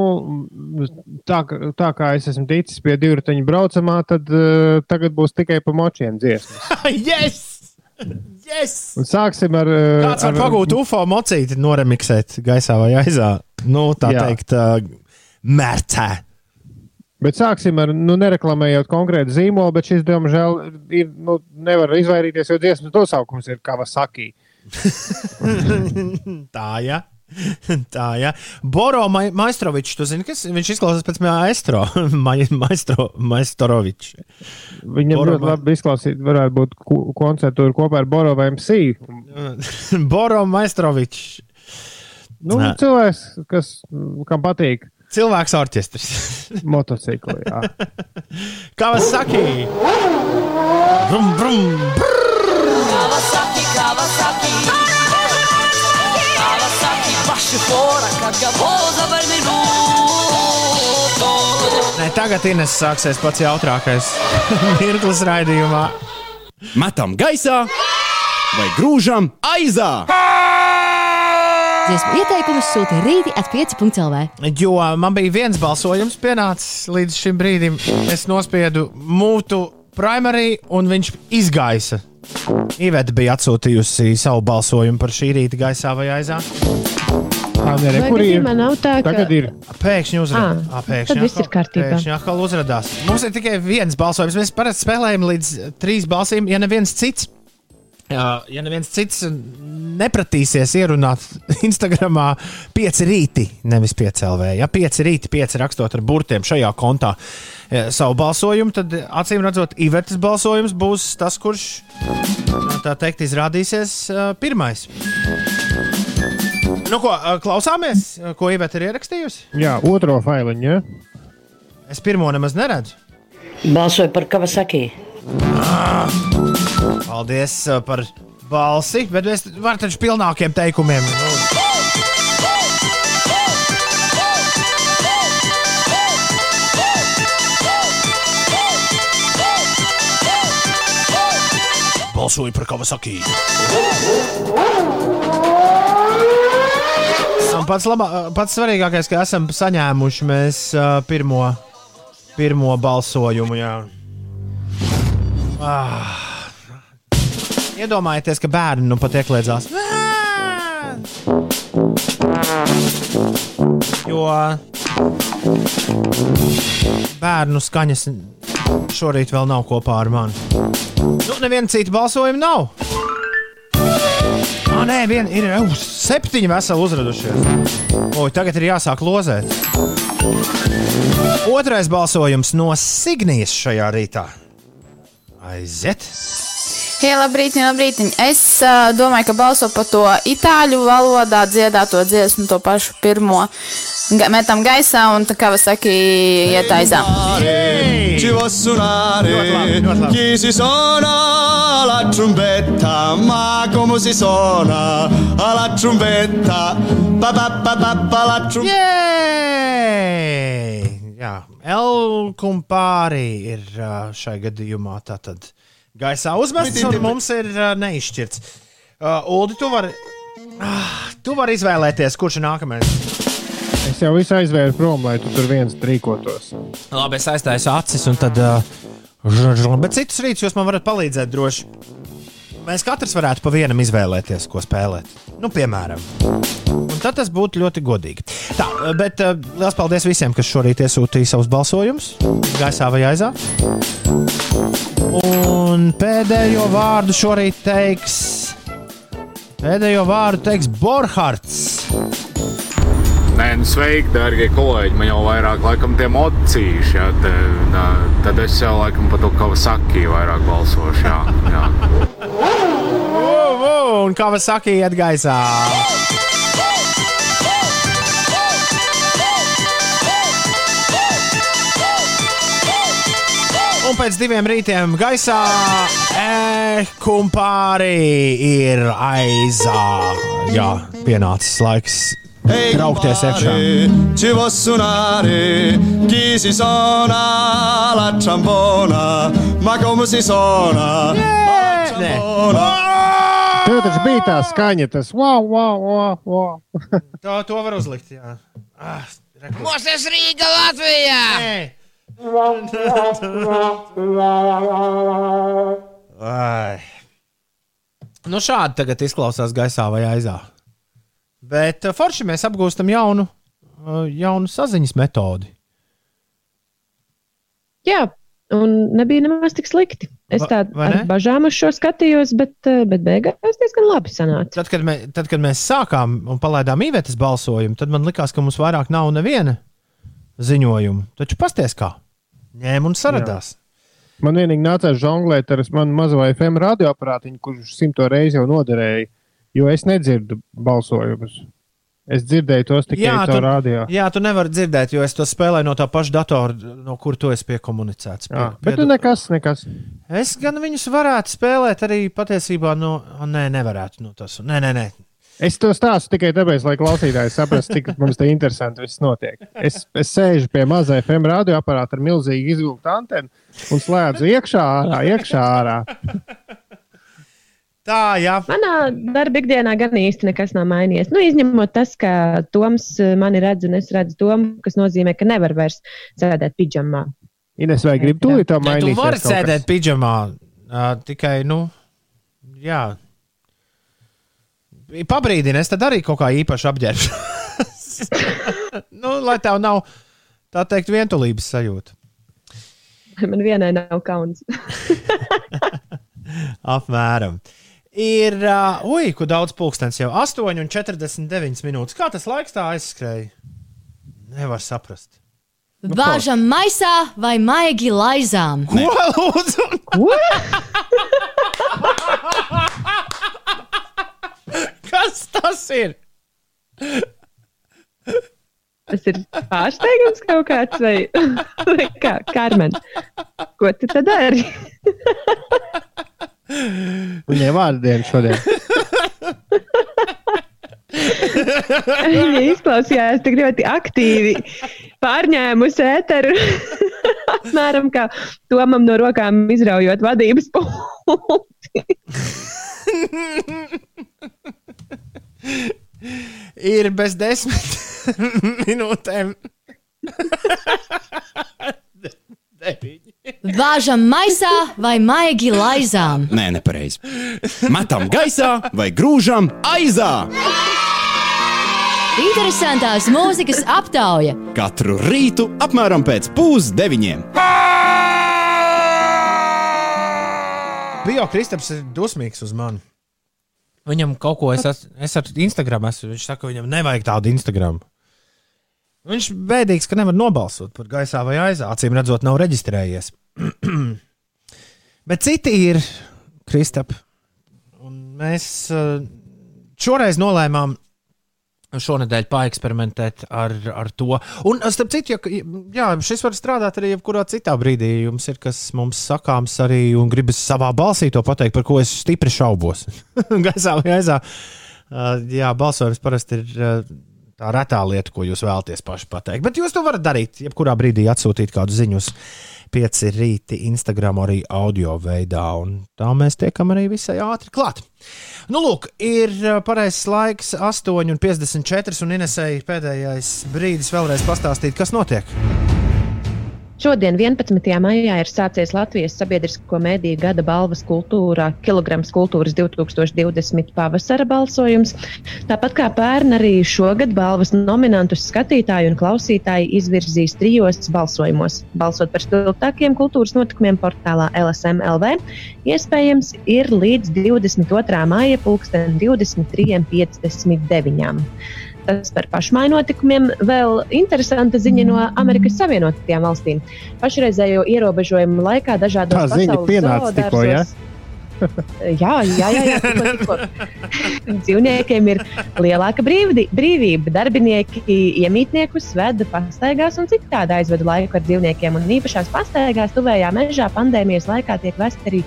tā, tā kā es esmu ticis pie divriteņa braucamā, tad uh, tagad būs tikai pa močiem dziesmas. yes! yes! Un sāksim ar. Uh, Kāds var ar- pagūt UFO mocīti, noremiksēt gaisā vai aizā? Nu, tā Jā. teikt, uh, mērcē. Bet sāksim ar, nu, nereklamējot konkrētu zīmolu, bet šis, diemžēl, ir, nu, nevar izvairīties, jo dziesmas nosaukums ir Kawasaki. tā, ja. Tā, ja. Boro Ma Maistrovičs, tu zini, kas viņš izklausās pēc maestro. Ma maestro Maistorovičs. Viņam Boro ļoti Ma- labi izklausīt, varētu būt ko- koncertūra kopā ar Boro vai MC. Boro Maistrovičs. Nu, Nē. cilvēks, kas, kam patīk Cilvēks orķestris. motocikli. Jā. Kawasaki! Brum, brum, brrr. Kawasaki, Kawasaki. Kawasaki, esci fuori, caccaposa per minuto. Nē, tagad Ines sāksies pats jautrākais mirklis raidījumā. Metam gaisā vai grūžam aizā! Dziesmu ieteikumus sūta rīti at 5.lv. Jo man bija viens balsojums pienācis līdz šim brīdim. Es nospiedu mūtu primary, un viņš izgaisa. Iveta bija atsūtījusi savu balsojumu par šī rīta gaisā vai aizā. Andrei, Vai kur ir? nav tā, ka- Tagad ir. Pēkšņi uzrādījās. Ā, tad viss ir kārtībā. Pēkšņi atkal uzrādījās. Mums ir tikai viens balsojums. Mēs parasti spēlējam līdz trīs balsīm, ja neviens cits. Jā, ja neviens cits nepratīsies ierunāt Instagramā, pieci rīti, nevis pieci LV. Ja pieci rīti, pieci rakstot ar burtiem šajā kontā savu balsojumu, tad acīm redzot, Ivetas balsojums būs tas, kurš tā teikt izrādīsies pirmais. Nu, ko klausāmies, ko Iveta ir ierakstījusi? Jā, otro failiņu. Ja? Es pirmo nemaz neredzu. Balsoju par Kavasaki. Paldies uh, par balsi, bet es varu taču pilnākiem teikumiem. Balsoju par Kavasaki. Un pats, labā, pats svarīgākais, ka esam saņēmuši mēs pirmo, pirmo balsojumu. Jā. Ah. Iedomājieties, ka bērni nu pat iekļēdzās. Jo bērnu skaņas šorīt vēl nav kopā ar mani. Nu, neviena cita balsojuma nav. Ah, nē, viena ir uh, septiņi veseli uzradušies. O, tagad ir jāsāk lozēt. Otrais balsojums no Signijas šajā rītā. Aiziet! Hei, labrīt, labrīt. Es uh, domāju, ka balso par to itāļu valodā dziedāto dziesmu, to pašu pirmo. Ga metam gaisā un tā kā vas saki, iet aizā. Ci può suonare chi si suona la trombetta, ma come si suona alla trombetta? Pa pa pa pa pa la trombetta. Jā, Elkumpāri ir ā, šai gadījumā tātad gaisā uzmests un mums ir ā, neizšķirts. Uh, Uldi, tu vari, ah, tu vari izvēlēties, kurš ir nākamais. Es jau visu aizvēru prom, lai tu tur viens rīkotos. Labi, es aiztaisu acis un tad. Uh, bet citus rītus jūs man varat palīdzēt droši. Mēs katrs varētu pa vienam izvēlēties, ko spēlēt. Nu, piemēram. Un tad tas būtu ļoti godīgi. Tā, bet uh, liels paldies visiem, kas šorīt iesūtīja savus balsojumus, gaisā vai aizā. Un pēdējo vārdu šorīt teiks. Pēdējo vārdu teiks Borhards. Nē, nu sveiki, darbie kolēģi. Man jau vairāk laikam tie mocīši. Jā, te, nā, tad es jau laikam par to Kavasaki vairāk balsošu. Jā, jā. Uh, uh, un kā vas saka, iet gaisā. Un pēc diviem rītiem gaisā e-kumpāri ir aizā. Jā, pienācis laiks traukties iekšā. Ci può suonare chi si suona la trombona, ma come si suona la trombona? Tev taču bija tā skaņa, tas wow, wow, wow. wow. To, to var uzlikt. Jā. Ah. Mosties Rīga, Latvijā! Ai. Nu, šādi tagad izklausās gaisā vai aizā. Bet uh, forši mēs apgūstam jaunu, uh, jaunu saziņas metodi. Jā, un nebija nemaz tik slikti. Es tādu ar bažām uz šo skatījos, bet, eh, bet beigās diezgan labi sanāca. Tad, kad, mē, tad, kad mēs sākām un palaidām īvētas balsojumu, tad man likās, ka mums vairāk nav neviena ziņojuma. Taču pasties kā. Ņēma un saradās. Man vienīgi nācās žonglēt ar manu mazo FM radioaparātiņu, kurš simto reizi jau noderēja, jo es nedzirdu balsojumus. Es dzirdēju tos tikai tu, caur radio. jā, tu nevari dzirdēt, jo es to spēlēju no tā paša datora, no kur tu esi piekomunicēts. Jā, bet nu nekas, nekas. Es gan viņus varētu spēlēt arī patiesībā no. Nē, nevarētu. No tas, nē, nē, nē. Es to stāstu tikai tāpēc, lai klausītāji saprastu, cik mums te interesanti viss notiek. Es, es sēžu pie mazā FM radioaparāta ar milzīgu izvilktu antenu un slēdzu iekšā, ārā, iekšā, ārā. Tā, jā. Manā darba ikdienā gan īsti nekas nav mainījies. Nu, izņemot tas, ka Toms eh, mani redz un es redzu Tomu, kas nozīmē, ka nevar vairs sēdēt pidžamā. Ines, vai gribi tūlīt to Ne, mainīt? tu vari sēdēt pidžamā, uh, tikai, nu, jā. Pabrīdini, es tad arī kaut kā īpaši apģērbšu. nu, lai tev nav tā teikt vientulības sajūta. Man vienai nav kauns. Apmēram. Ir, uh, ui, kur daudz pulkstenis jau 8,49 minūtes. Kā tas laiks tā aizskrēja? Nevar saprast. Bāžam maisā vai maigi laizām? Ko lūdzu? Kas tas ir? Tas ir pārsteigums kaut kāds, vai, vai kā, Karmen? Ko tu tad dari? Viņai vārdiena šodien. Viņa izklausījās tik ļoti aktīvi, pārņēmusi ēteru. Apmēram kā Tomam no rokām izraujot vadības pulti. Ir bez desmit minūtēm. Bāžam maisā vai maigi laizām? Nē, nepareizi. Metam gaisā vai grūžam aizā. Interesantās mūzikas aptauja. Katru rītu apmēram pēc pusdeviņiem. Bio Kristaps ir dusmīgs uz mani. Viņam kaut ko es, es, es ar Instagram esmu. Viņš saka, ka viņam nevajag tādu Instagram. Viņš bēdīgs, ka nevar nobalsot par gaisā vai aizā. Acīm redzot, nav reģistrējies. Bet citi ir Kristap. Mēs eh, šoreiz nolēmām šonadēļ paeksperimentēt ar, ar to. Un, starp citu, ja, jā, šis var strādāt arī jebkurā citā brīdī. Jums ir kas mums sakāms arī un gribas savā balsī to pateikt, par ko es stipri šaubos. Gaisā vai aizā. Uh, jā, balsojums parasti ir uh, tā retā lieta, ko jūs vēlaties paši pateikt. Bet jūs to varat darīt, jebkurā brīdī atsūtīt kādu ziņu uz pieci rīti, Instagram arī audio veidā, un tā mēs tiekam arī visai ātri klāt. Nu, lūk, ir pareizais laiks, 8,54 un Inesēji pēdējais brīdis vēlreiz pastāstīt, kas notiek. Šodien, 11. maijā, ir sācies Latvijas sabiedrisko mediju gada balvas kultūrā Kilograms kultūras 2020 pavasara balsojums. Tāpat kā pērn arī šogad balvas nominantus skatītāji un klausītāji izvirzīs trijos balsojumos. Balsot par spilgtākiem kultūras notikumiem portālā LSMLV iespējams ir līdz 22. maija pulksten 23.59. Tas par pašmainotikumiem vēl interesanta ziņa no Amerikas Savienotajām valstīm. Pašreizējo ierobežojumu laikā dažādos pasaules zoodārzos- Jā, jā, jā, jā tikko, tikko. dzīvniekiem ir lielāka brīvdi, brīvība. Darbinieki iemītniekus veda pastaigās un citādi aizveda laiku ar dzīvniekiem. Un īpašās pastaigās tuvējā mežā pandēmijas laikā tiek vesti arī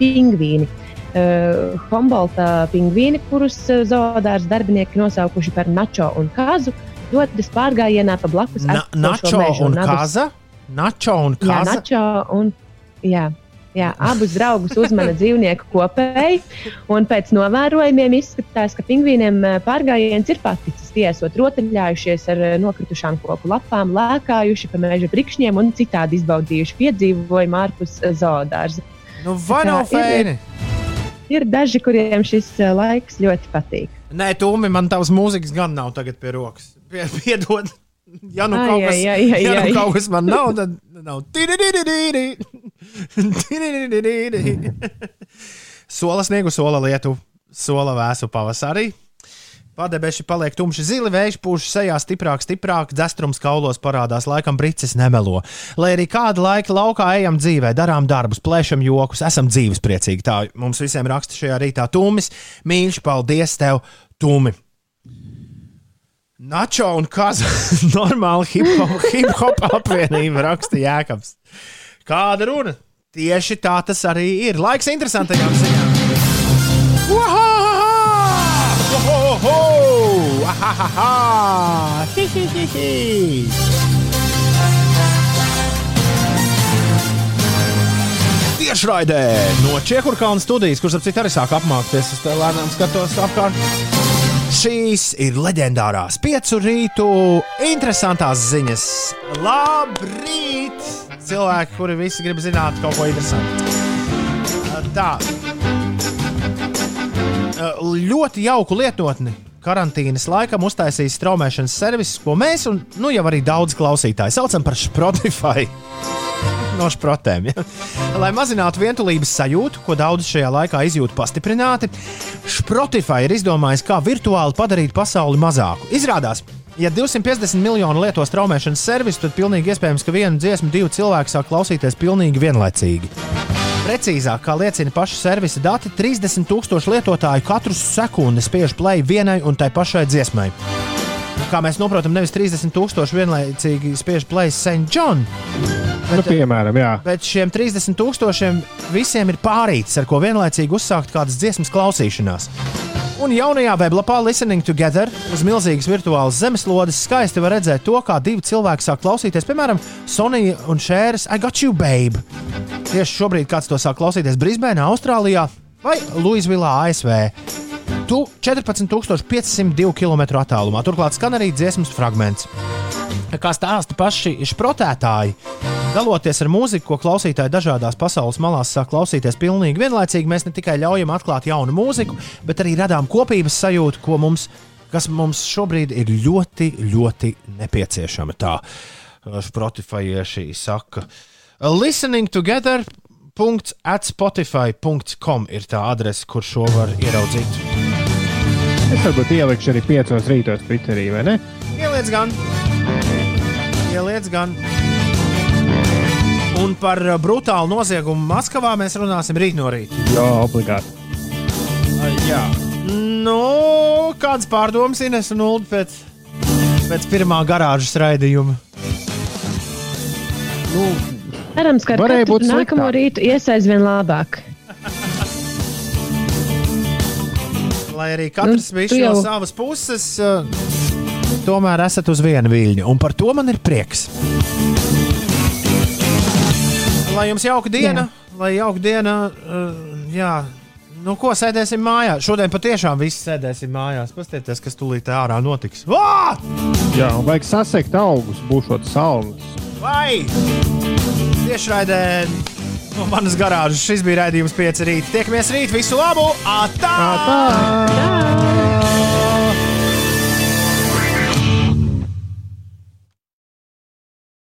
pingvīni. Uh, Humbolta pingvīni, kurus uh, zoodārs darbinieki nosaukuši par Načo un Kazu, dodas pārgājienā pa blakus Na, Načo un abus- Kaza? Načo un Jā, Kaza? Načo un. Jā. Jā, abus draugus uzmana dzīvnieku kopēji, un pēc novērojumiem izskatās, ka pingvīniem eh, pārgājiens ir paticis. Tie esot rotaļājušies ar eh, nokritušām koku lapām, lēkājuši pa meža brikšņiem un citādi izbaudījuši piedzīvojumu ārpus eh, zoodārza. Nu, vai nav fēni? Ir daži, kuriem šis eh, laiks ļoti patīk. Nē, Tūmi, man tavs mūzikas gan nav tagad pie rokas. Pie- Piedod. Ja nu, kaut kas, ai, ai, ai, ja nu kaut kas man nav, tad nav. Sola sniegu, sola lietu, sola vēsu pavasarī. Padebeši paliek tumši zili, vējš pūš sejā stiprāk, stiprāk, dzestrums kaulos parādās, laikam bricis nemelo. Lai arī kādu laiku laukā ejam dzīvē, darām darbus, plēšam jokus, esam dzīvespriecīgi. Tā mums visiem raksta šajā rītā Tūmis. Mīļš, paldies tev, Tūmi! Načo un Kaza normāli hip-hop hip apvienība raksta Jēkabs. Kāda runa? Tieši tā tas arī ir. Laiks interesantajām ziņām. Ohohoho! Ha, ha, ha. Hi, hi, hi, hi. Tiešraidē no Čehurkāna studijas, kurš ap citu arī sāk apmākties. Es lēnām skatos apkārt. Šīs ir leģendārās piecu rītu interesantās ziņas. Labrīt! Cilvēki, kuri visi grib zināt kaut ko interesantu. Tā. Ļoti jauku lietotni karantīnas laikam uztaisījis straumēšanas servis, ko mēs un nu, jau arī daudz klausītāji saucam par Spotify. No šprotēm. Ja? Lai mazinātu vientulības sajūtu, ko daudz šajā laikā izjūt pastiprināti, Spotify ir izdomājis, kā virtuāli padarīt pasauli mazāku. Izrādās, ja 250 miljonu lieto straumēšanas servisu, tad pilnīgi iespējams, ka vienu dziesmu divi cilvēki sāk klausīties pilnīgi vienlaicīgi. Precīzāk, kā liecina paša servisa dati, 30 tūkstoši lietotāju katru sekundi spiež play vienai un tai pašai dziesmai. Kā mēs saprotam, nevis 30 tūkstoši vienlaicīgi spiež play St. John. Nu, piemēram, jā. Bet šiem 30 tūkstošiem visiem ir pārītis, ar ko vienlaicīgi uzsākt kādas dziesmas klausīšanās. Un jaunajā weblapā Listening Together uz milzīgas virtuālas zemeslodes skaisti var redzēt to, kā divi cilvēki sāk klausīties, piemēram, Sonija un Šēras I Got You Babe. Tieši šobrīd kāds to sāk klausīties Brisbane, Austrālijā vai Louisvillā, ASV. Tu 14,502 km attālumā. Turklāt skan arī dziesmas fragments. Kā stāsta paši šprotētāji, daloties ar mūziku, ko klausītāji dažādās pasaules malās sāk klausīties pilnīgi vienlaicīgi, mēs ne tikai ļaujam atklāt jaunu mūziku, bet arī radām kopības sajūtu, ko mums, kas mums šobrīd ir ļoti, ļoti nepieciešama. Tā Spotify saka. Listening together. Spotify.com ir tā adrese, kur šo var ieraudzīt. Es varbūt ielikšu arī piecos rītos Twitterī, vai ne? Ieliec gan. Ieliec gan. Un par uh, brutālu noziegumu Maskavā mēs runāsim rīt no rīta. Jā, obligāti. Uh, Jā. Nu, kāds pārdoms Ines un Ulu pēc, pēc pirmā garāžas raidījuma? Nu, Cerams, ka ar Varēja būt nākamo sliktāk. rītu ies aizvien labāk. Lai arī katrs Nu, bija tu no jau- savas puses, uh, tomēr esat uz viena viļņa. Un par to man ir prieks. Lai jums jauka diena, jā. lai jauka diena, uh, jā. Nu, ko sēdēsim mājās? Šodien patiešām visi sēdēsim mājās. Paskatieties, kas tūlīt ārā notiks. Vā! Jā, un vajag sasekt augus, būšot salnas. Vai! Tiešraidē no manas garāžas šis bija raidījums 5 rīt. Tiekamies rīt, visu labu! Atā! Tā!